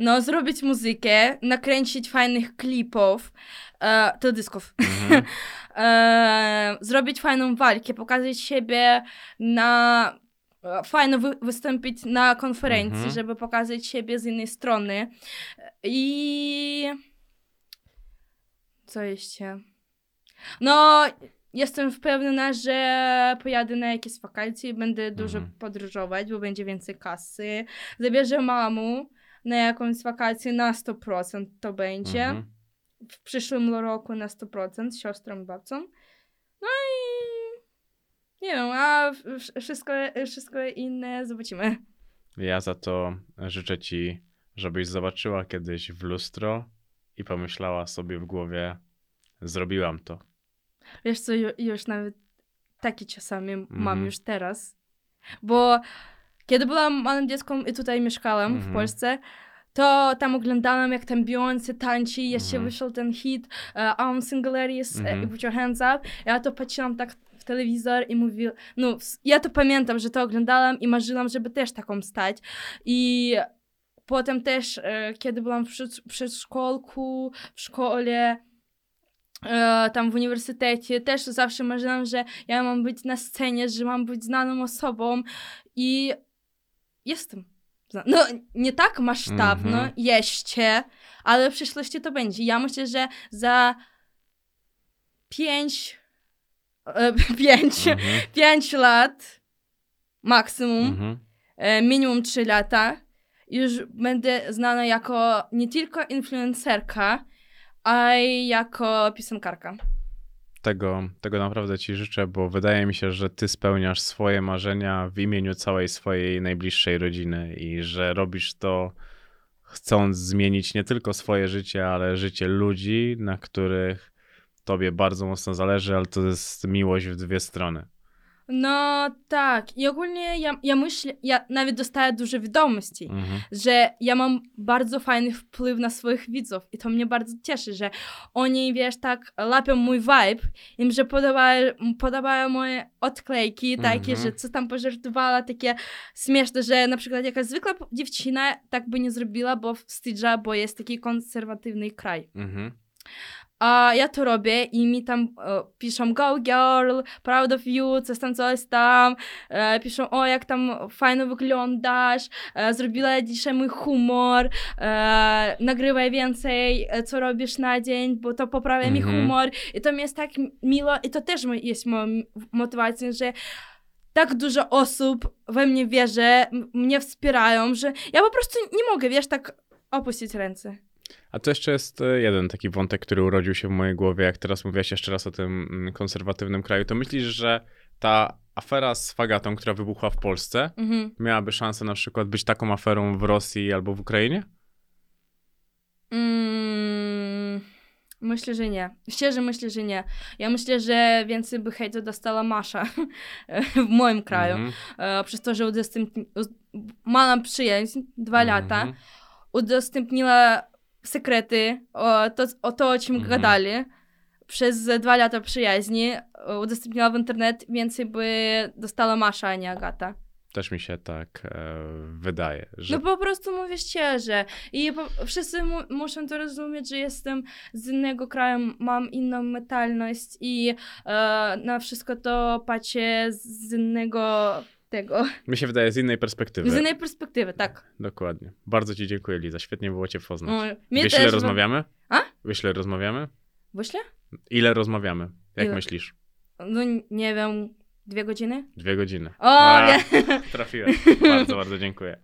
No, zrobić muzykę, nakręcić fajnych klipów, e, teledysków.
Mhm.
e, zrobić fajną walkę, pokazać siebie na. e, Fajno wy, wystąpić na konferencji,
Mhm.
żeby pokazać siebie z innej strony. I. Co jeszcze? No, jestem wpewniona, że pojadę na jakieś wakacje i będę dużo
Mhm.
podróżować, bo będzie więcej kasy. Zabierzę mamę na jakąś wakację na 100% to będzie
Mhm.
w przyszłym roku na 100% z siostrą i babcą. No i nie wiem, a wszystko, wszystko inne zobaczymy.
Ja za to życzę ci, żebyś zobaczyła kiedyś w lustro i pomyślała sobie w głowie, zrobiłam to.
Wiesz co, ju- już nawet takie czasami mam
Mhm.
już teraz. Bo kiedy byłam małym dzieckiem i tutaj mieszkałam
Mhm.
w Polsce, to tam oglądałam, jak tam Beyoncé tańczy, jeszcze
Mhm.
wyszedł ten hit uh, I'm Single Ladies,
Mhm.
uh, Put Your Hands Up. Ja to patrzyłam tak w telewizor i mówił, no ja to pamiętam, że to oglądałam i marzyłam, żeby też taką stać. I potem też, e, kiedy byłam w przed- przedszkolku, w szkole, e, tam w uniwersytecie, też zawsze marzyłam, że ja mam być na scenie, że mam być znaną osobą i jestem. No, nie tak masztabno,
mm-hmm.
jeście, ale w przyszłości to będzie. Ja myślę, że za pięć, e, pięć,
mm-hmm.
pięć lat maksimum,
mm-hmm.
e, minimum trzy lata, już będę znana jako nie tylko influencerka, a jako piosenkarka.
Tego, tego naprawdę ci życzę, bo wydaje mi się, że ty spełniasz swoje marzenia w imieniu całej swojej najbliższej rodziny i że robisz to chcąc zmienić nie tylko swoje życie, ale życie ludzi, na których tobie bardzo mocno zależy, ale to jest miłość w dwie strony.
No tak, i ogólnie ja, ja myślę, ja nawet dostaję dużo wiadomości,
Mhm.
że ja mam bardzo fajny wpływ na swoich widzów i to mnie bardzo cieszy, że oni, wiesz, tak lapią mój vibe, im się podobają, podobają moje odklejki, takie,
Mhm.
że co tam pożartowała, takie śmieszne, że na przykład jakaś zwykła dziewczyna tak by nie zrobiła, bo wstydza, bo jest taki konserwatywny kraj.
Mhm.
A ja to robię i mi tam e, piszą go girl, proud of you, coś tam, coś tam. E, piszą, o jak tam fajnie wyglądasz, e, zrobiła dzisiaj mój humor, e, nagrywaj więcej, e, co robisz na dzień, bo to poprawia mi
Mhm.
humor. I to mi jest tak miło i to też jest moją motywacją, że tak dużo osób we mnie wierzy, mnie wspierają, że ja po prostu nie mogę, wiesz, tak opuścić ręce.
A to jeszcze jest e, jeden taki wątek, który urodził się w mojej głowie, jak teraz mówiłaś jeszcze raz o tym mm, konserwatywnym kraju. To myślisz, że ta afera z fagatą, która wybuchła w Polsce,
Mhm.
miałaby szansę na przykład być taką aferą w Rosji albo w Ukrainie?
Mm, myślę, że nie. Szczerze myślę, że nie. Ja myślę, że więcej by hejtu dostała Masza w moim kraju.
Mhm.
E, przez to, że udostępni... uz- mała przyjaźń, dwa lata,
Mhm.
udostępniła sekrety o to, o, to, o czym
Mhm.
gadali. Przez dwa lata przyjaźni e, udostępniła w internet, więcej by dostała Masza, a nie Agata.
Też mi się tak e, wydaje, że
No po prostu mówię szczerze. I po, wszyscy mu, muszą to rozumieć, że jestem z innego kraju, mam inną mentalność i e, na wszystko to patrzę z innego tego.
mi się wydaje z innej perspektywy.
Z innej perspektywy, tak.
Dokładnie. Bardzo ci dziękuję, Liza. Świetnie było cię poznać.
No,
Wiesz,
też,
rozmawiamy?
A?
Ile rozmawiamy?
Wyślę?
Ile rozmawiamy? Jak
Ile?
myślisz?
No nie wiem, dwie godziny?
Dwie godziny.
O,
A,
nie.
Trafiłem. Bardzo, bardzo dziękuję.